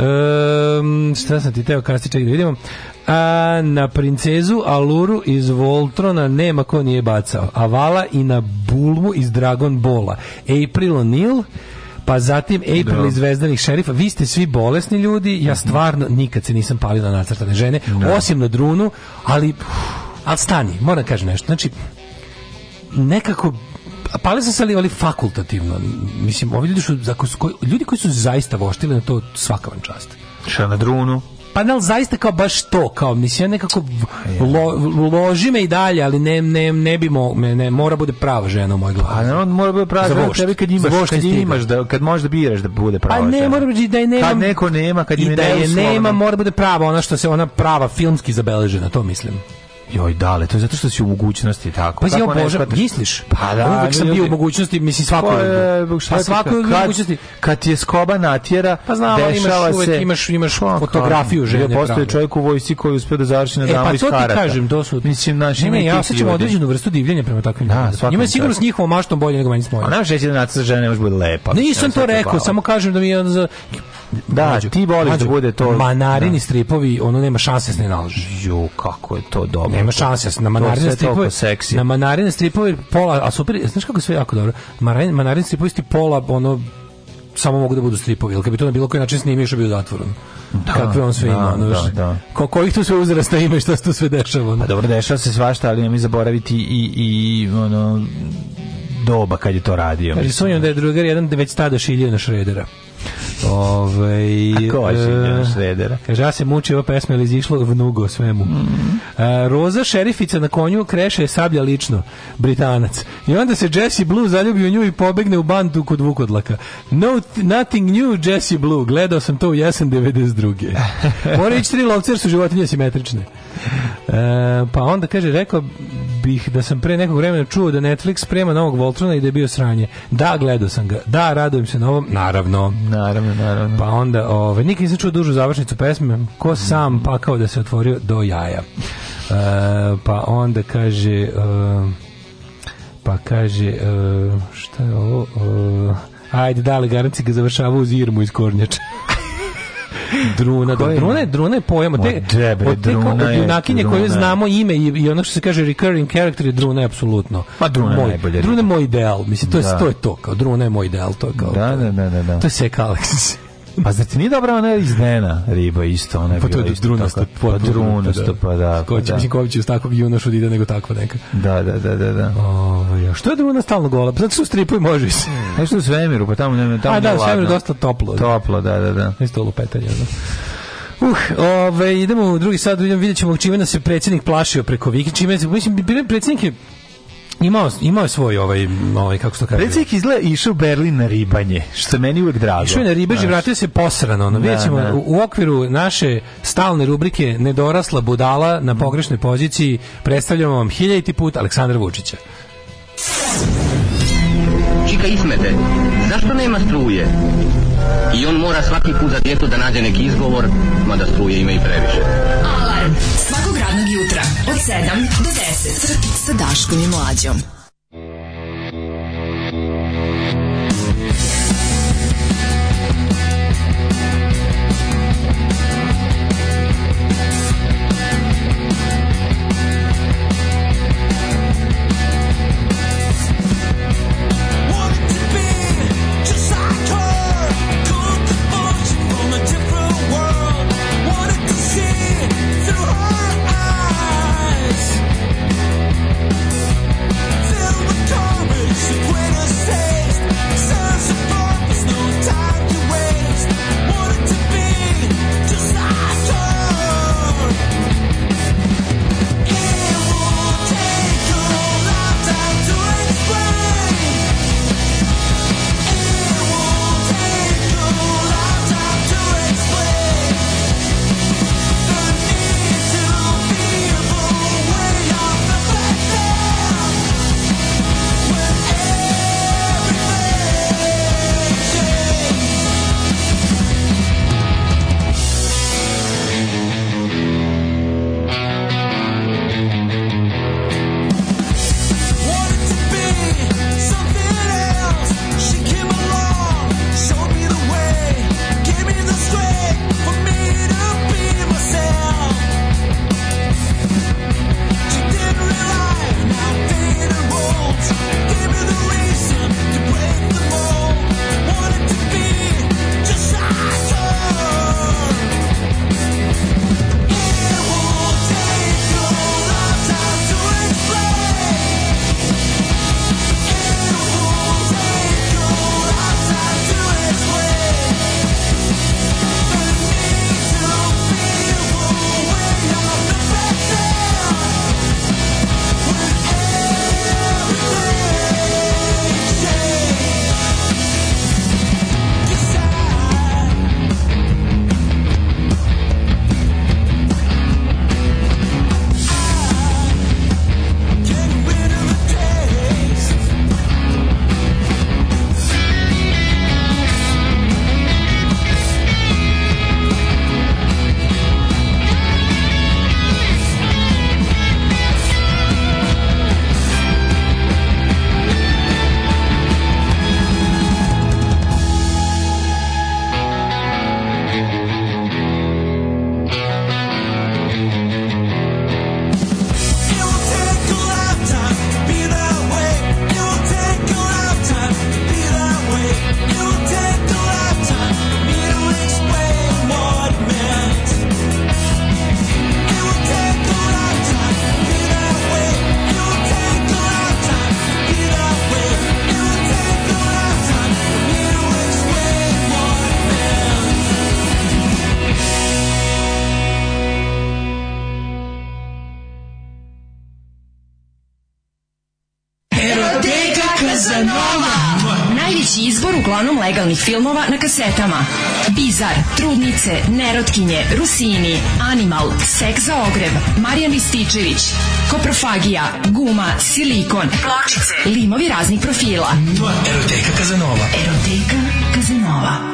[SPEAKER 7] um, šta sam ti teo kasti, čekaj da vidimo A, na princezu Aluru iz Voltrona nema ko nije bacao. Avala i na Bulmu iz Dragon Bola. April O'Neil pa zatim April iz Zvezdanih šerifa. Vi ste svi bolesni ljudi, ja stvarno nikad se nisam palio na nacrtane žene, da. osim na drunu, ali, ali stani, moram da kažem nešto. Znači, nekako pali sam se ali, ali fakultativno. Mislim, ovi ljudi, su, ljudi koji su zaista voštili na to svaka vam čast.
[SPEAKER 6] Šta na drunu?
[SPEAKER 7] panel zaista kao baš to, kao mislim ja nekako lo, loži me i dalje, ali ne ne ne bi mo, ne, mora bude prava žena u mojoj glavi. A
[SPEAKER 6] ne, on mora bude prava žena tebi kad imaš, kad imaš da kad možeš
[SPEAKER 7] da
[SPEAKER 6] biraš da bude prava. A pa
[SPEAKER 7] ne, žena. mora biti da je nema. Kad
[SPEAKER 6] neko nema, kad i da je
[SPEAKER 7] nema, mora bude prava, ona što se ona prava filmski zabeležena, to mislim.
[SPEAKER 6] Joj, dale, to je zato što si u mogućnosti, tako.
[SPEAKER 7] Pa ja obožavam, misliš? Pa
[SPEAKER 6] da, uvek sam
[SPEAKER 7] bio u mogućnosti, mislim svako. E, pa, je, pa svako u mogućnosti.
[SPEAKER 6] Kad ti
[SPEAKER 7] je
[SPEAKER 6] skoba natjera,
[SPEAKER 7] pa znam, dešava imaš, se. Imaš, imaš fotografiju
[SPEAKER 6] žene. Ja postoji čovjek u vojsci koji uspio da završi na damu iz karata. E,
[SPEAKER 7] pa to ti kažem, to su...
[SPEAKER 6] Mislim, naš,
[SPEAKER 7] ne, ja osjećam određenu vrstu divljenja prema takvim da, Njima je sigurno s njihovom maštom bolje nego
[SPEAKER 6] meni
[SPEAKER 7] s mojom. A naš reći da naca žene može
[SPEAKER 6] bude lepa. Nisam to rekao,
[SPEAKER 7] samo kažem da mi je...
[SPEAKER 6] Da, ti voliš da bude to...
[SPEAKER 7] Manarini da. stripovi, ono nema šanse se ne nalaži. Jo,
[SPEAKER 6] kako je to dobro
[SPEAKER 7] nema šanse na manarine stripove. Na manarin stripovi pola, a super, znaš kako sve jako dobro. manarin manarin stripovi isti pola ono samo mogu da budu stripovi, jer kad bi to na bilo koji način snimio, što bi u zatvoru. Da, Kakve on sve da, ima, no, da, da. Ko, kojih tu sve uzrasta ima i šta se tu sve dešava? No? A
[SPEAKER 6] pa dobro, dešava se svašta, ali mi zaboraviti i, i ono, doba kad je to radio.
[SPEAKER 7] Risonio da je drugar jedan već tada šiljio na Šredera.
[SPEAKER 6] Ove,
[SPEAKER 7] A ko je Žiljan Šredera? Kaže, ja se muči ova pesma, ali izišlo vnugo svemu.
[SPEAKER 6] Mm. A, e,
[SPEAKER 7] Roza šerifica na konju kreše je sablja lično, Britanac. I onda se Jesse Blue zaljubi u nju i pobegne u bandu kod Vukodlaka. No, nothing new Jesse Blue. Gledao sam to u jesen 92. [laughs] Mora ići tri lovce jer su životinje simetrične. E, pa onda kaže, rekao bih da sam pre nekog vremena čuo da Netflix sprema novog Voltrona i da je bio sranje. Da, gledao sam ga. Da, radujem se novom. Naravno.
[SPEAKER 6] Naravno, naravno.
[SPEAKER 7] Pa onda, ove, nikad nisam čuo dužu završnicu pesme. Ko sam pakao da se otvorio do jaja. E, pa onda kaže... E, pa kaže... E, šta je ovo? E, ajde, dale, garanci ga završava uz Irmu iz Kornjača. [laughs] Druna,
[SPEAKER 6] da, druna je,
[SPEAKER 7] druna je
[SPEAKER 6] pojam. Te, džebre, od te druna je, junakinje druna. koje znamo ime i, i ono što se kaže recurring character je druna je apsolutno. Pa druna moj, najbolje. Druna je moj ideal, mislim, to, je, da. to je to, kao
[SPEAKER 7] druna je moj ideal, to je kao... Da, da, da, da.
[SPEAKER 6] da. To je Sek Alexis.
[SPEAKER 7] Pa zar ti nije dobra ona iz riba isto? Ona
[SPEAKER 6] pa to je drunasto. Pa
[SPEAKER 7] da, da. drunasto, pa da. Pa
[SPEAKER 6] ko će,
[SPEAKER 7] da.
[SPEAKER 6] mislim, ko će uz takvog junošu da ide nego takva neka.
[SPEAKER 7] Da, da, da, da. da.
[SPEAKER 6] O, ovaj, ja. Što je druna stalno gola? Pa znači su stripu i može se.
[SPEAKER 7] Hmm, nešto u svemiru, pa tamo, tamo, tamo A,
[SPEAKER 6] da, u svemiru dosta toplo.
[SPEAKER 7] Toplo, da, da, da.
[SPEAKER 6] Isto lupetanje, da. Uh, ove, ovaj, idemo u drugi sad, vidjet ćemo čime nas je predsjednik plašio preko viki, čime, mislim, predsjednik je Imao, imao svoj ovaj, ovaj kako
[SPEAKER 7] se
[SPEAKER 6] kaže.
[SPEAKER 7] Recik izle išao u Berlin na ribanje, što meni uvek drago.
[SPEAKER 6] Išao je na ribanje, vratio se posrano. Ono, da, ćemo, da. U, u, okviru naše stalne rubrike Nedorasla budala na pogrešnoj poziciji predstavljamo vam hiljajti put Aleksandra Vučića.
[SPEAKER 11] Čika Ismete, zašto nema struje? I on mora svaki put za djetu da nađe neki izgovor, mada struje ima i previše. Alarm svakog radnog jutra od 7 do 10 se sa Daškom i Mlađom. dokumentarnih filmova na kasetama.
[SPEAKER 7] Bizar, Trudnice, Nerotkinje, Rusini, Animal, Sek za ogreb, Marijan Ističević, Koprofagija, Guma, Silikon, Pločice, limovi raznih profila. Eroteka Kazanova. Eroteka Kazanova.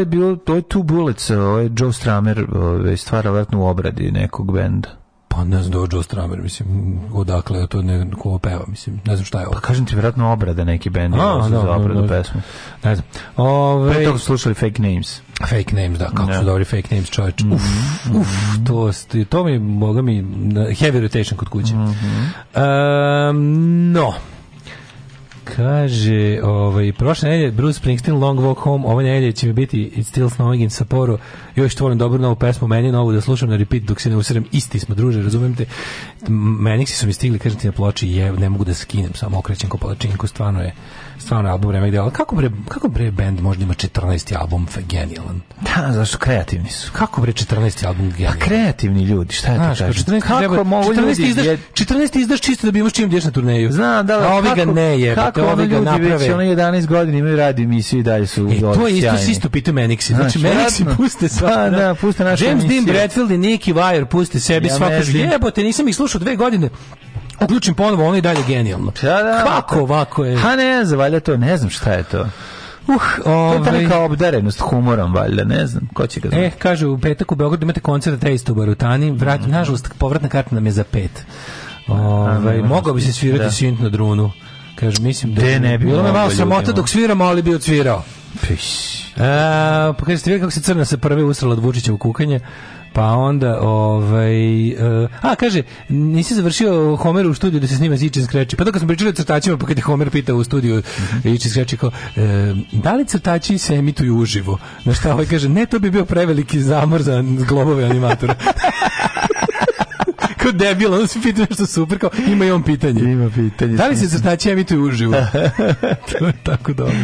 [SPEAKER 7] je bilo, to je Two Bullets, ovaj Joe Stramer ovaj, stvara verovatno u obradi nekog benda.
[SPEAKER 6] Pa ne znam da Joe Stramer, mislim, odakle da to ne ko peva, mislim, ne znam šta je pa ovo.
[SPEAKER 7] Pa kažem ti, verovatno obrada neki bend, no, da, za da, obradu
[SPEAKER 6] no, pesmu.
[SPEAKER 7] Ne
[SPEAKER 6] znam. Ove... Pre toga slušali Fake Names.
[SPEAKER 7] Fake Names, da, kako su dobri Fake Names, čovječ. Mm -hmm. Uf, mhm. uf, to, to mi, moga mi, heavy rotation kod kuće. Mm -hmm. um, no, Kaže, ovaj, prošle nedelje Bruce Springsteen Long Walk Home, ove nedelje će mi biti It's Still Snowing in Sapporo, još tvorim dobru novu pesmu, meni novu da slušam na repeat dok se ne usrem, isti smo druže, razumijem te. Meniksi su mi stigli, kažem ti na ploči, je, ne mogu da skinem, samo okrećem ko palačinku, stvarno je stvarno album vreme gde, ali kako bre, kako bre band možda ima 14. album genijalan?
[SPEAKER 6] Da, zašto kreativni
[SPEAKER 7] su. Kako bre 14. album pa genijalan?
[SPEAKER 6] Pa kreativni ljudi, šta je to
[SPEAKER 7] kažem? 14. Kako treba, 14 ljudi? Izdaš, je... 14. izdaš čisto da bi imaš čim da ideš na turneju.
[SPEAKER 6] Zna, da,
[SPEAKER 7] A ovi ga ne je,
[SPEAKER 6] kako ovi ga naprave. Već ono 11 godina imaju radio emisiju i dalje su
[SPEAKER 7] e, to je isto, si isto pitao Menixi. Znači, znači Menixi puste da,
[SPEAKER 6] sva. Da, da, puste naše
[SPEAKER 7] James Dean Bradfield i Nicky Wire puste sebi ja svako. Jebote, nisam ih slušao dve godine uključim ponovo, ono i dalje genijalno. Da, da, Kako ovako je? Ha
[SPEAKER 6] ne znam, valjda to, ne znam šta je to.
[SPEAKER 7] Uh,
[SPEAKER 6] ovaj...
[SPEAKER 7] To je ovaj-
[SPEAKER 6] neka obdarenost humorom, valjda, ne znam, ko će ga e, znati.
[SPEAKER 7] Eh, kaže, u petak u Beogradu imate koncert da isto u Barutani, vrat, mm -hmm. nažalost, povratna karta nam je za pet. Ovaj, mogao bi se da. svirati da. sint na drunu. Kaže, mislim
[SPEAKER 6] da...
[SPEAKER 7] De ne bi bilo me malo sramota dok sviramo, ali bi odsvirao.
[SPEAKER 6] Piš. A,
[SPEAKER 7] e, pa kaže, ste vidjeli kako se crna se prve usrala od Vučića u kukanje. Pa onda, ovaj... Uh, a, kaže, nisi završio Homer u studiju da se snima Zičin skreči. Pa tako smo pričali o crtačima, pa kad je Homer pitao u studiju mhm. Zičin skreči, kao, e, da li crtači se emituju uživo? Na šta ovaj kaže, ne, to bi bio preveliki zamor za globove animatora. [laughs] kao debil, onda se pita nešto super, kao ima i on pitanje. Ima
[SPEAKER 6] pitanje.
[SPEAKER 7] Da li se crtači emituju uživo? [laughs] to je tako dobro.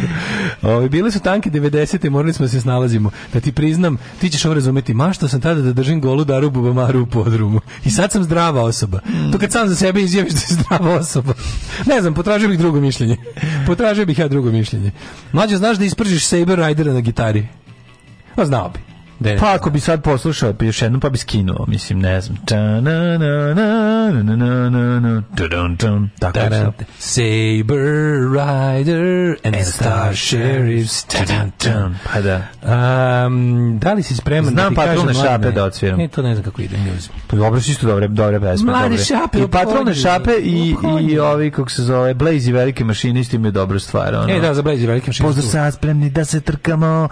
[SPEAKER 7] Ovi, bili su tanke 90. morali smo da se snalazimo. Da ti priznam, ti ćeš ovo razumeti, mašta sam tada da držim golu daru bubamaru u podrumu. I sad sam zdrava osoba. Mm. To kad sam za sebe izjaviš da si zdrava osoba. ne znam, potražio bih drugo mišljenje. Potražio bih ja drugo mišljenje. Mlađe, znaš da ispržiš Saber Ridera na gitari? Pa znao bi. De, pa ako bi sad poslušao bi još jednu, pa bi skinuo, mislim, ne znam. Saber Rider and, e, the Star Sheriffs.
[SPEAKER 6] Pa da.
[SPEAKER 7] Um, da li si spreman
[SPEAKER 6] da Znam, da ti kažem? Znam patrolne šape da odsviram. Ne, to ne
[SPEAKER 7] znam kako
[SPEAKER 6] ide. Pa dobro, si isto dobre, dobre pesme. Mlade šape. I patrone šape i, i ovi, kako se zove, Blaze i velike mašine, isto im je dobra stvar. Ono. E,
[SPEAKER 7] da, za Blaze i velike mašine.
[SPEAKER 6] Pozdrav sad, spremni da se trkamo, 1,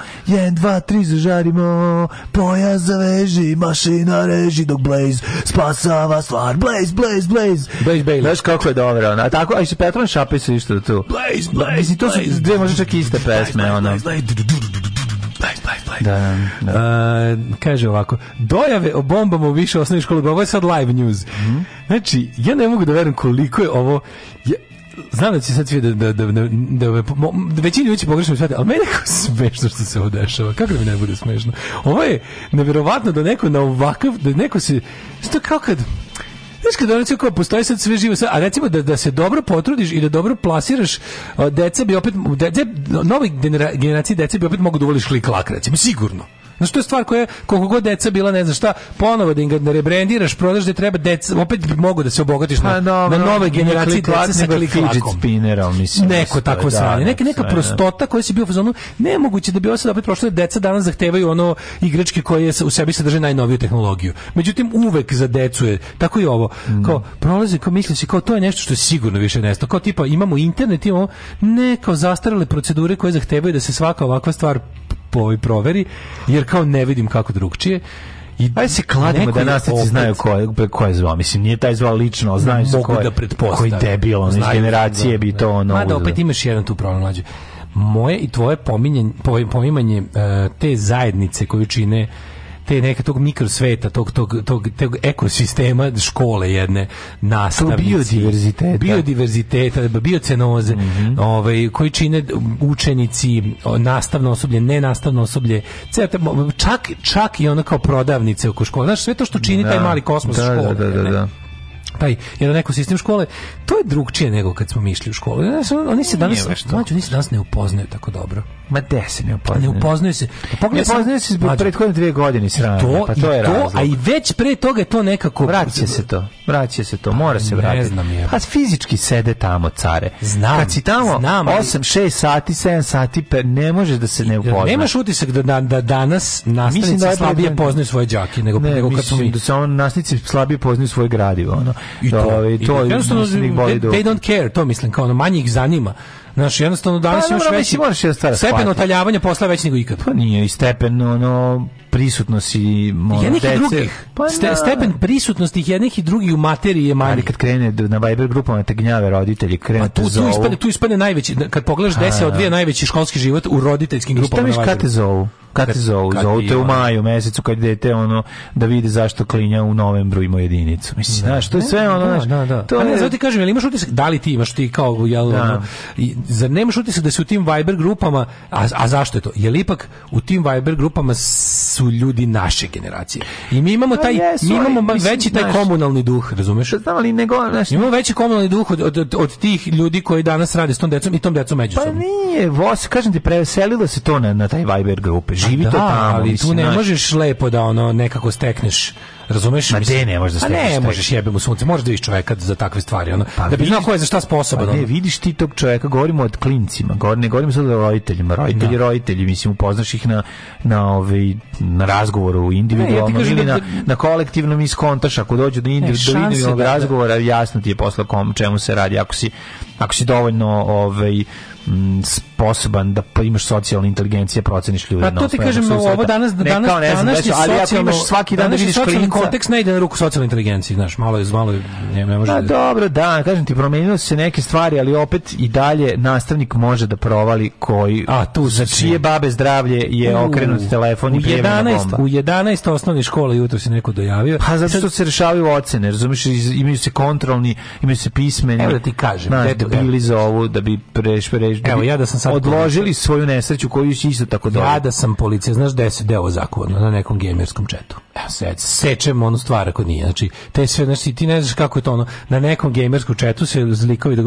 [SPEAKER 6] 2, 3, zažarimo. Poja zaveži, mašina reži dok Blaze spasava stvar. Blaze, Blaze, Blaze. Blaze Bailey.
[SPEAKER 7] Znaš
[SPEAKER 6] kako je dobro, ona. tako, a i se Petron Šapić su isto tu. Blaze, Blaze, Mislim, to su Blaze, dve možda čak iste pesme, ona. ono. da, da.
[SPEAKER 7] Uh, kaže ovako, dojave o bombama u više osnovnih škola, ovo je sad live news. Mm -hmm. Znači, ja ne mogu da verujem koliko je ovo... Ja, Znam da će sad svi da, da, da, da, da, da, da većini ljudi će pogrešno shvatiti, ali meni je smešno što se ovo dešava. Kako da mi ne bude smešno? Ovo je nevjerovatno da neko na ovakav, da neko se, to kao kad, Znaš kada ono kao postoji sad sve živo, a recimo da, da se dobro potrudiš i da dobro plasiraš, deca bi opet, de, de, novi genera, generaciji deca bi opet mogu da uvoliš klik lak, recimo, sigurno. Znaš, to je stvar koja, koliko god deca bila, ne znam šta, ponovo da im ga rebrandiraš, prodaš da treba deca, opet mogu da se obogatiš na, no, pa na nove no, generacije
[SPEAKER 6] deca sa
[SPEAKER 7] spinerom, mislim. Neko tako da, sranje, neka, neka prostota koja si bio u zonu, nemoguće da bi ovo sad opet prošlo, deca danas zahtevaju ono igračke koje u sebi sadrže najnoviju tehnologiju. Međutim, uvek za decu je, tako i ovo, mm. kao, prolazi, kao mislim si, kao, to je nešto što je sigurno više nesto, kao tipa, imamo internet, imamo ne kao zastarale procedure koje zahtevaju da se svaka ovakva stvar po ovoj proveri, jer kao ne vidim kako drugčije.
[SPEAKER 6] I Ajde se kladimo da nastavci znaju ko je, ko je zvao. Mislim, nije taj zvao lično, znaju se ko je. da Koji debil, on iz generacije da, bi to
[SPEAKER 7] da.
[SPEAKER 6] ono... Mada
[SPEAKER 7] opet imaš jedan tu problem, mlađe. Moje i tvoje pominjanje, poimanje e, te zajednice koju čine te neka tog mikrosveta, tog, tog, tog, tog ekosistema škole jedne nastavnici.
[SPEAKER 6] biodiverziteta.
[SPEAKER 7] Biodiverziteta, biocenoze, mm -hmm. ovaj, koji čine učenici, nastavno osoblje, nenastavno osoblje, ceta, čak, čak i ono kao prodavnice oko škole. Znaš, sve to što čini da, taj mali kosmos da, da, škole. Da, da, da, da taj jedan ekosistem škole, to je drugčije nego kad smo mi išli u školu. Znači, oni se danas, znači, oni se danas ne upoznaju tako dobro.
[SPEAKER 6] Ma gde se ne upoznaju?
[SPEAKER 7] Ne upoznaju se.
[SPEAKER 6] Pa ne upoznaju se zbog prethodne dve godine sranje. To, pa to je to, razlog.
[SPEAKER 7] A i već pre toga je to nekako...
[SPEAKER 6] Vraća se to. Vraća se to. Mora se vratiti. Ne znam je. Pa fizički sede tamo, care.
[SPEAKER 7] Znam. Kad si
[SPEAKER 6] tamo
[SPEAKER 7] znam,
[SPEAKER 6] 8, 6 sati, 7 sati, pe, ne možeš da se ne da upoznaš.
[SPEAKER 7] Nemaš utisak da, da, da danas nastavnici da slabije poznaju svoje đake nego, ne, nego kad smo
[SPEAKER 6] mi. da se on nastavnici slabije poznaju svoje gradivo. Ono.
[SPEAKER 7] I to, Ovi, da, to, i to jednostavno, da they, they don't care, to mislim, kao ono, manje ih zanima. Znaš, jednostavno danas pa, još dobro, veći moraš da stepen otaljavanja posla već nego ikad.
[SPEAKER 6] Pa nije i stepen ono prisutnosti
[SPEAKER 7] jednih i drugih. Pa, Ste, stepen prisutnosti jednih i drugih u materiji je manji. Ali
[SPEAKER 6] kad krene na Viber grupama te gnjave roditelji, krenu pa, tu, tu,
[SPEAKER 7] zovu.
[SPEAKER 6] ispane,
[SPEAKER 7] tu ispane najveći, da, kad pogledaš gde se odvija da. najveći školski život u roditeljskim grupama. I šta miš
[SPEAKER 6] kad te zovu? Kad, te zovu? Kad zovu te u maju mesecu kad dete ono da vidi zašto klinja u novembru ima jedinicu. Mislim, znaš, to je sve ono, da, da, da. To je... ne,
[SPEAKER 7] zato ti kažem, jel imaš utisak, da li ti imaš ti kao, jel, ono, zar nemaš utisak da se u tim Viber grupama, a, a zašto je to? Jer ipak u tim Viber grupama su ljudi naše generacije. I mi imamo pa taj, jesu, mi imamo mislim, veći taj znaš, komunalni duh, razumeš?
[SPEAKER 6] Znam, ali nego,
[SPEAKER 7] znaš, imamo veći komunalni duh od, od, od, od tih ljudi koji danas rade s tom decom i tom decom pa
[SPEAKER 6] međusobno. Pa nije, vos, kažem ti, preselilo se to na, na taj Viber grupe. Živi
[SPEAKER 7] da,
[SPEAKER 6] to
[SPEAKER 7] tamo. ali tu ne naš. možeš lepo da ono nekako stekneš Razumeš?
[SPEAKER 6] Ma de ne možeš da pa
[SPEAKER 7] stekneš. ne možeš jebemo sunce, možeš da vidiš čoveka za takve stvari, ono. Pa, da bi znao ko je za šta sposoban.
[SPEAKER 6] Pa
[SPEAKER 7] ne,
[SPEAKER 6] vidiš ti tog čoveka, govorimo od klincima, govor, ne govorimo sad o roditeljima, roditelji, da. roditelji, mislim upoznaš ih na na ovaj na razgovoru individualno ja ili da, na, na kolektivnom iskontaš ako dođe do individualnog da, da. razgovora, jasno ti je posle kom čemu se radi, ako si ako si dovoljno ovaj Mm, sposoban da pa imaš socijalnu inteligenciju, proceniš
[SPEAKER 7] ljude. Pa to
[SPEAKER 6] ti
[SPEAKER 7] kažem, ovo danas, ne, danas, ne znam, danas, danas,
[SPEAKER 6] ali
[SPEAKER 7] ako
[SPEAKER 6] imaš svaki dan da vidiš
[SPEAKER 7] klinca... kontekst ne ide na ruku socijalne inteligencije, znaš, malo je, malo ne, ne može...
[SPEAKER 6] Pa da... dobro, da, kažem ti, promenilo se neke stvari, ali opet i dalje nastavnik može da provali koji...
[SPEAKER 7] A, tu,
[SPEAKER 6] za čije babe zdravlje je okrenut telefon i
[SPEAKER 7] prijemena
[SPEAKER 6] bomba.
[SPEAKER 7] U 11 osnovne škole jutro se neko dojavio. Pa zato što se rešavaju ocene, razumiješ, imaju se kontrolni, imaju se pismeni. Evo da
[SPEAKER 6] ti kažem.
[SPEAKER 7] Znaš, da bili zovu, da bi preš, preš, Evo,
[SPEAKER 6] ja da sam sad
[SPEAKER 7] odložili policija. svoju nesreću koju si isto tako
[SPEAKER 6] dobro. Ja da sam policija, znaš da se deo zakuvano na nekom gamerskom četu. Evo, se, sećam onu stvar ako nije. Znači, te sve, znači, ti ne znaš kako je to ono, na nekom gamerskom četu se zlikovi, da,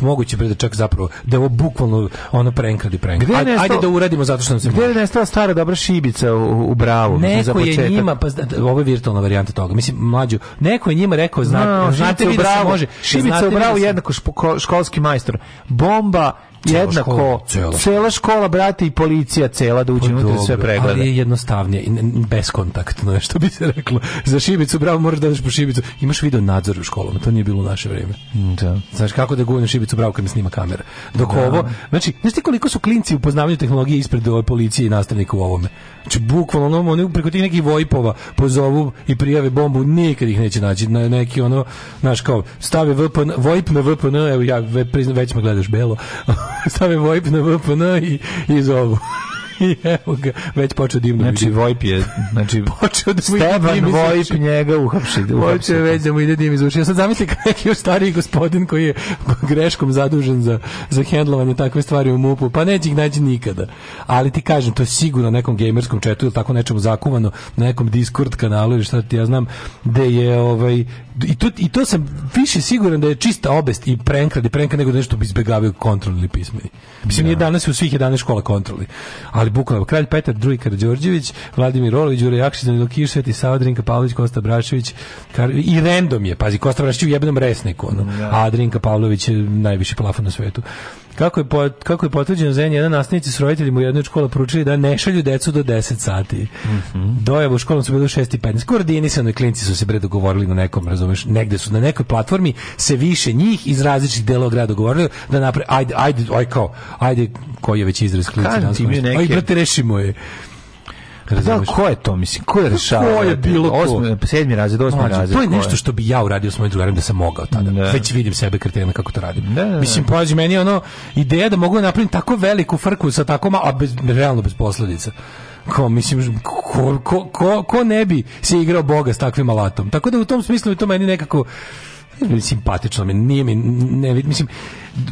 [SPEAKER 6] moguće bre da čak zapravo, da ovo bukvalno ono prenkali prenk. Gde Ajde, ajde da uradimo zato što nam se
[SPEAKER 7] Gde je nestala stara dobra šibica u, u bravu?
[SPEAKER 6] Neko za je njima, pa, ovo je virtualna varijanta toga, mislim, mlađu, neko je njima rekao, zna, no, znate, da znate vi da može.
[SPEAKER 7] Šibica u bravu jednako školski majstor. Bomba Cela jednako škola, cela. cela škola brati i policija cela da uđe pa unutra sve preglede
[SPEAKER 6] ali
[SPEAKER 7] je
[SPEAKER 6] jednostavnije beskontaktno što bi se reklo za šibicu bravo možeš da daš po šibicu imaš video nadzor u školama to nije bilo u naše vreme
[SPEAKER 7] mm, da
[SPEAKER 6] znaš kako da guvnem šibicu bravo kad ne snima kamera dok da. ovo znači znaš koliko su klinci u poznavanju tehnologije ispred ove policije i nastavnika u ovome Znači, bukvalno ono, ono, preko tih nekih vojpova pozovu i prijave bombu, nikad ih neće naći. Na neki ono, naš kao, stavi VPN, vojp na VPN, evo ja već me gledaš belo, [laughs] stavi vojp na VPN i, i zovu. [laughs] evo ga, već počeo dimno.
[SPEAKER 7] Znači, Vojp je, znači, [laughs]
[SPEAKER 6] počeo
[SPEAKER 7] da Stevan Vojp njega uhapši.
[SPEAKER 6] Počeo je već da mu ide dim iz Ja sad zamisli [laughs] kao neki stariji gospodin koji je greškom zadužen za, za hendlovanje takve stvari u MUP-u. Pa neće ih naći nikada. Ali ti kažem, to je sigurno nekom gamerskom četu ili tako nečemu zakumano, na nekom Discord kanalu ili šta ti ja znam, gde je ovaj, i to, i to sam više siguran da je čista obest i prank radi pranka nego da nešto bi izbegavio kontrolni pismeni. Mislim, ja. Da. nije danas u svih 11 škola kontroli. Ali ali bukvalno kralj Petar II Karđorđević, Vladimir Olović, Đure Jakšić, Danilo Kišet i Savadrinka Pavlović, Kosta Brašević Kar... i random je, pazi, Kosta Brašević u jednom resniku, ono, da. a Adrinka Pavlović je najviši plafon na svetu. Kako je, po, kako je potvrđeno za N1, nastavnici s roditeljima u jednoj školi poručili da ne šalju decu do 10 sati. Mm -hmm. Dojavu školom su bili u 6.15. i 15. klinci su se bre dogovorili na nekom, razumeš, negde su na nekoj platformi se više njih iz različitih delova grada dogovorili da napre, ajde, ajde, aj kao, ajde, koji je već izraz klinci.
[SPEAKER 7] Kažem ti mi neke...
[SPEAKER 6] Ajde, brate, rešimo je.
[SPEAKER 7] Da, ko je to, mislim, ko je rešao? Ko
[SPEAKER 6] je bilo
[SPEAKER 7] osmi, to? E, sedmi razred, osmi
[SPEAKER 6] Mlađe, razred. To je nešto što bi ja uradio s mojim drugarima da sam mogao tada. Da. Već vidim sebe kretenom kako to radim.
[SPEAKER 7] Da, da,
[SPEAKER 6] mislim, pađi, meni je ono, ideja da mogu da napraviti tako veliku frku sa tako malo, a bez, realno bez posledica ko, mislim, ko, ko, ko, ko, ne bi se igrao Boga s takvim alatom. Tako da u tom smislu je to meni nekako e, simpatično, mi, nije mi, ne, mislim,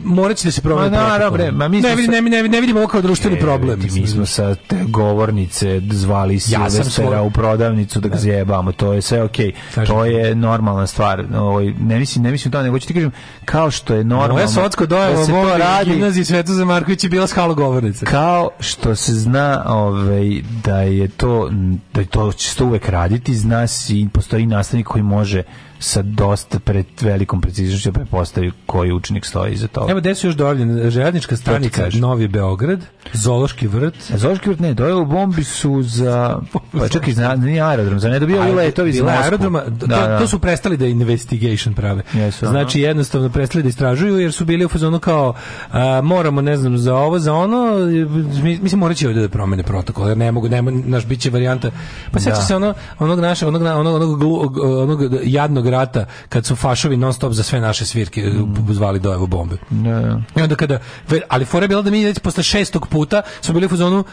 [SPEAKER 6] morat da se promene
[SPEAKER 7] ma, protokol. Dobre, ma mi ne,
[SPEAKER 6] ne, ne, ne vidimo ovo kao društveni e, problem.
[SPEAKER 7] Mi smo sa te govornice zvali ja Silvestera u prodavnicu da ga da. zjebamo, to je sve okej. Okay. To je normalna stvar. Ovaj ne mislim, ne mislim to, nego ću ti kažem, kao što je normalno...
[SPEAKER 6] Moja
[SPEAKER 7] socko
[SPEAKER 6] doje
[SPEAKER 7] da ovo radi...
[SPEAKER 6] Gimnaziji Svetu Marković je bila skalo govornica.
[SPEAKER 7] Kao što se zna ovaj, da je to, da je to što uvek raditi, zna i postoji nastavnik koji može sa dosta pred velikom preciznošću da prepostaviti koji učenik stoji iza to.
[SPEAKER 6] Evo, gde su još dojavljene? Željeznička stanica Novi Beograd, Zološki vrt.
[SPEAKER 7] E, Zološki vrt ne, dojavljene bombi su za... Pa čekaj, zna, nije aerodrom, za ne dobio Aero, letovi
[SPEAKER 6] za aerodroma, da, da. to, su prestali da investigation prave.
[SPEAKER 7] Jesu,
[SPEAKER 6] znači, jednostavno prestali da istražuju, jer su bili u fazonu kao a, moramo, ne znam, za ovo, za ono, mislim, morat će ovdje da promene protokol, jer ne mogu, ne mogu, naš bit će varijanta. Pa sjeća da. se ono, onog naše, onog, onog, onog, onog, onog jadnog rata, kad su fašovi non stop za sve naše svirke mm. zvali dojavu bombe. Da,
[SPEAKER 7] da. I
[SPEAKER 6] onda kada, ali fora je bila da mi već posle šestog puta smo bili u fazonu uh,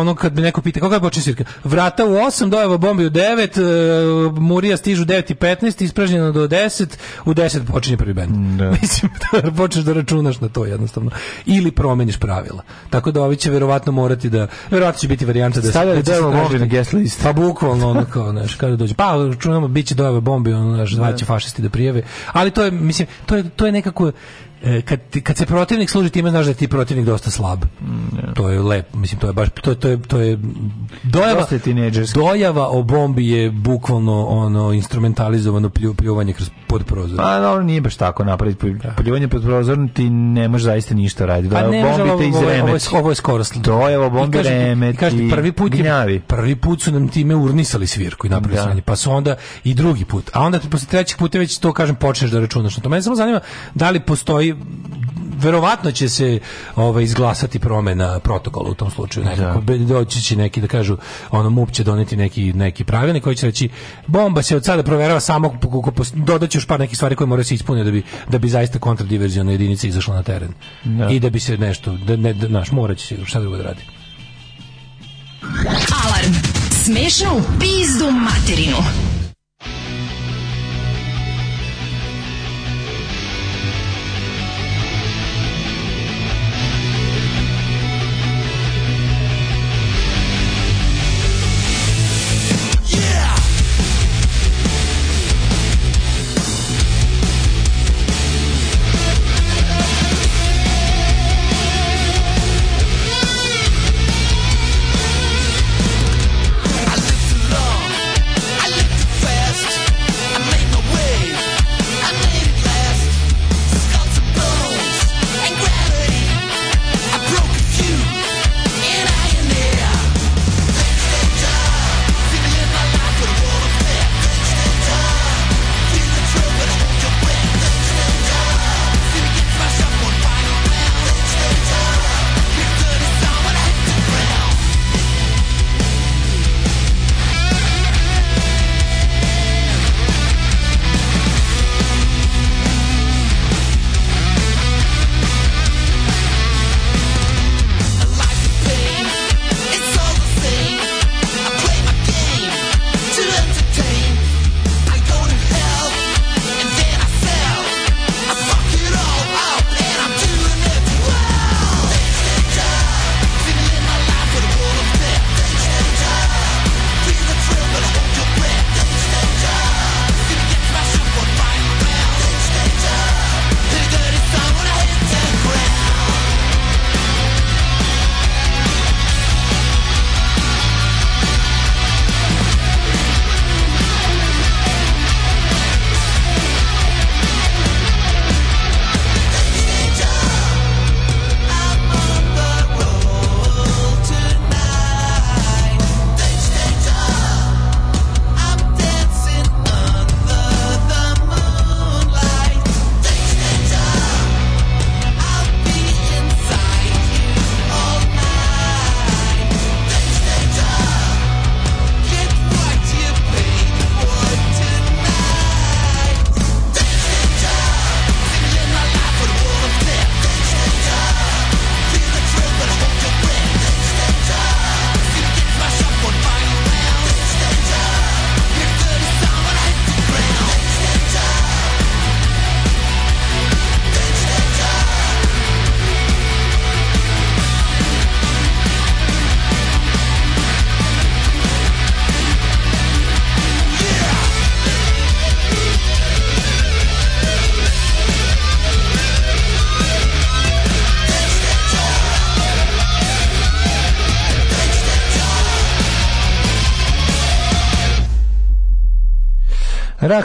[SPEAKER 6] ono kad bi neko pita kako je počeo svirka. Vrata u 8, dojava bombe u 9, uh, e, Murija stižu 9 i 15, ispražnjeno do 10, u 10 počinje prvi bend. Da. [laughs] Mislim,
[SPEAKER 7] da
[SPEAKER 6] počneš da računaš na to jednostavno. Ili promeniš pravila. Tako da ovi će verovatno morati da, verovatno će biti varijanta da
[SPEAKER 7] Stavljali
[SPEAKER 6] da
[SPEAKER 7] devo može na guest
[SPEAKER 6] list. Pa bukvalno
[SPEAKER 7] ono
[SPEAKER 6] kao, znaš, kada dođe. Pa računamo, bit će dojave bombe, ono, znaš, dva da. će fašisti da prijave. Ali to je, mislim, to je, to je nekako, E, kad, kad se protivnik služi time znaš da ti protivnik dosta slab. Mm, yeah. To je lepo, mislim to je baš to je to je to je
[SPEAKER 7] dojava
[SPEAKER 6] dojava o bombi je bukvalno ono instrumentalizovano plju, pljuvanje kroz pod prozor.
[SPEAKER 7] Pa dobro nije baš tako napraviti da. pljuvanje pod prozor ti ne možeš zaista ništa raditi. Pa ne bombi te izremeti.
[SPEAKER 6] Ovo, ovo, ovo je skoro sl...
[SPEAKER 7] Dojava bombi I Kažete,
[SPEAKER 6] prvi put je, prvi put su nam time urnisali svirku i napravili da. pa su onda i drugi put. A onda posle trećeg puta već to kažem počneš da računaš na to. Mene samo zanima da li postoji verovatno će se ovaj izglasati promena protokola u tom slučaju nekako da. doći će neki da kažu ono MUP će doneti neki neki pravilnik koji će reći bomba se od sada proverava samo dodaće još par nekih stvari koje moraju da se ispuniti da bi da bi zaista kontradiverziona jedinica izašla na teren da. i da bi se nešto da ne da, naš moraće se šta drugo da radi Alarm smešno pizdu materinu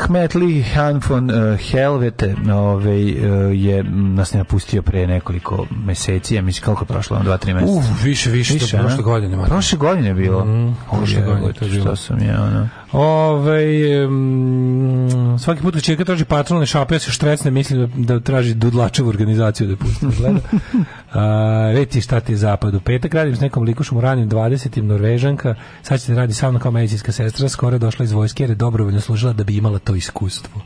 [SPEAKER 7] Ahmet Lee Han von uh, Helvete ovaj, uh, je mm, nas ne napustio pre nekoliko meseci, ja mislim koliko
[SPEAKER 6] je
[SPEAKER 7] prošlo, dva, tri meseca. Uh,
[SPEAKER 6] više, više, više
[SPEAKER 7] to, prošle godine.
[SPEAKER 6] Prošle godine je
[SPEAKER 7] bilo. Mm,
[SPEAKER 6] prošle godine,
[SPEAKER 7] je bilo. Što sam ja, ono... Ove, um, svaki put kad čeka traži patrolne šape, ja se štresne, mislim da, da traži dudlačevu organizaciju da pusti. Da gleda. A, reći šta ti je zapad. U petak radim s nekom likušom u ranim 20. Norvežanka. Sad će da radi sa mnom kao medicinska sestra. Skoro je došla iz vojske jer je dobrovoljno služila da bi imala to iskustvo.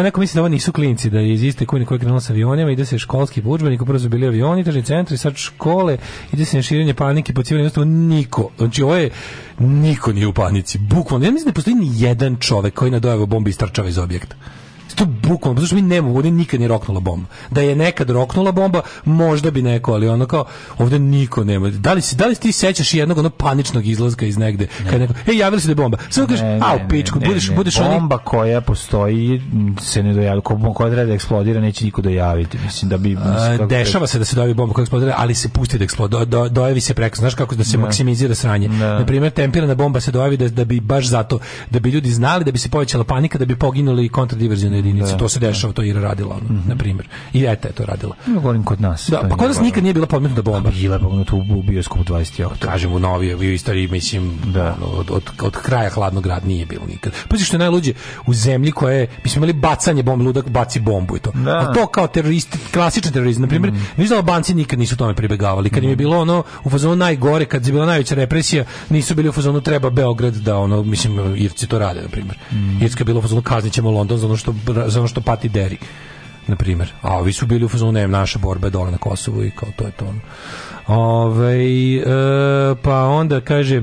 [SPEAKER 7] A neko misli da ovo nisu klinci, da je iz iste kujne koja je krenula sa avionima, ide se školski udžbenik, prvo su bili avioni, tržni centri, sad škole, ide se na širenje panike po civilnim niko. Znači ovo je, niko nije u panici, bukvalno. Ja mislim da postoji ni jedan čovek koji na dojavu bombi istrčava iz objekta. To bukvalno, zato što mi nemamo, ovde nikad nije roknula bomba. Da je nekad roknula bomba, možda bi neko, ali ono kao, ovde niko nema. Da li, da li ti sećaš jednog onog paničnog izlaska iz negde? Ne. Kad neko, ej, javili se da je bomba. Sve kažeš, a, u pičku, budeš, budeš
[SPEAKER 6] bomba oni... Bomba koja postoji, mm, se ne dojavi, ko, koja treba da eksplodira, neće niko dojaviti. Mislim, da bi... Mislim,
[SPEAKER 7] dešava se da se dojavi bomba koja eksplodira, ali se pusti da eksplodira, do, do, dojavi se preko, znaš kako da se ne. maksimizira sranje. Na primjer, tempirana bomba se dojavi da, da bi baš zato, da bi ljudi znali, da bi se povećala panika, da bi poginuli kontradiverzioni jedinice. Da, to se dešavalo, da. to Ira radila, ono, mm -hmm. na primjer. I Eta je to radila.
[SPEAKER 6] Ja govorim kod nas.
[SPEAKER 7] Da, pa kod nas nikad nije bila da bomba.
[SPEAKER 6] Bila je pomenuta
[SPEAKER 7] u
[SPEAKER 6] bioskopu 20.
[SPEAKER 7] Pa kažem, u novije, u istoriji, mislim, da. od, od, od kraja hladnog grada nije bilo nikad. Pa što je najluđe, u zemlji koja je, mi smo imali bacanje bombe, ludak baci bombu i to.
[SPEAKER 6] Da.
[SPEAKER 7] A to kao teroristi, klasični terorizam, na primjer, mm. viš da nikad nisu tome pribegavali. Kad im je mhm. bilo ono, u fazonu najgore, kad je bila najveća represija, nisu bili u fazonu treba Beograd da ono, mislim, Irci to rade, na primjer. Mm. Irska je bila u fazonu kaznićemo London za ono što za ono što pati Deri na primjer. A ovi su bili u fazonu, ne, naša borba je dole na Kosovu i kao to je to. Ono. Ove, e, pa onda kaže e,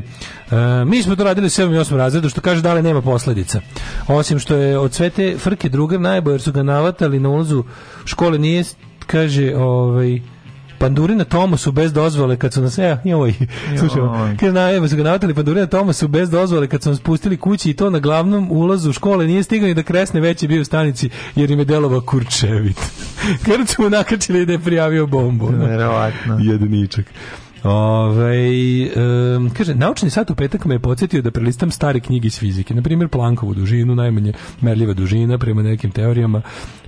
[SPEAKER 7] mi smo to radili u 7. i 8. razredu što kaže da dale nema posledica osim što je od sve te frke druga najbolje jer su ga navatali na ulazu škole nije kaže ovaj panduri na Tomasu bez dozvole kad su nas, ja, joj, slušamo, kaže, na, evo, ga navatili panduri na Tomasu bez dozvole kad su nas pustili kući i to na glavnom ulazu škole nije stigao ni da kresne već je bio u stanici jer im je delova kurčevit. kad [laughs] su mu nakačili da je prijavio bombu.
[SPEAKER 6] Verovatno.
[SPEAKER 7] Jediničak. Ove, ovaj, um, kaže, naučni sat u petak me je podsjetio da prelistam stare knjige iz fizike, na primjer Plankovu dužinu, najmanje merljiva dužina prema nekim teorijama,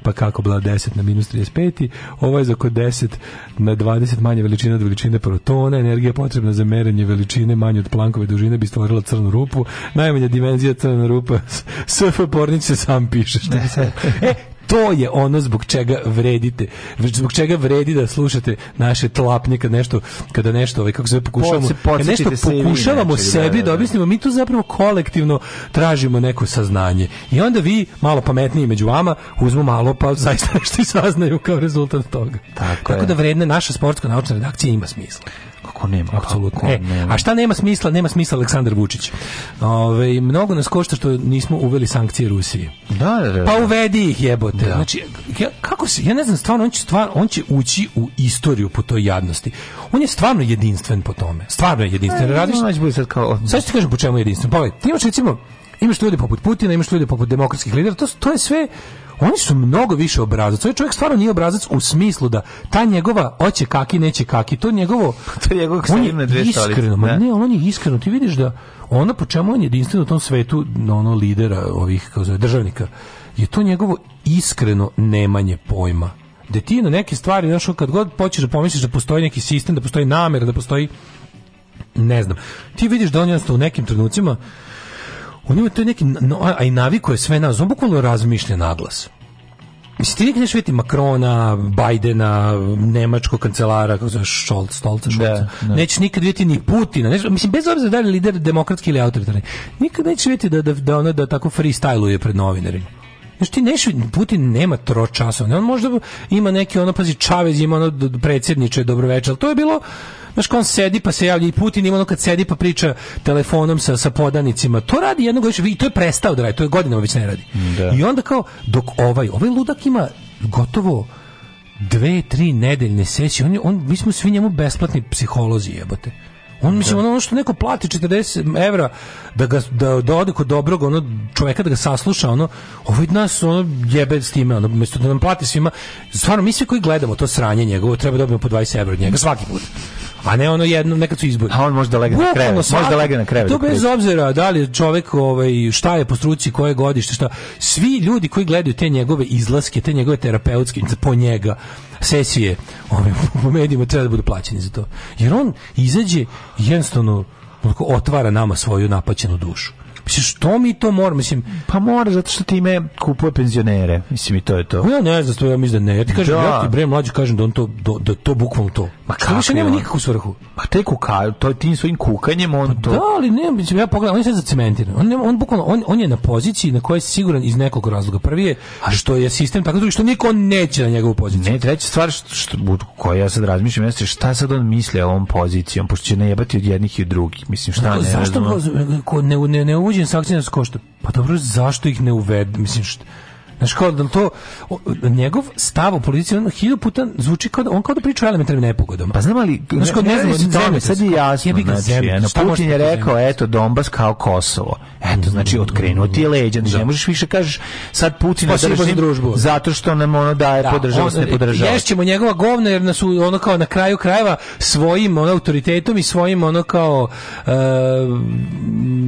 [SPEAKER 7] pa kako bila 10 na minus 35, ovo je za kod 10 na 20 manje veličina od veličine protona, energija potrebna za merenje veličine manje od Plankove dužine bi stvorila crnu rupu, najmanja dimenzija crna rupa, [laughs] SF Pornić sam piše. Što da, e, to je ono zbog čega vredite, zbog čega vredi da slušate naše tlapnje kad nešto, kada nešto, ovaj, kako se pokušavamo, kad nešto pokušavamo se sebi da, da, da. objasnimo, mi tu zapravo kolektivno tražimo neko saznanje. I onda vi, malo pametniji među vama, uzmu malo pa zaista [laughs] nešto saznaju kao rezultat toga.
[SPEAKER 6] Tako,
[SPEAKER 7] Tako je. da vredna naša sportska naučna redakcija ima smisla. Kako nema? Apsolutno. e, nema. a šta nema smisla? Nema smisla Aleksandar Vučić. Ove, mnogo nas košta što nismo uveli sankcije Rusiji.
[SPEAKER 6] Da, da, da.
[SPEAKER 7] Pa uvedi ih jebote. Da. Znači, ja, kako se, ja ne znam, stvarno, on će, stvarno, on će ući u istoriju po toj jadnosti. On je stvarno jedinstven po tome. Stvarno je jedinstven. E,
[SPEAKER 6] Radiš? No, sad
[SPEAKER 7] kao... Sad ću ti kažem po čemu je jedinstven. Pa, ovaj, ti imaš recimo, imaš ljude poput Putina, imaš ljude poput demokratskih lidera, to, to je sve oni su mnogo više obrazac. Ovaj čovjek stvarno nije obrazac u smislu da ta njegova oće kaki, neće kaki, to njegovo...
[SPEAKER 6] [laughs] to
[SPEAKER 7] njegovog on je dve iskreno, ma da. ne, on je iskreno. Ti vidiš da ono po čemu on je jedinstven u tom svetu ono lidera ovih kao zove, državnika je to njegovo iskreno nemanje pojma da ti na neke stvari, znaš, kad god počneš da pomisliš da postoji neki sistem, da postoji namera, da postoji ne znam. Ti vidiš da on jednostavno u nekim trenucima on ima to neki, no, a i navikuje sve nas, on bukvalno razmišlja naglas. Mislim, ti nikad neš Makrona, Bajdena, Nemačkog kancelara, kako zove, Šolc, Stolca, Šolca. Da, da. Nećeš nikad vidjeti ni Putina. Neć, mislim, bez obzira da li lider demokratski ili autoritarni. Nikad neće vidjeti da, da, da, ono, da tako freestyluje pred novinarima. Znaš, ti neš, Putin nema tro časova. On možda ima neki, ono, pazi, Čavez ima ono predsjedniče, dobroveče, ali to je bilo, znaš, on sedi pa se javlja i Putin ima ono kad sedi pa priča telefonom sa, sa podanicima. To radi jednog već, i to je prestao da radi, to je godinama već ne radi.
[SPEAKER 6] Da.
[SPEAKER 7] I onda kao, dok ovaj, ovaj ludak ima gotovo dve, tri nedeljne sesije, on, on, mi smo svi njemu besplatni psiholozi jebote. On mislim da. ono što neko plati 40 evra da ga da, da ode kod dobrog ono čoveka da ga sasluša ono ovaj nas ono jebe s time ono mesto da nam plati svima stvarno mi svi koji gledamo to sranje njegovo treba da dobijemo po 20 evra od njega svaki put A ne ono jedno, nekad su izbori. A
[SPEAKER 6] on može da legne na krevet. Može da legne na krevet.
[SPEAKER 7] To bez obzira da li čovjek ovaj, šta je po struci, koje godište, šta. Svi ljudi koji gledaju te njegove izlaske, te njegove terapeutske, po njega, sesije, ovaj, po [laughs] medijima treba da budu plaćeni za to. Jer on izađe jednostavno otvara nama svoju napaćenu dušu. Mislim, što mi to mora? Mislim,
[SPEAKER 6] pa mora, zato što time kupuje penzionere. Mislim, i to je to.
[SPEAKER 7] Ja ne znam, to ja mislim da ne. Ja ti kažem, da. ja ti bre mlađi kažem da on to, do, da, da to bukvalno to. Ma kako? Više nema nikakvu svrhu.
[SPEAKER 6] Pa te kuka, to je tim svojim kukanjem on pa to.
[SPEAKER 7] Da, ali ne, mislim, ja pogledam, on je sad zacementiran. On, on, bukvalno, on, on je na poziciji na kojoj je siguran iz nekog razloga. Prvi je što je sistem tako drugi, što niko neće na njegovu poziciju. Ne,
[SPEAKER 6] treća stvar što, što, koja ja sad razmišljam, jeste šta sad on misli o ovom pozicijom, pošto će najebati od jednih i drugih. Mislim, šta ne, zašto
[SPEAKER 7] ne, ne, ne, ne uđe uvođenje sankcija nas košta. Pa dobro, zašto ih ne uvedu? Mislim, što, Znaš, kao da to, njegov stav u politici, on hilju puta zvuči kao da, on kao da priča o elementarnim nepogodama.
[SPEAKER 6] Pa znam ali,
[SPEAKER 7] znaš, kao ne,
[SPEAKER 6] ne, ne, znam, ne znam, sad je jasno, znači, jedno, Putin je da rekao, zemlje. eto, Donbas kao Kosovo. Eto, znači, mm, otkrenuo ti je mm, leđa, ne da. možeš više kažeš, sad Putin da družbu. zato što nam ono daje, da, podržava se ne podržava.
[SPEAKER 7] Ješćemo njegova govna, jer nas ono kao na kraju krajeva svojim ono, autoritetom i svojim ono kao, uh,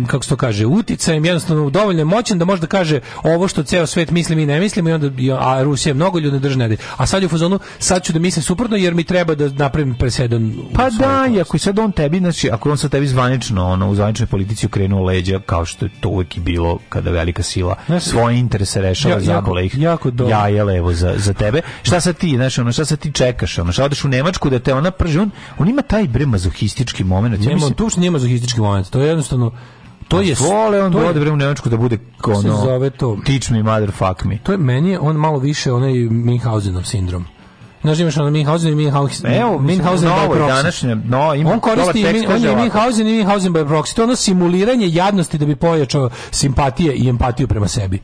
[SPEAKER 7] kako se to kaže, uticajem, jednostavno dovoljno moćan da može da kaže ovo što ceo svet misli, mi ne mislimo i onda a Rusija mnogo ljudi drži A sad je u fazonu sad ću da mislim suprotno jer mi treba da napravim presedan.
[SPEAKER 6] Pa da, i ako sad on tebi, znači ako on sa tebi zvanično ono u zvaničnoj politici okrenuo leđa kao što je to uvek i bilo kada velika sila znači, svoje interese rešava ja,
[SPEAKER 7] zabole ih. Jako
[SPEAKER 6] do... Ja je levo za, za tebe. Šta sa ti, znači ono šta sa ti čekaš, ono šta odeš u Nemačku da te ona prži, on, on ima taj bre mazohistički
[SPEAKER 7] momenat.
[SPEAKER 6] Ja mislim,
[SPEAKER 7] tu što nije mazohistički
[SPEAKER 6] momenat.
[SPEAKER 7] To je jednostavno
[SPEAKER 6] to
[SPEAKER 7] je
[SPEAKER 6] vole on to da ode u Nemačku da bude ono se zove to teach me mother fuck me
[SPEAKER 7] to je meni je on malo više onaj Minhausenov sindrom Znaš, imaš ono Minhausen i Minhausen.
[SPEAKER 6] Evo,
[SPEAKER 7] Minhausen by proxy. Današnje,
[SPEAKER 6] no,
[SPEAKER 7] ima on koristi i,
[SPEAKER 6] min,
[SPEAKER 7] on je Minhausen i Minhausen by proxy. To je ono simuliranje jadnosti da bi pojačao simpatije i empatiju prema sebi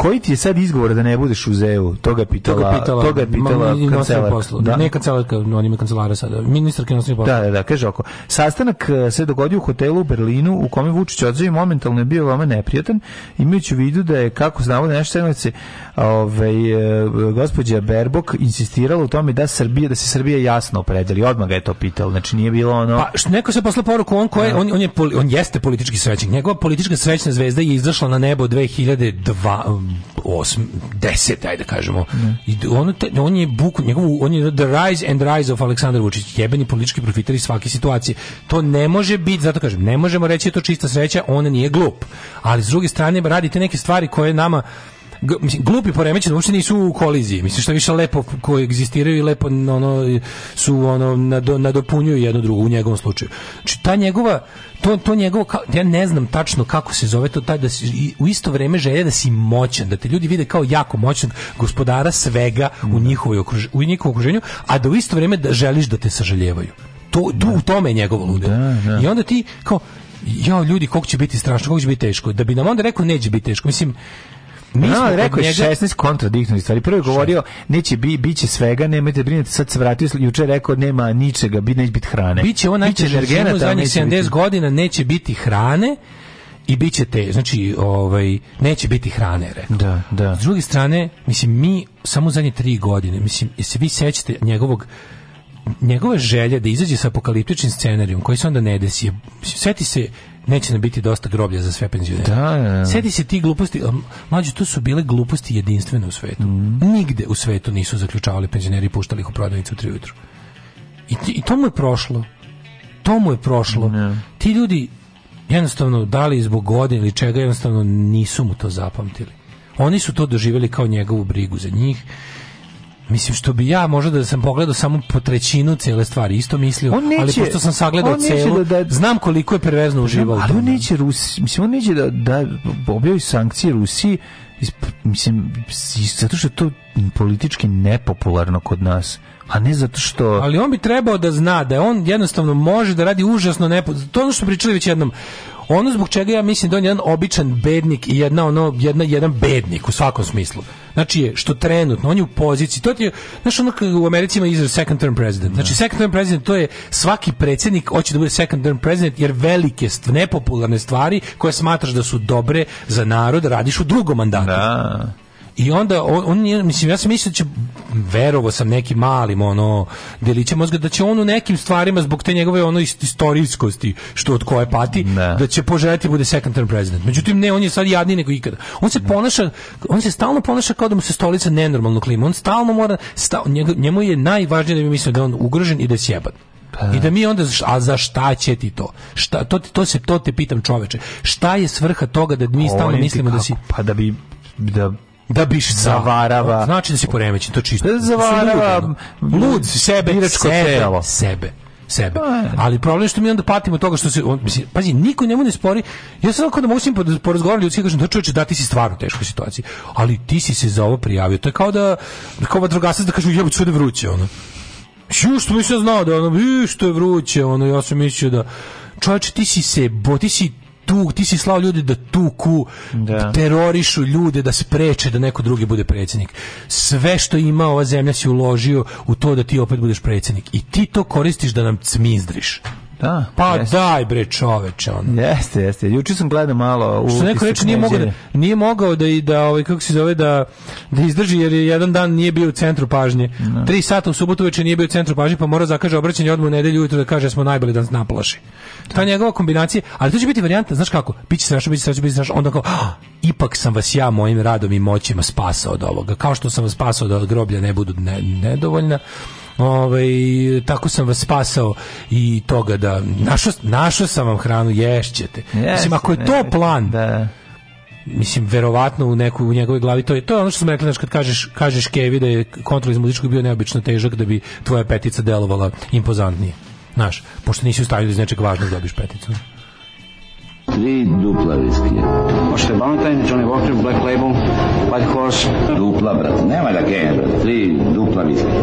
[SPEAKER 6] koji ti je sad izgovor da ne budeš u ZEU? To ga pitala, pitala, toga pitala
[SPEAKER 7] kancelarka. Da. Ne kancelarka, on ima kancelara sada, ministarka
[SPEAKER 6] inostranih poslova. Da, da, da, kaže oko. Sastanak e, se dogodio u hotelu u Berlinu u kome Vučić odzavi momentalno je bio veoma neprijatan, imajući u vidu da je, kako znamo da naše sedmice, ovaj, e, gospođa Berbok insistirala u tome da Srbija, da se Srbija jasno opredeli. Odmah ga je to pitalo, znači nije bilo ono...
[SPEAKER 7] Pa, što neko se posla poruku, on, koje, da. on, on, je, on jeste politički svećnik. Njegova politička svećna zvezda je izašla na nebo 2002, osm, deset, ajde da kažemo. I on, on je buk, njegov, on je the rise and rise of Aleksandar Vučić, jebeni politički profiter iz svake situacije. To ne može biti, zato kažem, ne možemo reći da je to čista sreća, on nije glup. Ali s druge strane radite neke stvari koje nama mislim, glupi poremećeni uopšte nisu u koliziji. Mislim što više lepo koegzistiraju i lepo ono su ono nadopunjuju jedno drugo u njegovom slučaju. Znači ta njegova to to njegovo kao, ja ne znam tačno kako se zove to taj da si, u isto vreme želja da si moćan, da te ljudi vide kao jako moćnog gospodara svega u da. njihovoj okruž, u njihovom okruženju, a da u isto vrijeme da želiš da te sažaljevaju. To, tu, da. u tome je njegovo ludilo. Da, I onda ti kao, ja ljudi, koliko će biti strašno, koliko će biti teško. Da bi nam onda rekao, neće biti teško. Mislim, Mi no, da, rekao njega... 16 kontradiktornih stvari. Prvo je govorio neće bi biće svega, nemojte brinuti. Sad se vratio juče rekao nema ničega, bi neće biti hrane. Biće ona biće energenata, zadnjih 70 biti. godina neće biti hrane i bit će te, znači, ovaj, neće biti hrane, rekao. Da, da. S druge strane, mislim, mi samo zadnje tri godine, mislim, se vi sećate njegovog njegove želje da izađe sa apokaliptičnim scenarijom koji se onda ne desi. sveti se neće nam biti dosta groblja za sve penzionere. Da, da. da. Sedi se ti gluposti, mlađe, to su bile gluposti jedinstvene u svetu. Mm. Nigde u svetu nisu zaključavali penzioneri i puštali ih u prodavnicu u tri ujutru. I, I to mu je prošlo. To mu je prošlo. Ne. Da. Ti ljudi jednostavno, da li zbog godine ili čega, jednostavno nisu mu to zapamtili. Oni su to doživjeli kao njegovu brigu za njih Mislim što bi ja možda da sam pogledao samo po trećinu cele stvari, isto mislio, on neće, ali pošto sam sagledao celo, da, da, znam koliko je perverzno uživao. Ali on neće Rusi, mislim on neće da da objavi sankcije Rusiji mislim zato što je to politički nepopularno kod nas a ne zato što ali on bi trebao da zna da on jednostavno može da radi užasno nepo... to ono što pričali već jednom Ono zbog čega ja mislim da on je jedan običan bednik i jedna ono jedna jedan bednik u svakom smislu. Znači je što trenutno on je u poziciji. To ti znaš ono u Americi ima izraz second term president. Znači da. second term president to je svaki predsjednik hoće da bude second term president jer velike nepopularne stvari koje smatraš da su dobre za narod radiš u drugom mandatu. Da. I onda on, on je, mislim ja sam mislio da će verovo sam nekim malim ono deliće mozga da će on u nekim stvarima zbog te njegove ono istorijskosti što od koje pati ne. da će poželjeti da bude second term president. Međutim ne, on je sad jadniji nego ikada. On se ponaša, on se stalno ponaša kao da mu se stolica nenormalno klima. On stalno mora sta, njemu je najvažnije da mi mislimo da je on ugrožen i da je sjeban. Pa. Da. I da mi onda a za šta će ti to? Šta to to se to te pitam čoveče. Šta je svrha toga da mi stalno mislimo da kako? da si pa da bi da da biš zavarava. Znači da si poremećen, to čisto. Da zavarava da lud sebe, biračko sebe, telo. sebe sebe. Pa ali problem je što mi onda patimo toga što se on mislim, pazi, niko njemu ne spori. Ja sam kada musim porazgovarati ljudski kažem da čoveče da ti si stvarno u teškoj situaciji, ali ti si se za ovo prijavio. To je kao da kao vatrogasac da kažu jebote sve vruće ono. Ju što nisam znao da ono, što je vruće, ono ja sam mislio da čovječe, ti si se, bo, ti si tu, ti si slao ljudi da tuku, da. terorišu ljude, da spreče da neko drugi bude predsjednik. Sve što ima ova zemlja si uložio u to da ti opet budeš predsjednik. I ti to koristiš da nam cmizdriš. Da. Pa jeste. daj bre čoveče on. Jeste, jeste. Juče sam gledao malo u Što neko reče nije mogao da, nije mogao da i da ovaj kako se zove da da izdrži jer je jedan dan nije bio u centru pažnje. No. Da. Tri sata u subotu uveče nije bio u centru pažnje pa mora zakaže obraćanje odmah u nedelju ujutro da kaže da smo najbolji dan naplaši. Ta njegova kombinacija, ali to će biti varijanta, znaš kako? Biće strašno, biće strašno, biće strašno. Onda kao ah, ipak sam vas ja mojim radom i moćima spasao od ovoga. Kao što sam vas spasao da groblja ne budu ne, nedovoljna Ove, ovaj, tako sam vas spasao i toga da našo našo sam vam hranu ješćete. Yes, Mislim ako je to plan. Da mislim verovatno u nekoj u njegovoj glavi to je to je ono što sam rekli znači kad kažeš kažeš Kevi da je kontrol iz muzičkog bio neobično težak da bi tvoja petica delovala impozantnije znaš pošto nisi u stanju da iz nečeg važnog dobiš peticu Tri dupla viskija. Možete Valentine, Johnny Walker, Black Label, White Horse. Dupla, brate. Nema da genja, Tri dupla viskija.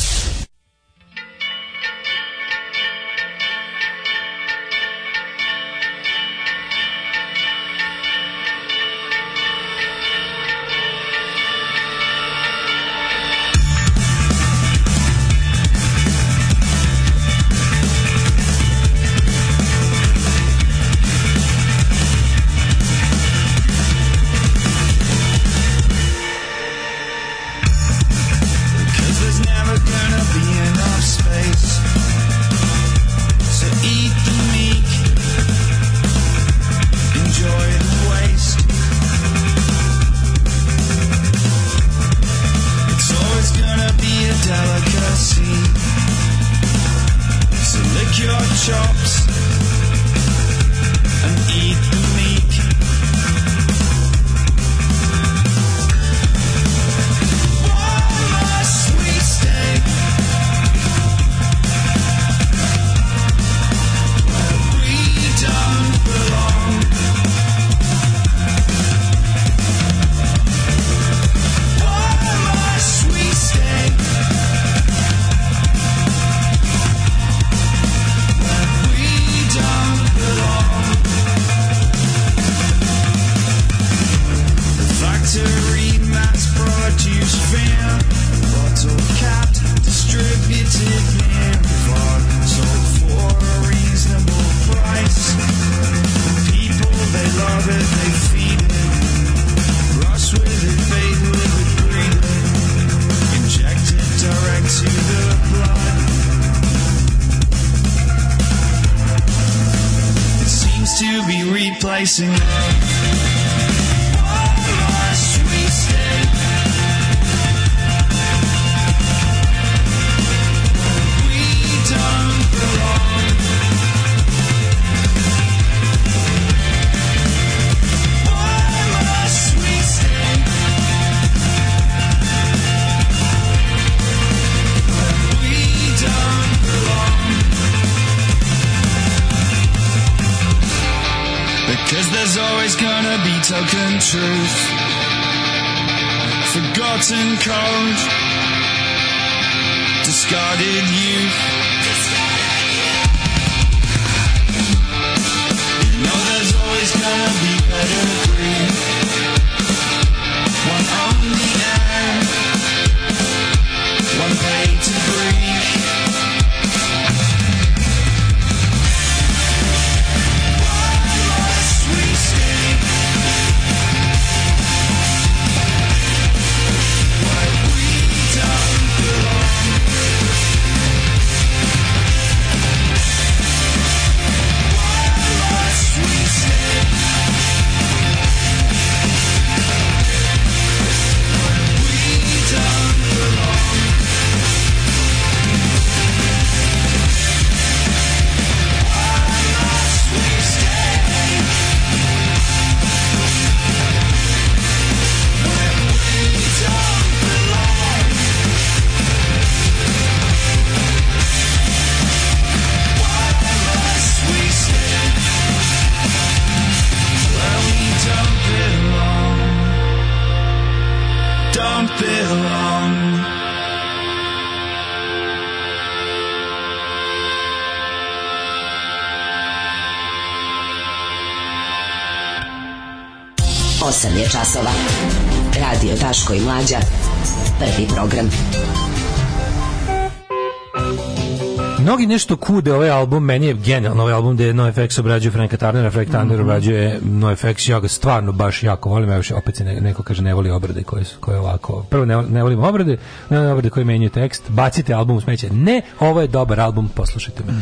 [SPEAKER 12] kude ovaj album, meni je genijalno ovaj album gde je NoFX obrađuje Franka Tarnera, Frank Turner mm -hmm. obrađuje NoFX, ja ga stvarno baš jako volim, ja još opet se ne, neko kaže ne voli obrade koje su, koje ovako, prvo ne, ne volim obrade, ne volim obrade koje menjaju tekst, bacite album u smeće, ne, ovo je dobar album, poslušajte me. Mm.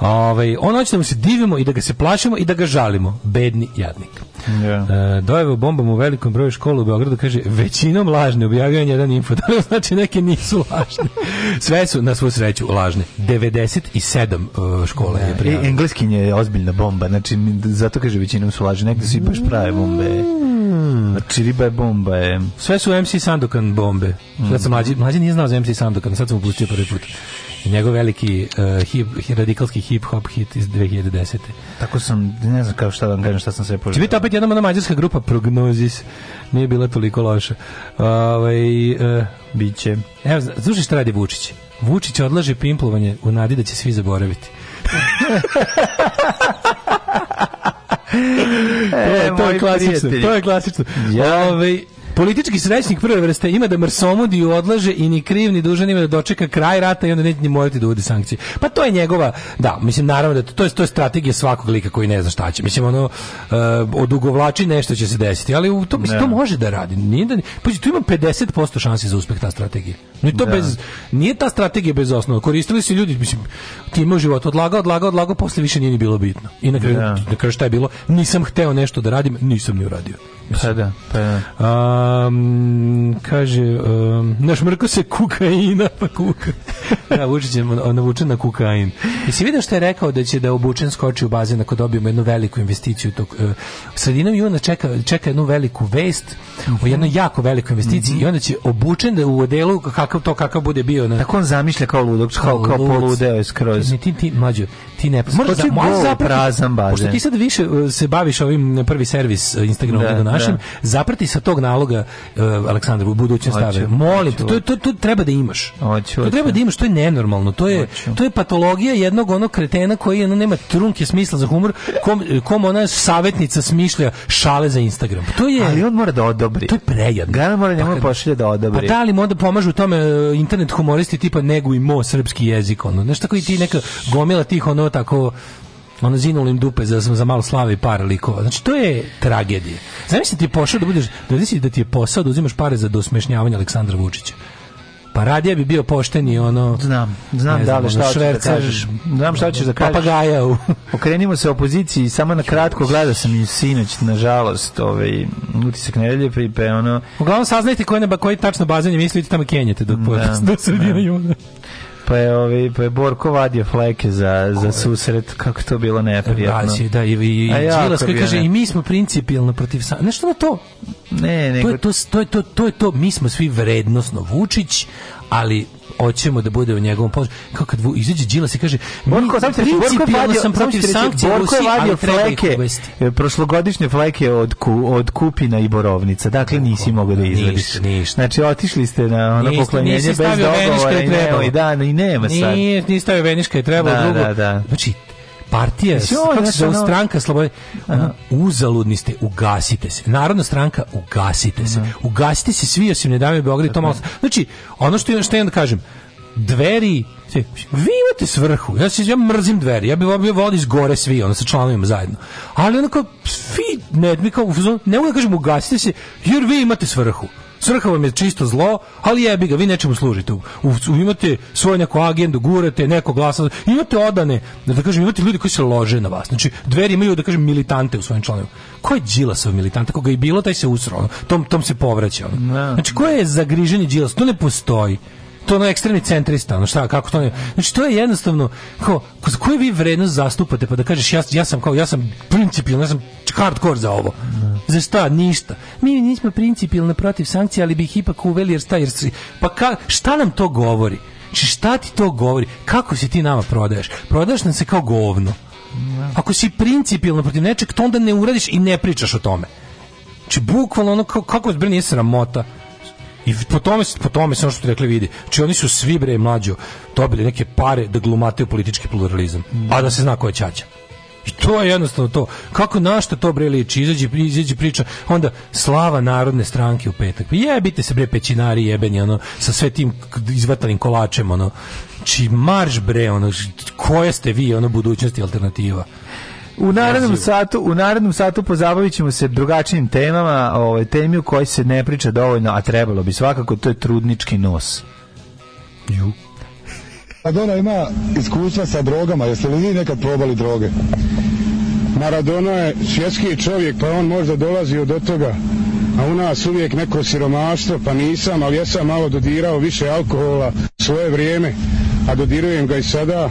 [SPEAKER 12] Ove, ovaj, ono hoće da mu se divimo i da ga se plašimo i da ga žalimo, bedni jadnik. Yeah. E, dojave bombom u velikom broju škola u Beogradu, kaže, većinom lažne, objavio jedan info, da [laughs] znači neke nisu lažne. [laughs] Sve su, na svu sreću, lažne. 97 sedam uh, e, škola je da, prijavljeno. Engleskinje je ozbiljna bomba, znači zato kaže većinom su laži, negde su i baš prave bombe. Mm. Znači riba je bomba je. Sve su MC Sandokan bombe. Mm. Sad sam mlađi, mlađi nije znao za MC Sandokan, sad sam upustio prvi put. I njegov veliki uh, hip, radikalski hip-hop hit iz 2010. Tako sam, ne znam kao šta da vam kažem, šta sam sve poželio. Će biti opet jedna ona mađarska grupa Prognozis, nije bila toliko loša. Ove, ovaj, uh, Biće. Evo, slušaj šta radi Vučić. Vučić odlaže pimplovanje u nadi da će svi zaboraviti. [laughs] E, to, je, to je klasično, to je klasično. Ja. Ove, ovaj, Politički srećnik prve vrste ima da mrsomodi odlaže i ni kriv ni dužan ima da dočeka kraj rata i onda neće ni morati da uvodi sankcije. Pa to je njegova, da, mislim naravno da to, to je to je strategija svakog lika koji ne zna šta će. Mislim ono uh, odugovlači nešto će se desiti, ali u to mislim, to može da radi. Nije da pa tu ima 50% šansi za uspeh ta strategija. No i to ne. Da. bez nije ta strategija bez osnova. Koristili su ljudi, mislim, time u životu odlagao, odlagao, odlagao, posle više nije ni bilo bitno. I da. na kraju, šta je bilo? Nisam hteo nešto da radim, nisam ni uradio. Pa da, pa da. Um, kaže, um, naš mrko se kukaina, pa kuka. [laughs] da, Vučić je navučen na kukain. I si vidio što je rekao da će da obučen skoči u bazen ako dobijemo jednu veliku investiciju. Tog, uh, e, sredinom juna čeka, čeka jednu veliku vest mm -hmm. o jednoj jako velikoj investiciji mm -hmm. i onda će obučen da u odelu kakav to kakav bude bio. Na...
[SPEAKER 13] Tako on zamišlja kao ludog, kao, kao poludeo je skroz.
[SPEAKER 12] Ne, ti, ti, mađo, ti ne...
[SPEAKER 13] Moraš da, prazan bazen.
[SPEAKER 12] Pošto ti sad više e, se baviš ovim prvi servis e, Instagrama, da našem, da. zaprati sa tog naloga uh, eh, Aleksandru u budućnost
[SPEAKER 13] stave.
[SPEAKER 12] Molim, to, to, to, treba da imaš.
[SPEAKER 13] Oću,
[SPEAKER 12] to treba da imaš, to je nenormalno. To je, to je patologija jednog onog kretena koji ono, nema trunke smisla za humor, kom, eh, kom ona savjetnica smišlja šale za Instagram.
[SPEAKER 13] To je, Ali on mora da odobri.
[SPEAKER 12] To je prejedno.
[SPEAKER 13] Gana mora pa njemu
[SPEAKER 12] pošalje
[SPEAKER 13] da odobri.
[SPEAKER 12] Pa da li mu onda pomažu tome eh, internet humoristi tipa negu i mo srpski jezik, ono, nešto koji ti neka gomila tih ono tako ono zinuli im dupe za, za malo slave i par likova. Znači, to je tragedija. Znači, ti je pošao da budeš, da, si, da ti je posao da uzimaš pare za dosmešnjavanje Aleksandra Vučića. Pa radija bi bio pošteni ono.
[SPEAKER 13] Znam, znam, znam da šta šverca, da kažeš. Znam šta
[SPEAKER 12] ćeš da kažeš. Papagaja. U...
[SPEAKER 13] Okrenimo se opoziciji, samo na kratko gledao sam ju sinoć, nažalost, ovaj utisak nedelje pripe pa ono.
[SPEAKER 12] Uglavnom saznajte koje na koji tačno bazanje mislite tamo Kenjete dok da, do sredine da. juna
[SPEAKER 13] pa
[SPEAKER 12] je,
[SPEAKER 13] ovaj, pa je Borko vadio fleke za, za susret, kako to bilo neprijatno.
[SPEAKER 12] Da, da,
[SPEAKER 13] i,
[SPEAKER 12] i, i Đilas koji kaže, ne. i mi smo principijalno protiv sa... Nešto na to?
[SPEAKER 13] Ne, ne.
[SPEAKER 12] To je to, to, je to, to, je to, mi smo svi vrednosno Vučić, ali hoćemo da bude u njegovom položaju. Kako kad izađe Đila se kaže,
[SPEAKER 13] Borko, sam se, Borko je vadio, sam protiv sankcija Borko je vadio fleke, e, prošlogodišnje fleke od, ku, od Kupina i Borovnica. Dakle, nisi mogao da izvadiš. Ništa, Znači, otišli ste na ono poklonjenje bez dogovora i, nema, i da, i nema sad. Nije, nije stavio veniška je trebalo da, drugo. Da, da. Znači, partija, kako se zove, stranka slobode, uzaludni ste, ugasite se. Narodna stranka, ugasite se. Da. Ugasite se svi osim ne dame Beograd i to malo... Znači, ono što je, što je da kažem, dveri, vi imate svrhu. Ja se ja mrzim dveri. Ja bih bio vodi da iz gore svi, ono sa članovima zajedno. Ali onako svi ne, mi kao ne mogu da kažem ugasite se jer vi imate svrhu crkva vam je čisto zlo, ali jebi ga, vi nečemu služite. U, u, imate svoju neku agendu, gurate, neko glasa, imate odane, da kažem, imate ljudi koji se lože na vas. Znači, dveri imaju, da kažem, militante u svojim članovima. Ko je Đilasov militant? Ako ga je bilo, taj se usro, tom, tom se povraća. Da. Znači, ko je zagriženje Đilas? To ne postoji to na ekstremni centrista, ono šta, kako to ne... Znači, to je jednostavno, kao, koju vi vrednost zastupate, pa da kažeš, ja, ja sam kao, ja sam principijalno, ja sam hardcore za ovo. Ne. Za šta? Ništa. Mi nismo principijalno protiv sankcija, ali bi ih ipak uveli, jer šta, jer... Pa ka, šta nam to govori? Znači, šta ti to govori? Kako se ti nama prodaješ? Prodaješ nam se kao govno. Ako si principijalno protiv nečeg, to onda ne uradiš i ne pričaš o tome. Znači, bukvalno ono, kako, kako je, nije sramota. I po tome, po tome se ono što ti rekli vidi. Či znači, oni su svi bre mlađo dobili neke pare da glumate politički pluralizam. A da se zna ko je Čača. I to je jednostavno to. Kako našta to bre liči, izađe, izađe priča, onda slava narodne stranke u petak. Pa jebite se bre pećinari jebeni, ono, sa sve tim izvatanim kolačem, ono. Či znači, marš bre, ono, koje ste vi, ono, budućnosti alternativa. U narednom satu, u narednom satu pozabavićemo se drugačijim temama, ovaj temi o kojoj se ne priča dovoljno, a trebalo bi svakako to je trudnički nos. Ju. Maradona pa ima iskustva sa drogama, jeste li vi nekad probali droge? Maradona je svjetski čovjek, pa on možda dolazi od toga a u nas uvijek neko siromaštvo, pa nisam, ali ja sam malo dodirao više alkohola svoje vrijeme, a dodirujem ga i sada,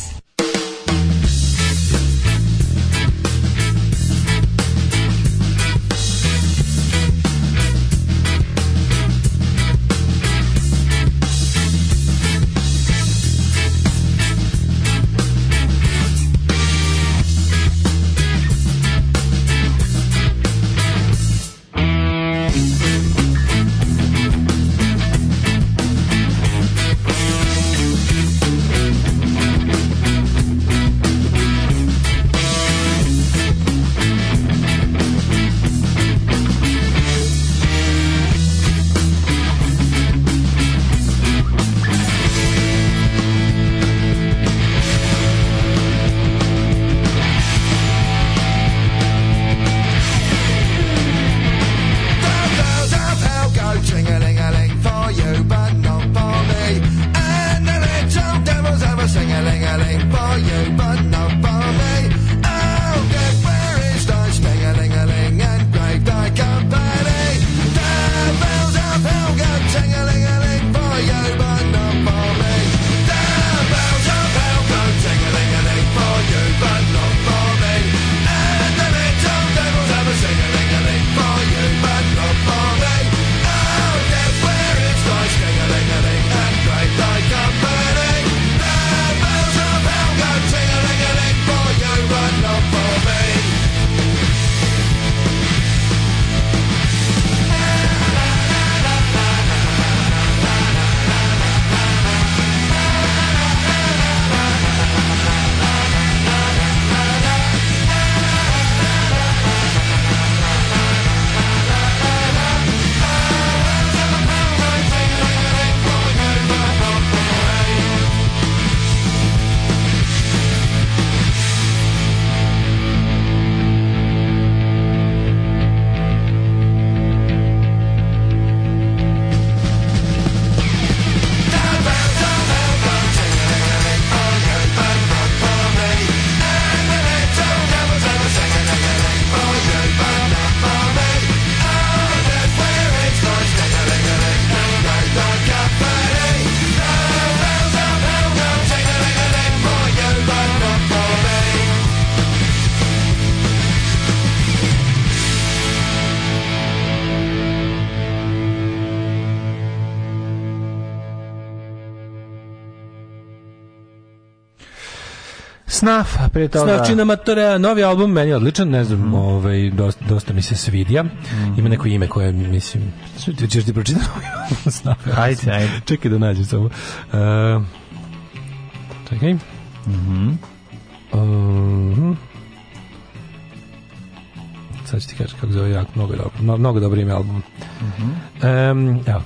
[SPEAKER 13] Snaf, pre toga. Snafčina Matorea, novi album, meni je odličan, ne znam, mm. ovaj, dosta, dosta mi se svidija. Mm. Ima neko ime koje, mislim, ćeš ti pročitati Snaf? [laughs] Ajde, ajde. Čekaj da nađem samo. Uh, čekaj. Mhm. Mm uh sad ću ti kaži kako zove, jako, mnogo, dobro, mnogo dobro ime album. Mm -hmm. um, evo,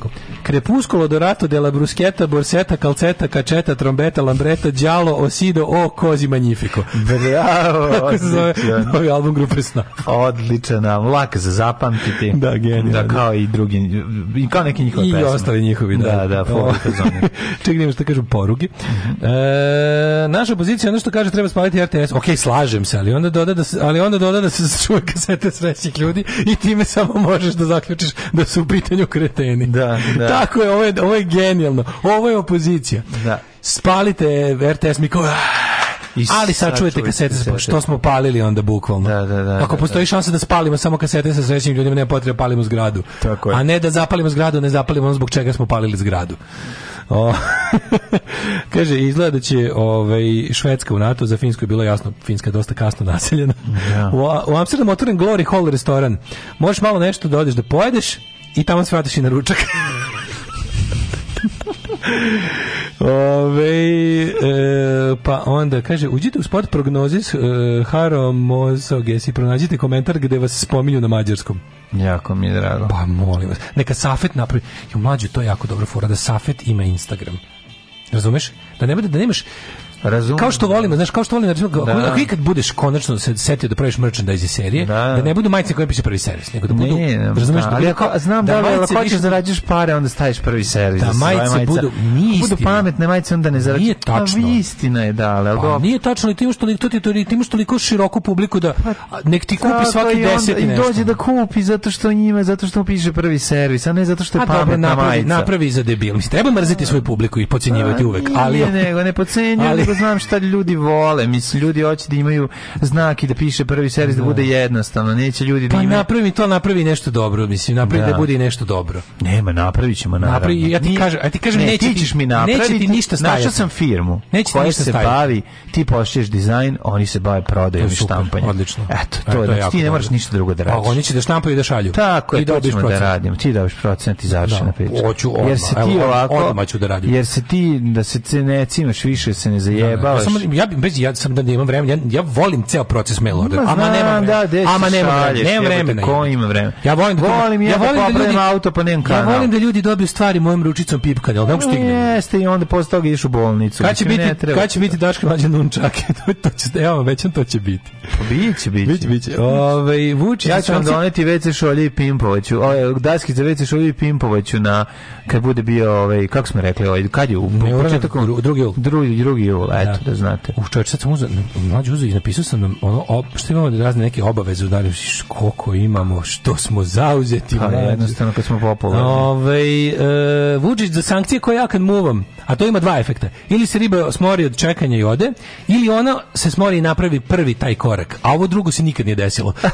[SPEAKER 13] Crepuscolo, Dorato, Della Bruschetta, Borseta, Calceta, Kačeta, Trombeta, Lambreta, Đalo, Osido, O, Kozi, Magnifico. Bravo, [laughs] kako se zove novi album Grupe Sna. Odličan, lak za zapamtiti. Da, genijalno. Da, da, kao i drugi, i kao neki njihovi pesme. I ostali njihovi, da. Da, da, [laughs] Čekaj, što kažu poruge. Mm -hmm. e, naša pozicija, ono što kaže, treba spaliti RTS. Ok, slažem se, ali onda doda da se, ali onda doda da se [laughs] čuje kasete od srećnih ljudi i time samo možeš da zaključiš da su u pitanju kreteni. Da, da. Tako je, ovo je, ovo je genijalno. Ovo je opozicija. Da. Spalite RTS mi kao... I ali sad čujete kasete, kasete što smo palili onda bukvalno. Da, da, da, Ako da, postoji da. šansa da spalimo samo kasete sa srećnim ljudima, nema potrebe da palimo zgradu. Tako je. A ne da zapalimo zgradu, ne zapalimo ono zbog čega smo palili zgradu. O, [laughs] kaže, izgleda da će ovaj, Švedska u NATO, za Finsku je bilo jasno, Finska je dosta kasno naseljena. Ja. Da. U, u Amsterdamu otvoren Glory Hall restoran. Možeš malo nešto da odeš da pojedeš i tamo se vratiš i na ručak. [laughs] [laughs] Ove, e, pa onda, kaže, uđite u sport prognozis e, Haro Mozoges i pronađite komentar gde vas spominju na mađarskom. Jako mi je drago. Pa molim vas. Neka Safet napravi. Jo, mlađe, to je jako dobro fora, da Safet ima Instagram. Razumeš? Da ne bude da nemaš Razumem. Kao što volimo, znaš, kao što volimo, recimo, da. ako, ikad budeš konačno se setio da praviš merchandise serije, da, da ne budu majice koje piše prvi servis, nego da budu, ne, da razumeš, da, da ali ako, znam da, da ali ako hoćeš da rađaš pare, onda staviš prvi servis. Da, majice majica. budu, nije budu pametne majice, onda ne zarađaš. Nije tačno. A istina je, da, ali... Pa, nije tačno, i ti imaš toliko, ti, ti, ti imaš toliko široku publiku da pa nek ti kupi svaki deset i dođe da kupi zato što njima, zato što piše prvi servis, a ne zato što je pametna majica. Napravi za debil. Treba mrziti svoju publiku i pocenjivati pa uvek. Ali, ne, nego ne pocenjujemo, znam šta ljudi vole. Mislim, ljudi hoće da imaju znak i da piše prvi servis da, da bude jednostavno. Neće ljudi da pa imaju... napravi mi to, napravi nešto dobro. Mislim, napravi da, da bude nešto dobro. Nema, napravit ćemo, naravno. Napravi, ja ti kažem, ja ti kažem, ne, neće ti, ćeš mi napraviti. Neće ti ništa staviti. Našao sam firmu neće koja se staviti. bavi, ti pošliješ dizajn, oni se bave prodajom i štampanjem. Odlično. Eto, to, e, to je, znači, ti ne moraš ništa drugo da pa radiš. Pa, oni će da štampaju i da šalju. Tako je, to ćemo da procent. da radimo. Ti daviš procent i završena da, priča. Hoću odmah, jer se ti evo, ovako, odmah ću da radim. Jer se ti, da se ne cimaš više, se ne zajebaš Jebao. Da- ja samo ja bez ja sam da imam vremena. Ja, ja volim ceo proces mail order. Ama nema Da, Ama nema Nema vremena. Ko ima vremena? Ja volim da volim ja, ja volim da pa ljudi auto pa nemam kanal. Ja volim da ljudi dobiju stvari mojim ručicom pipkanja, da al kako stigne. Jeste i onda posle toga ideš u bolnicu. Kad će biti kad će biti Daško mlađe nunčake? [laughs] To će evo većan to će biti. Pa biće, biće. Biće, biće. Ovaj Vučić ja ću vam doneti WC šolje i pimpovaću. Ovaj, Daski za WC šolje i pimpovaću na kad bude bio ovaj kako smo rekli, ovaj kad je u početku drugi drugi drugi škola, eto da, da znate. U čovječ, sad sam uzao, mlađi uzao i napisao sam nam da, ono, ob, što imamo da razne neke obaveze u dalje, koliko imamo, što smo zauzeti. Pa jednostavno kad smo popularni. Ove, ovaj, e, Vučić za sankcije koje ja kad muvam, a to ima dva efekta. Ili se riba smori od čekanja i ode, ili ona se smori i napravi prvi taj korak, a ovo drugo se nikad nije desilo. [laughs]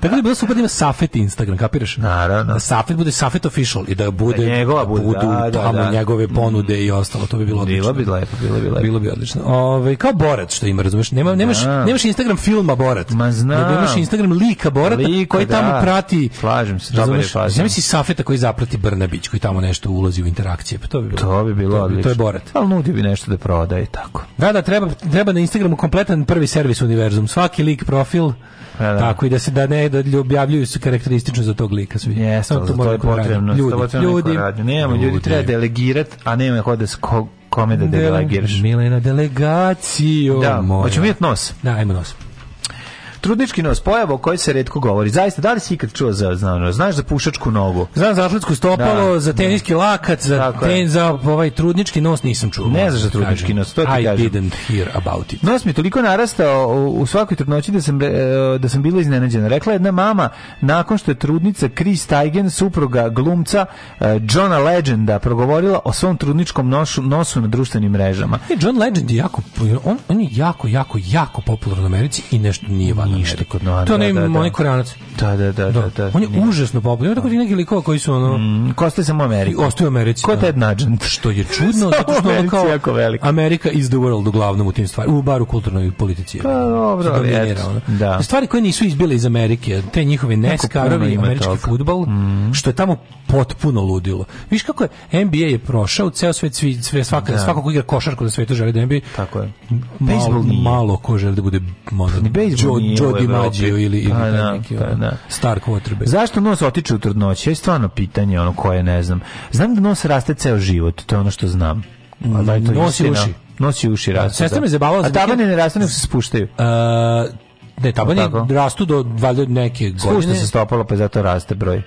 [SPEAKER 13] Tako da bilo super da ima Safet Instagram, kapiraš? Naravno. Da Safet bude Safet official i da bude da njegova bude, da budu da, da, tamo da, njegove ponude i ostalo, to bi bilo odlično. Bilo bi lepo, bilo bi lepo. Bilo bi odlično. Ovaj kao Borat što ima, razumeš? Nema, nemaš, nemaš Instagram filma Borat. Ma znam. Nego imaš Instagram lika Borata lika, koji da. tamo prati. Slažem se, dobro je fazno. Zamisli Safeta koji zaprati Brnabić, koji tamo nešto ulazi u interakcije, pa to bi bilo. To bi bilo odlično. To je Borat. Al nudi bi nešto da prodaje tako. Da, da, treba, treba na Instagramu kompletan prvi servis univerzum. Svaki lik profil E, da, Tako i da se da ne da objavljuju se karakteristično za tog lika svi. Yes, to, to, da to je potrebno. Ljudi, ljudi, ljudi, nemamo ljudi, ljudi treba delegirati, a nema ko da kome da delegiraš. Milena delegaciju. Da, moja. hoćemo vidjeti nos. Da, ajmo nos. Trudnički nos, pojava o kojoj se redko govori. Zaista, da li si ikad čuo za, znam, znaš za pušačku nogu? Znam za atletsku stopalo, da, za da. teniski da. lakat, za, Tako ten, za ovaj trudnički nos nisam čuo. Ne znaš za trudnički kažem. nos, to ti I kažem. I didn't hear about it. Nos mi je toliko narastao u svakoj trudnoći da sam, e, da sam bila iznenađena. Rekla jedna mama, nakon što je trudnica Chris Tigen, supruga glumca uh, Johna Legenda, progovorila o svom trudničkom nošu, nosu na društvenim mrežama. E, John Legend je jako, on, on je jako, jako, jako popularan u Americi i nešto nije van ništa. Kod Noana, to ne da, da, koranac. Da, da, da, da, da. On je užasno popularan, tako neki likova koji su ono mm, Kosta samo Ameriku. Ostaju u Americi. Ko Ted Nugent, što je čudno zato što je kao jako velika. Amerika is the world uglavnom u tim stvarima, u baru kulturnoj politici. Pa dobro, da. Stvari koje nisu izbile iz Amerike, te njihovi neskarovi, američki fudbal, mm. što je tamo potpuno ludilo. Viš kako je NBA je prošao, ceo svet svi sve svaka da. svako ko igra košarku na svetu želi da NBA. Tako je. Malo, malo ko želi da bude možda. Bejzbol nije Joe DiMaggio ili, ili pa, da, neki, pa, da. da. star quarterback. Zašto nos otiče u trudnoći? Je stvarno pitanje ono koje ne znam. Znam da nos raste ceo život, to je ono što znam. Mm, je to nos i uši. Nos uši da, raste. Sestra me zabavala. A tabane ne rastu, nego se spuštaju. Uh, ne, tabani rastu do valjda neke godine. Spušta se stopalo, pa zato raste broj.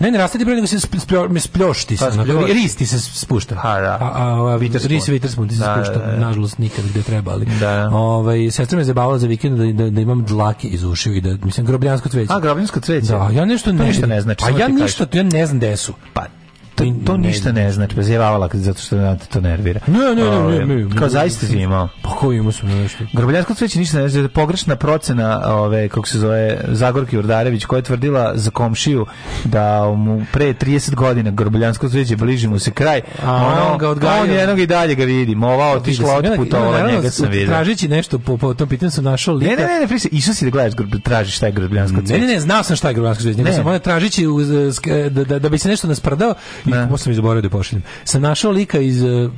[SPEAKER 13] Ne, ne raste ti broj, nego se spljo, me se. Spljoš. Ris ti se spušta. Ha, da. A, a, a Witherspoon. Ris Witherspoon ti se da, spušta. Da, da. Nažalost, nikad gde treba, ali. Da. Ovaj, sestra me zabavala za vikend da, da, da imam dlake iz ušiju i da, mislim, grobljansko cveće. A, grobljansko cveće. Da, ja nešto ne, to ništa ne znači. Pa ja ništa, ja ne znam gde su. Pa, to, to ništa ne znači, pa zjevavala zato što ne to nervira. Ne, ne, ne, ne, ovaj, ne Kao zaista si imao. Pa ko imao sam nešto? Grbljansko cveće ništa ne znači, da pogrešna procena, ove, kako se zove, Zagorki Urdarević, koja je tvrdila za komšiju da mu pre 30 godina Grbljansko cveće bliži mu se kraj, a ono, on ga odgajao. On jednog i dalje ga vidi, ova otišla otputovala, njega sam vidio. Tražići nešto po, po tom pitanju sam našao lika. Ne, ne, ne, ne, prisa, išao si da gledaš, tražiš šta je Grbljansko cveće. Ne, ne, ne, znao sam šta je Grbljansko cveće, nego sam ono tražići eh, da, da, da bi se nešto nasprda da. i posle mi zaboravio da pošaljem. Sam našao lika iz e,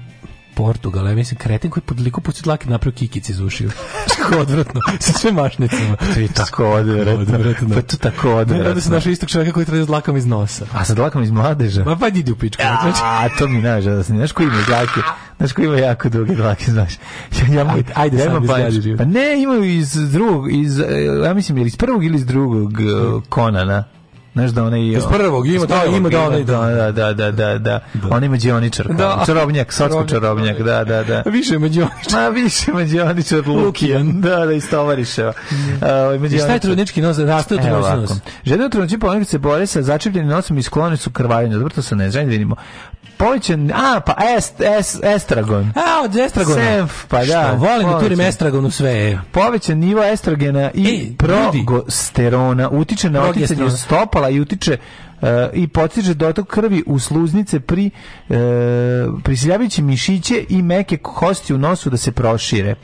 [SPEAKER 13] Portugala, ja mislim kreten koji podliku pusti dlake napravio kikici iz ušiju. [laughs] Tako odvratno, sa sve mašnicama. Pa to je tako odvratno. odvratno. Pa to tako odvratno. da se našao istog čovjeka koji traje dlakom iz nosa. A sa dlakom iz mladeža? Ma pa idi u pičku. A, a znači. to mi naža, da se znaš koji ima dlake. Znaš koji ima jako duge dlake, znaš. Ja, ja, ajde, ajde ja sam pa, pa ne, imaju iz drugog, iz, e, ja mislim, ili iz prvog ili iz drugog uh, Konana znaš da onaj iz prvog ima da ima da onaj da da da da da on ima đioničar da čarobnjak sotsko čarobnjak da da da, da. više mađioničar ma više mađioničar Lukijan da da iz tovariševa da. uh, ovaj, mađioničar šta je trudnički nos raste trudnički nos žena trudnički ponekad se bore sa začepljenim nosom i skloni su krvarenju dobro to se ne ženi da vidimo povećan, a, pa est, est, estragon. A, od estragona. Senf, pa da, Što, da. volim da turim estragon u sve. Povećan nivo estrogena i e, progosterona utiče na oticanje stopala i utiče Uh, i potiče dotok krvi u sluznice pri uh, prisiljavajući mišiće i meke kosti u nosu da se prošire.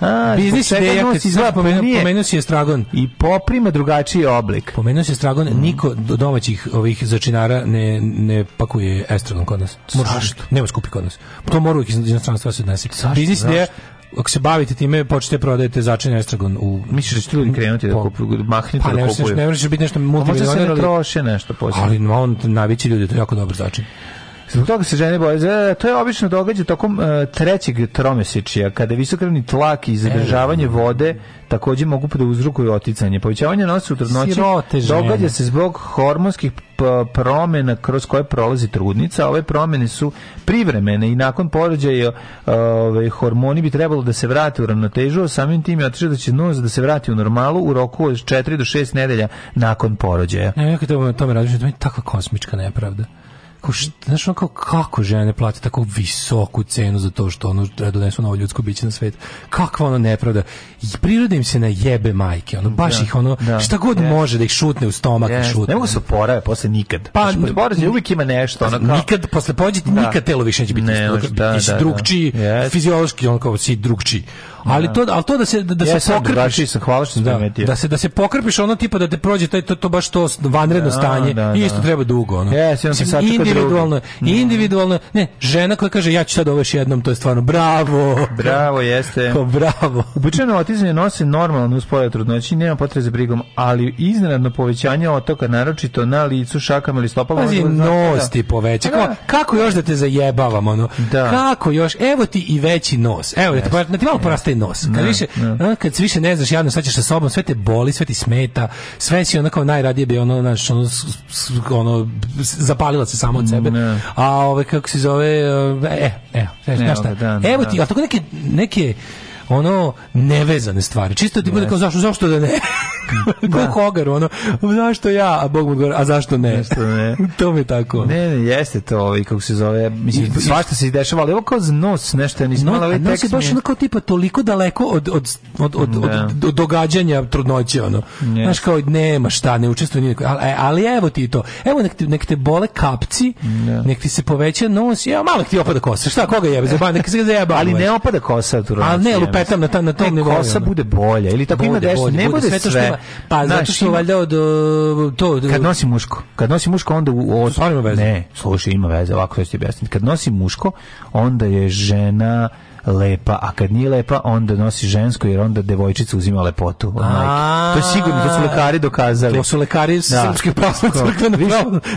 [SPEAKER 13] A, biznis ideja kad izgleda pomenuo, pomenuo se Estragon I poprima drugačiji oblik. Pomenuo se Estragon, mm. niko do domaćih ovih začinara ne, ne pakuje estragon kod nas. Zašto? Nema skupi kod nas. To moraju uvijek iz inostranstva se odnesi. Biznis ideja, ako se bavite time, počnete prodajete začin estragon u Misliš da će ljudi mm, krenuti da kupuju, da mahnite pa, da kupuju. Pa ne možeš biti nešto multimilioner, ali troše nešto posebno. Ali on navići ljudi, to je jako dobar začin. Zbog toga se žene boje. to je obično događa tokom e, trećeg tromesečja, kada visokrvni tlak i zadržavanje vode takođe mogu da uzrokuju oticanje. Povećavanje nosa u trudnoći događa se zbog hormonskih promena kroz koje prolazi trudnica. Ove promene su privremene i nakon porođaja ove, hormoni bi trebalo da se vrate u ravnotežu, a samim tim je otišao da će nos da se vrati u normalu u roku od 4 do 6 nedelja nakon porođaja. Ne, ja kad to, to me to je takva kosmička nepravda kako, znaš, ono kao, kako žene plate tako visoku cenu za to što ono da donesu novo ljudsko biće na svet. Kakva ona nepravda. I priroda im se na jebe majke, ono, baš da, ih ono, da, šta god yes. može da ih šutne u stomak yes. i šutne. Ne mogu se oporaviti posle nikad. Pa, znači, posle uvijek ima nešto. Ono pa, kao... Nikad, posle pođe da. nikad telo više neće biti ne, isto. Da, da, drugčiji, yes. Da. fiziološki, ono kao si drugčiji. Ali da. to al to da se da, da se pokrpiš, sam, hvala što da, da, se da se pokrpiš ono tipa da te prođe taj to, to baš to vanredno stanje. Da, da, isto treba dugo ono. Yes, ja sam Mislim, individualno, mm. individualno. Ne, žena koja kaže ja ću sad ovo još jednom, to je stvarno bravo. Bravo jeste. Ko [laughs] pa bravo. Obično otizam nosi normalno uspored trudnoći, nema potrebe brigom, ali iznenadno povećanje otoka naročito na licu, šakama ili stopama. Pazi, znači nos ti poveća. Kako, kako još da te zajebavam ono? Da. Kako još? Evo ti i veći nos. Evo, yes. da pa, ti malo poraste nos. Kad, ne, više, ne. kad više ne znaš javno šta ćeš sa sobom, sve te boli, sve ti smeta, sve si onako najradije bi ono, znaš, ono, ono zapalila se samo od sebe. Ne. A ove, ovaj, kako se zove, e, e, e znaš, ne, šta, da, evo ti, ali da. tako neke, neke ono nevezane stvari. Čisto ti bude kao zašto zašto da ne? [laughs] Ko hogar da. ono zašto ja, a Bog mu govori, a zašto ne? Zašto ne? [laughs] to mi je tako. Ne, ne, jeste to, ovaj kako se zove, mislim svašta se dešava, ali ovo kao nos, nešto ja nisam imala, no, se baš onako tipa toliko daleko od od od od, da. od, od događanja trudnoće ono. Yes. Znaš kao nema šta, ne učestvuje ni ali, ali evo ti to. Evo nek te, nek te bole kapci, yeah. Da. nek ti se poveća nos, ja malo ti opada kosa. Šta koga jebe? zeba, nek se zajeba. Ali ne opada kosa tu. A ne, lupetam na, ta, na tom e, nivou. kosa bude bolja, ili tako ima desno, ne bude sve. To što ima, pa zato što valjda od... To, kad nosi muško, kad nosi muško, onda... U, stvarno ima veze. Ne, slušaj, ima veze, ovako to ti objasniti. Kad nosi muško, onda je žena lepa, a kad nije lepa, onda nosi žensko, jer onda devojčica uzima lepotu To je sigurno, to su lekari dokazali. To su lekari da. srpske pravoslavne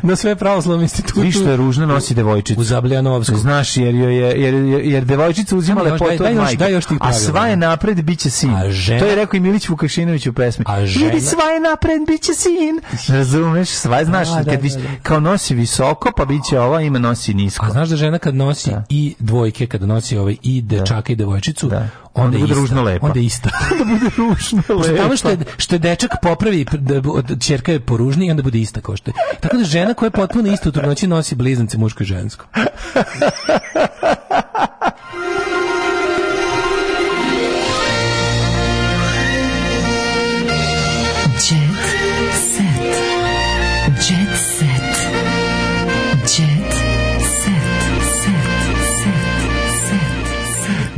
[SPEAKER 13] na sve pravoslavne institutu. Vi što je ružno nosi devojčicu. U Zabljanovsku. Znaš, jer, jer, jer, jer devojčica uzima lepotu od majke. A sva je napred, bit će sin. To je rekao i Milić Vukašinović u pesmi. A žena... sva je napred, bit će sin. Razumeš, sva znaš, da, da, kad kao nosi visoko, pa bit će ova, ima nosi nisko. A znaš da žena kad nosi i dvojke, kad nosi ovaj ide dečaka da. i devojčicu, da. onda, je ružno lepa. Onda je ista. [laughs] onda bude ružno lepa. [laughs] Tamo što je, što je dečak popravi, da da ćerka je poružni i onda bude ista kao što je. Tako da žena koja je potpuno isto u trudnoći nosi blizance muško i žensko. [laughs]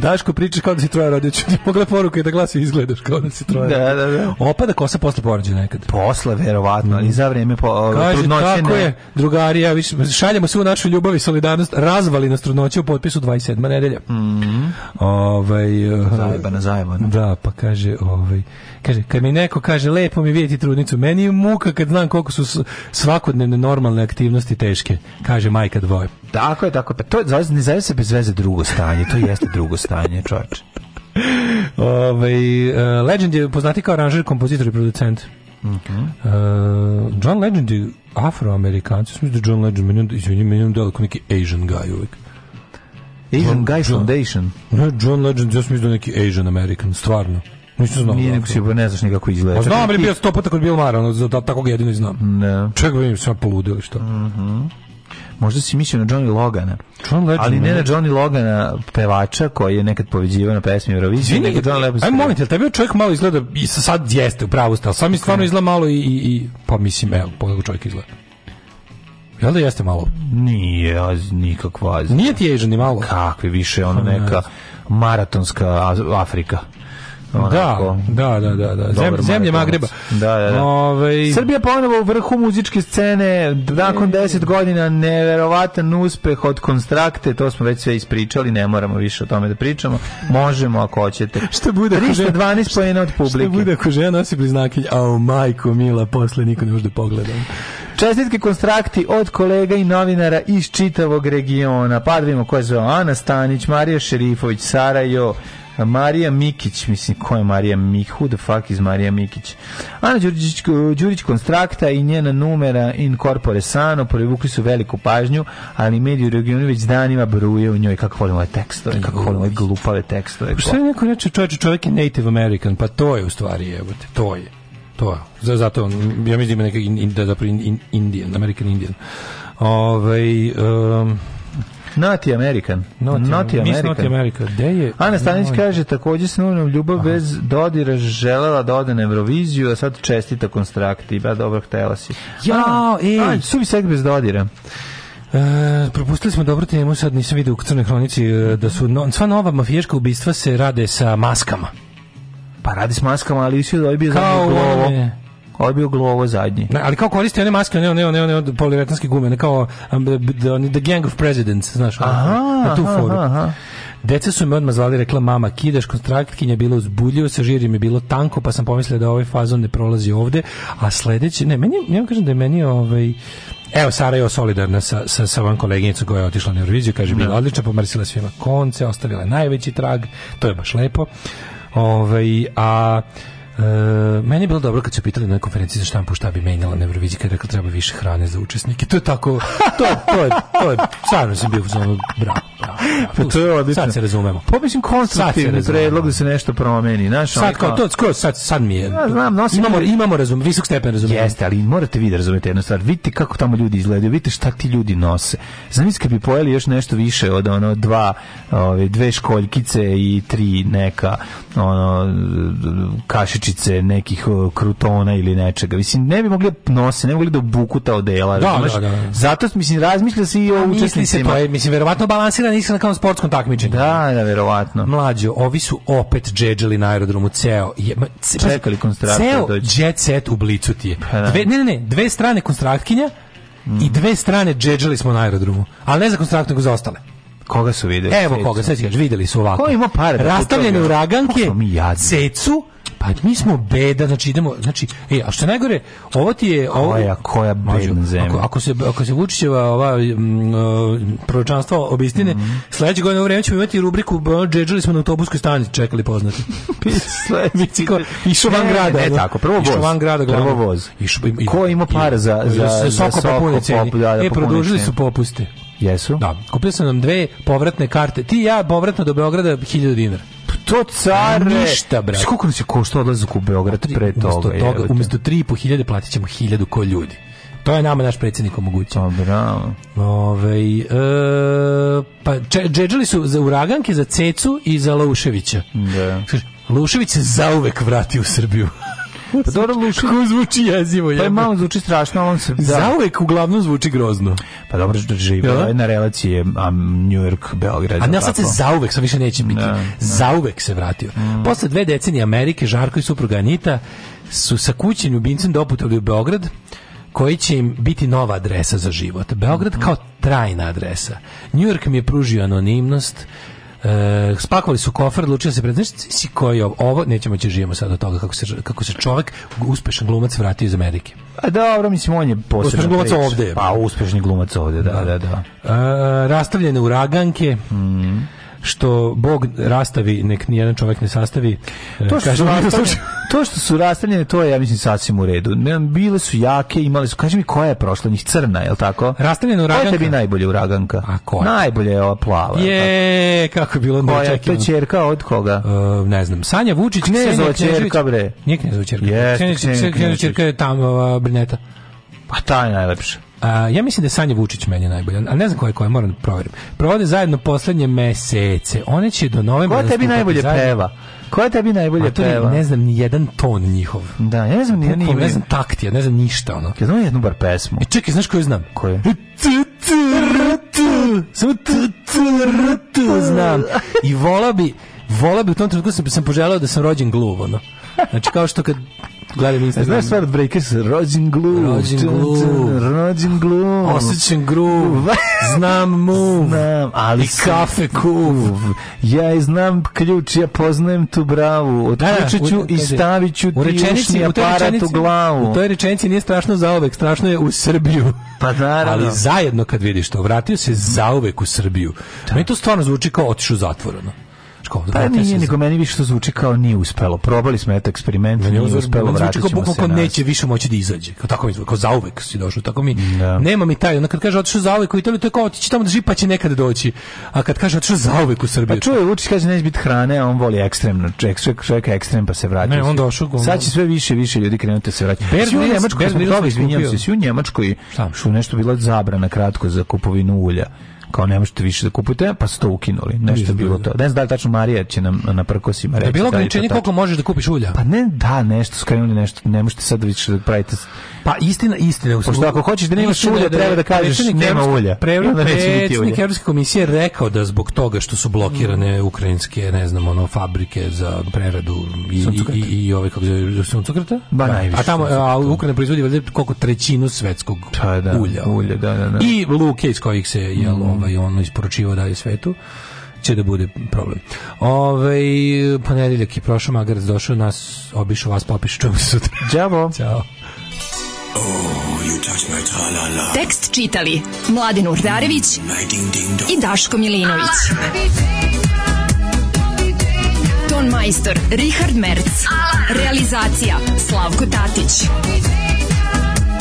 [SPEAKER 13] Daško pričaš kao da si troja rodeću. [laughs] Pogled poruku i da glasi izgledaš kao da si troja. Da, da, da. Opada kosa posle porođaja nekad. Posle verovatno, ali za vrijeme po ove, Kaže, trudnoće tako ne. je, drugari, ja više šaljemo svu našu ljubav i solidarnost, razvali nas trudnoće u potpisu 27. nedelja. Mhm. Ovaj eh, Zajebana, zajebana. Da, pa kaže, ovaj Kaže, kad mi neko kaže lepo mi vidjeti trudnicu, meni je muka kad znam koliko su svakodnevne normalne aktivnosti teške, kaže majka dvoje. Tako je, tako je. Pa to je, ne zove se bez veze drugo stanje, to jeste drugo stanje, čovječe. [laughs] Ove, ovaj, Legend je poznati kao aranžer, kompozitor i producent. Okay. Mhm. Uh, e, John Legend je afroamerikanci, smisli da John Legend, meni, izvinjim, meni on delako neki Asian guy uvijek. Asian John, Guy Foundation? John, ne, John Legend, ja sam da neki Asian American, stvarno. Nisam znao. Nije nego si ne znaš ni kako izgleda. A pa znam, ali bio sto puta kod Bilmara, Mara, ono, da, tako jedino znam. Ne. Čega vidim, sam poludili što. Mhm. Mm Možda si mislio na Johnny Logana. John Legend, ali ne na Johnny Logana pevača koji je nekad poveđivao na pesmi Eurovizije, nego John Legend. Aj molim te, taj bio čovjek malo izgleda i sad jeste u pravu ste, sam mi stvarno izgleda malo i, i, i pa mislim evo, pogledaj čovjek izgleda. Jel da jeste malo? Nije, nikakva. Nije ti ježan ni malo. Kakve, više ono pa neka maratonska Afrika. Onako, da, da, da, da. da. Zem, zemlje Magreba. Da, da, da. Ove... Ovaj- Srbija ponovo u vrhu muzičke scene, nakon 10 e. godina neverovatan uspeh od konstrakte, to smo već sve ispričali, ne moramo više o tome da pričamo. Možemo ako hoćete. Šta bude 312 pojena od publike. Šta bude ako žena nosi bliznakinje? Au, majko mila, posle niko ne može da pogledam. Čestitke konstrakti od kolega i novinara iz čitavog regiona. Padvimo ko je zvao Ana Stanić, Marija Šerifović, Sarajo, Marija Mikić, mislim, ko je Marija Mikić? Who the fuck is Marija Mikić? Ana Đurić, Đurić Konstrakta i njena numera in corpore sano privukli su veliku pažnju, ali mediju u regionu već danima bruje u njoj kako volimo ove tekstove, kako volimo ove glupave tekstove. Pa Što je neko reče čovječe, čovjek je native American, pa to je u stvari, evo te, to je. To je. Zato, zato ja mislim da je nekak in, in, da, zapravo in, Indian, American Indian. Ove, ovaj, um, Noti American. Noti American. Noti American. Gde je? Ana Stanić kaže takođe s nunom ljubav Aha. bez dodira želela da ode na Euroviziju, a sad čestita konstrakti. Ba dobro htela si. Ja, ej, su mi sek bez dodira. E, propustili smo dobru temu, sad nisam vidio u Crnoj hronici e, da su no, sva nova mafijaška ubistva se rade sa maskama. Pa radi s maskama, ali si odobio za Kao Ovo je bio glovo zadnji. Ne, ali kao koriste one maske, one, one, one, one od poliuretanske gume, ne kao um, the, the, Gang of Presidents, znaš, aha, ono, na tu aha, foru. Aha. Deca su me odmah zvali, rekla mama, kideš, kontraktkinja je bila uzbuljivo, sa žirjem je bilo tanko, pa sam pomislio da ovaj fazon ne prolazi ovde, a sledeći, ne, meni, ja kažem da je meni ovaj, Evo, Sara je solidarna sa, sa, sa van koleginicom koja je otišla na Euroviziju, kaže, bila da. odlična, pomrsila svima konce, ostavila najveći trag, to je baš lepo. Ove, ovaj, a E, meni je bilo dobro kad su pitali na konferenciji za štampu šta bi menjala na Euroviziji, kad je rekla treba više hrane za učesnike. To je tako, to, to, je, to je, stvarno sam bio u zonu, bravo pa to je odlično. Sad se razumemo. Pa mislim konstruktivni predlog da se nešto promeni, znaš, sad kao to skroz sad sad mi je. Ja, znam, nosim imamo mi... imamo razum, visok stepen razumevanja. Jeste, ali morate vi da razumete jednu stvar. Vidite kako tamo ljudi izgledaju, vidite šta ti ljudi nose. Zamislite kad bi pojeli još nešto više od ono dva, ove dve školjkice i tri neka ono kašičice nekih krutona ili nečega. Mislim ne bi mogli da nose, ne bi mogli da obuku ta odela, da, da, da, Zato mislim razmišlja se i o učesnicima. Pa misli se, to pa, mislim verovatno balansira balansiran se na kao sportskom takmičenju. Da, da, verovatno. Mlađo, ovi su opet džedželi na aerodromu ceo. Je, ma, ce, Čekali Ceo da dođi. jet set u blicu ti je. Pa da. Dve, ne, ne, ne, dve strane konstraktkinja mm. i dve strane džedželi smo na aerodromu. Ali ne za konstrakt, nego za ostale. Koga su videli? Evo Cecu. koga, sad ćeš, videli su ovako. Ko ima pare? Da Rastavljene uraganke, cecu, pa mi smo beda, znači idemo, znači, e, a što najgore, ovo ti je... Ovo, koja, koja bedna zemlja. Ako, ako, se, ako se Vučićeva ova m, mm, proročanstva obistine, mm -hmm. sledeće godine u vreme ćemo imati rubriku džedžali smo na autobuskoj stanici, čekali poznati. Sledeći ko, išo van grada. Ne, ne, tako, prvo voz. Išo van grada, glavno. Prvo voz. Išo, i, Ko ima pare za, za, za soko, za soko popunice? Pop, da, da, e, produžili su popuste. Jesu. Da, kupio sam nam dve povratne karte. Ti i ja povratno do Beograda 1000 dinara pa to care. Ništa, brate. Koliko nas je odlazak u Beograd pre toga? Umesto toga, umesto 3.500 platit ćemo 1000 ko ljudi. To je nama naš predsjednik omogućio. Pa, bravo. Ove, e, pa džedžali su za uraganke, za Cecu i za Lauševića. Da. Laušević se zauvek vrati u Srbiju. Pa dobro Lušin. Kako zvuči jezivo, je. Pa je malo zvuči strašno, on se da. Zauvek uglavnom zvuči grozno. Pa dobro živi ja? Da? Ovaj, na relaciji um, New York Beograd. A ne sad se zauvek, sam više neće biti. Ne, da, ne. Da. Zauvek se vratio. Mm. Posle dve decenije Amerike Žarko i supruga Anita su sa kućnim ljubimcem doputovali u Beograd koji će im biti nova adresa za život. Beograd mhm. kao trajna adresa. New York mi je pružio anonimnost, E, spakovali su kofer, odlučili da se pred znaš, si koji ovo, ovo nećemo će da živimo sad od toga kako se kako se čovjek uspešan glumac vratio iz Amerike. A dobro, mislim on je posebno. Uspešni glumac ovdje. Pa uspešni glumac ovdje, da, da, da. da. E, rastavljene uraganke. Mhm što Bog rastavi, nek nijedan čovjek ne sastavi. To što, kažem, rastavljene, to što su rastavljene, to je, ja mislim, sasvim u redu. Bile su jake, imali su, kaži mi koja je prošla njih, crna, je li tako? Rastavljena uraganka. Koja je tebi najbolje uraganka? A koja? Najbolje je ova plava. Je, kako je bilo koja, To je čerka od koga? Uh, ne znam. Sanja Vučić, Knezova čerka, bre. Nije Knezova čerka. Yes, Knezova čerka je tamo, uh, Brneta. Pa ta je najlepša. A, ja mislim da je Sanja Vučić meni najbolja, a ne znam koja je koja, moram da proverim. Provode zajedno poslednje mesece. One će do novembra... Koja da tebi najbolje zajedno... peva? Koja tebi najbolje A to peva? Ne znam ni jedan ton njihov. Da, ja ne znam ni jedan Ne znam taktija, ne znam ništa ono. Ja znam jednu bar pesmu. I e, čekaj, znaš koju znam? Koju? E, Samo znam. I vola bi, vola bi u tom trenutku sam, sam poželao da sam rođen gluv, ono. Znači kao što kad Gledam Instagram. E, znaš stvar Breakers? Rođen glu. Rođen glu. Rođen glu. Osjećam gru. [laughs] Znam mu. Znam, ali... I kafe kuv. Ja znam ključ, ja poznajem tu bravu. Otključit ću da, da, i stavit ću ti ušni aparat u glavu. U toj rečenici nije strašno za ovek, strašno je u Srbiju. [laughs] Pa naravno. Ali zajedno kad vidiš to, vratio se zaovek u Srbiju. Da. Meni to stvarno zvuči kao otišu zatvoreno kao Pa nije, nego meni više što zvuči kao nije uspelo. Probali smo eto eksperiment, nije uspelo, vratit ćemo se. neće više moći da izađe. Kao tako mi kao zauvek si došao, tako mi. Da. Nema mi taj, onda kad kaže otišao zauvek u Italiju, to je kao otići tamo da živi pa će nekada doći. A kad kaže otišao zauvek u pa Srbiju. Pa čuje Vučić kaže neće biti hrane, on voli ekstremno, čovjek čovjek ekstrem pa se vraća. Ne, on došao. Sad će sve više više ljudi krenuti da se vraćati. Berlin, Nemačka, izvinjavam se, u Njemačkoj, što nešto bila zabrana kratko za kupovinu ulja kao ne možete više da kupujete, pa su to ukinuli. Nešto je bilo to. Ne znam da li tačno Marija će nam na prkosima reći. Da je bilo da ograničenje da koliko možeš da kupiš ulja? Pa ne, da, nešto, skrenuli nešto. Ne možete sad više da pravite... Pa istina, istina. U Pošto ako hoćeš da nemaš ulja, da treba da kažeš nema ulja. Da predsjednik Evropske komisije rekao da zbog toga što su blokirane mm. ukrajinske, ne znam, ono, fabrike za preradu i, i, i, i ove, kako zove, suncokrta? Ba, najviše. A tamo, a Ukrajina proizvodi koliko trećinu svetskog pa ulja. Ulja, da, da, da. I luke iz kojih se, jel, mm nama ovaj, i ono isporučivao dalje svetu će da bude problem. Ovaj ponedeljak je prošao, Magarac došao, nas obišao, vas popišu, čujemo se sutra. [laughs] Ćao. Ćao. Oh, you touch my -la Tekst čitali Mladen Urdarević mm, i Daško Milinović. Ton majstor Richard Merc. Realizacija Slavko Tatić.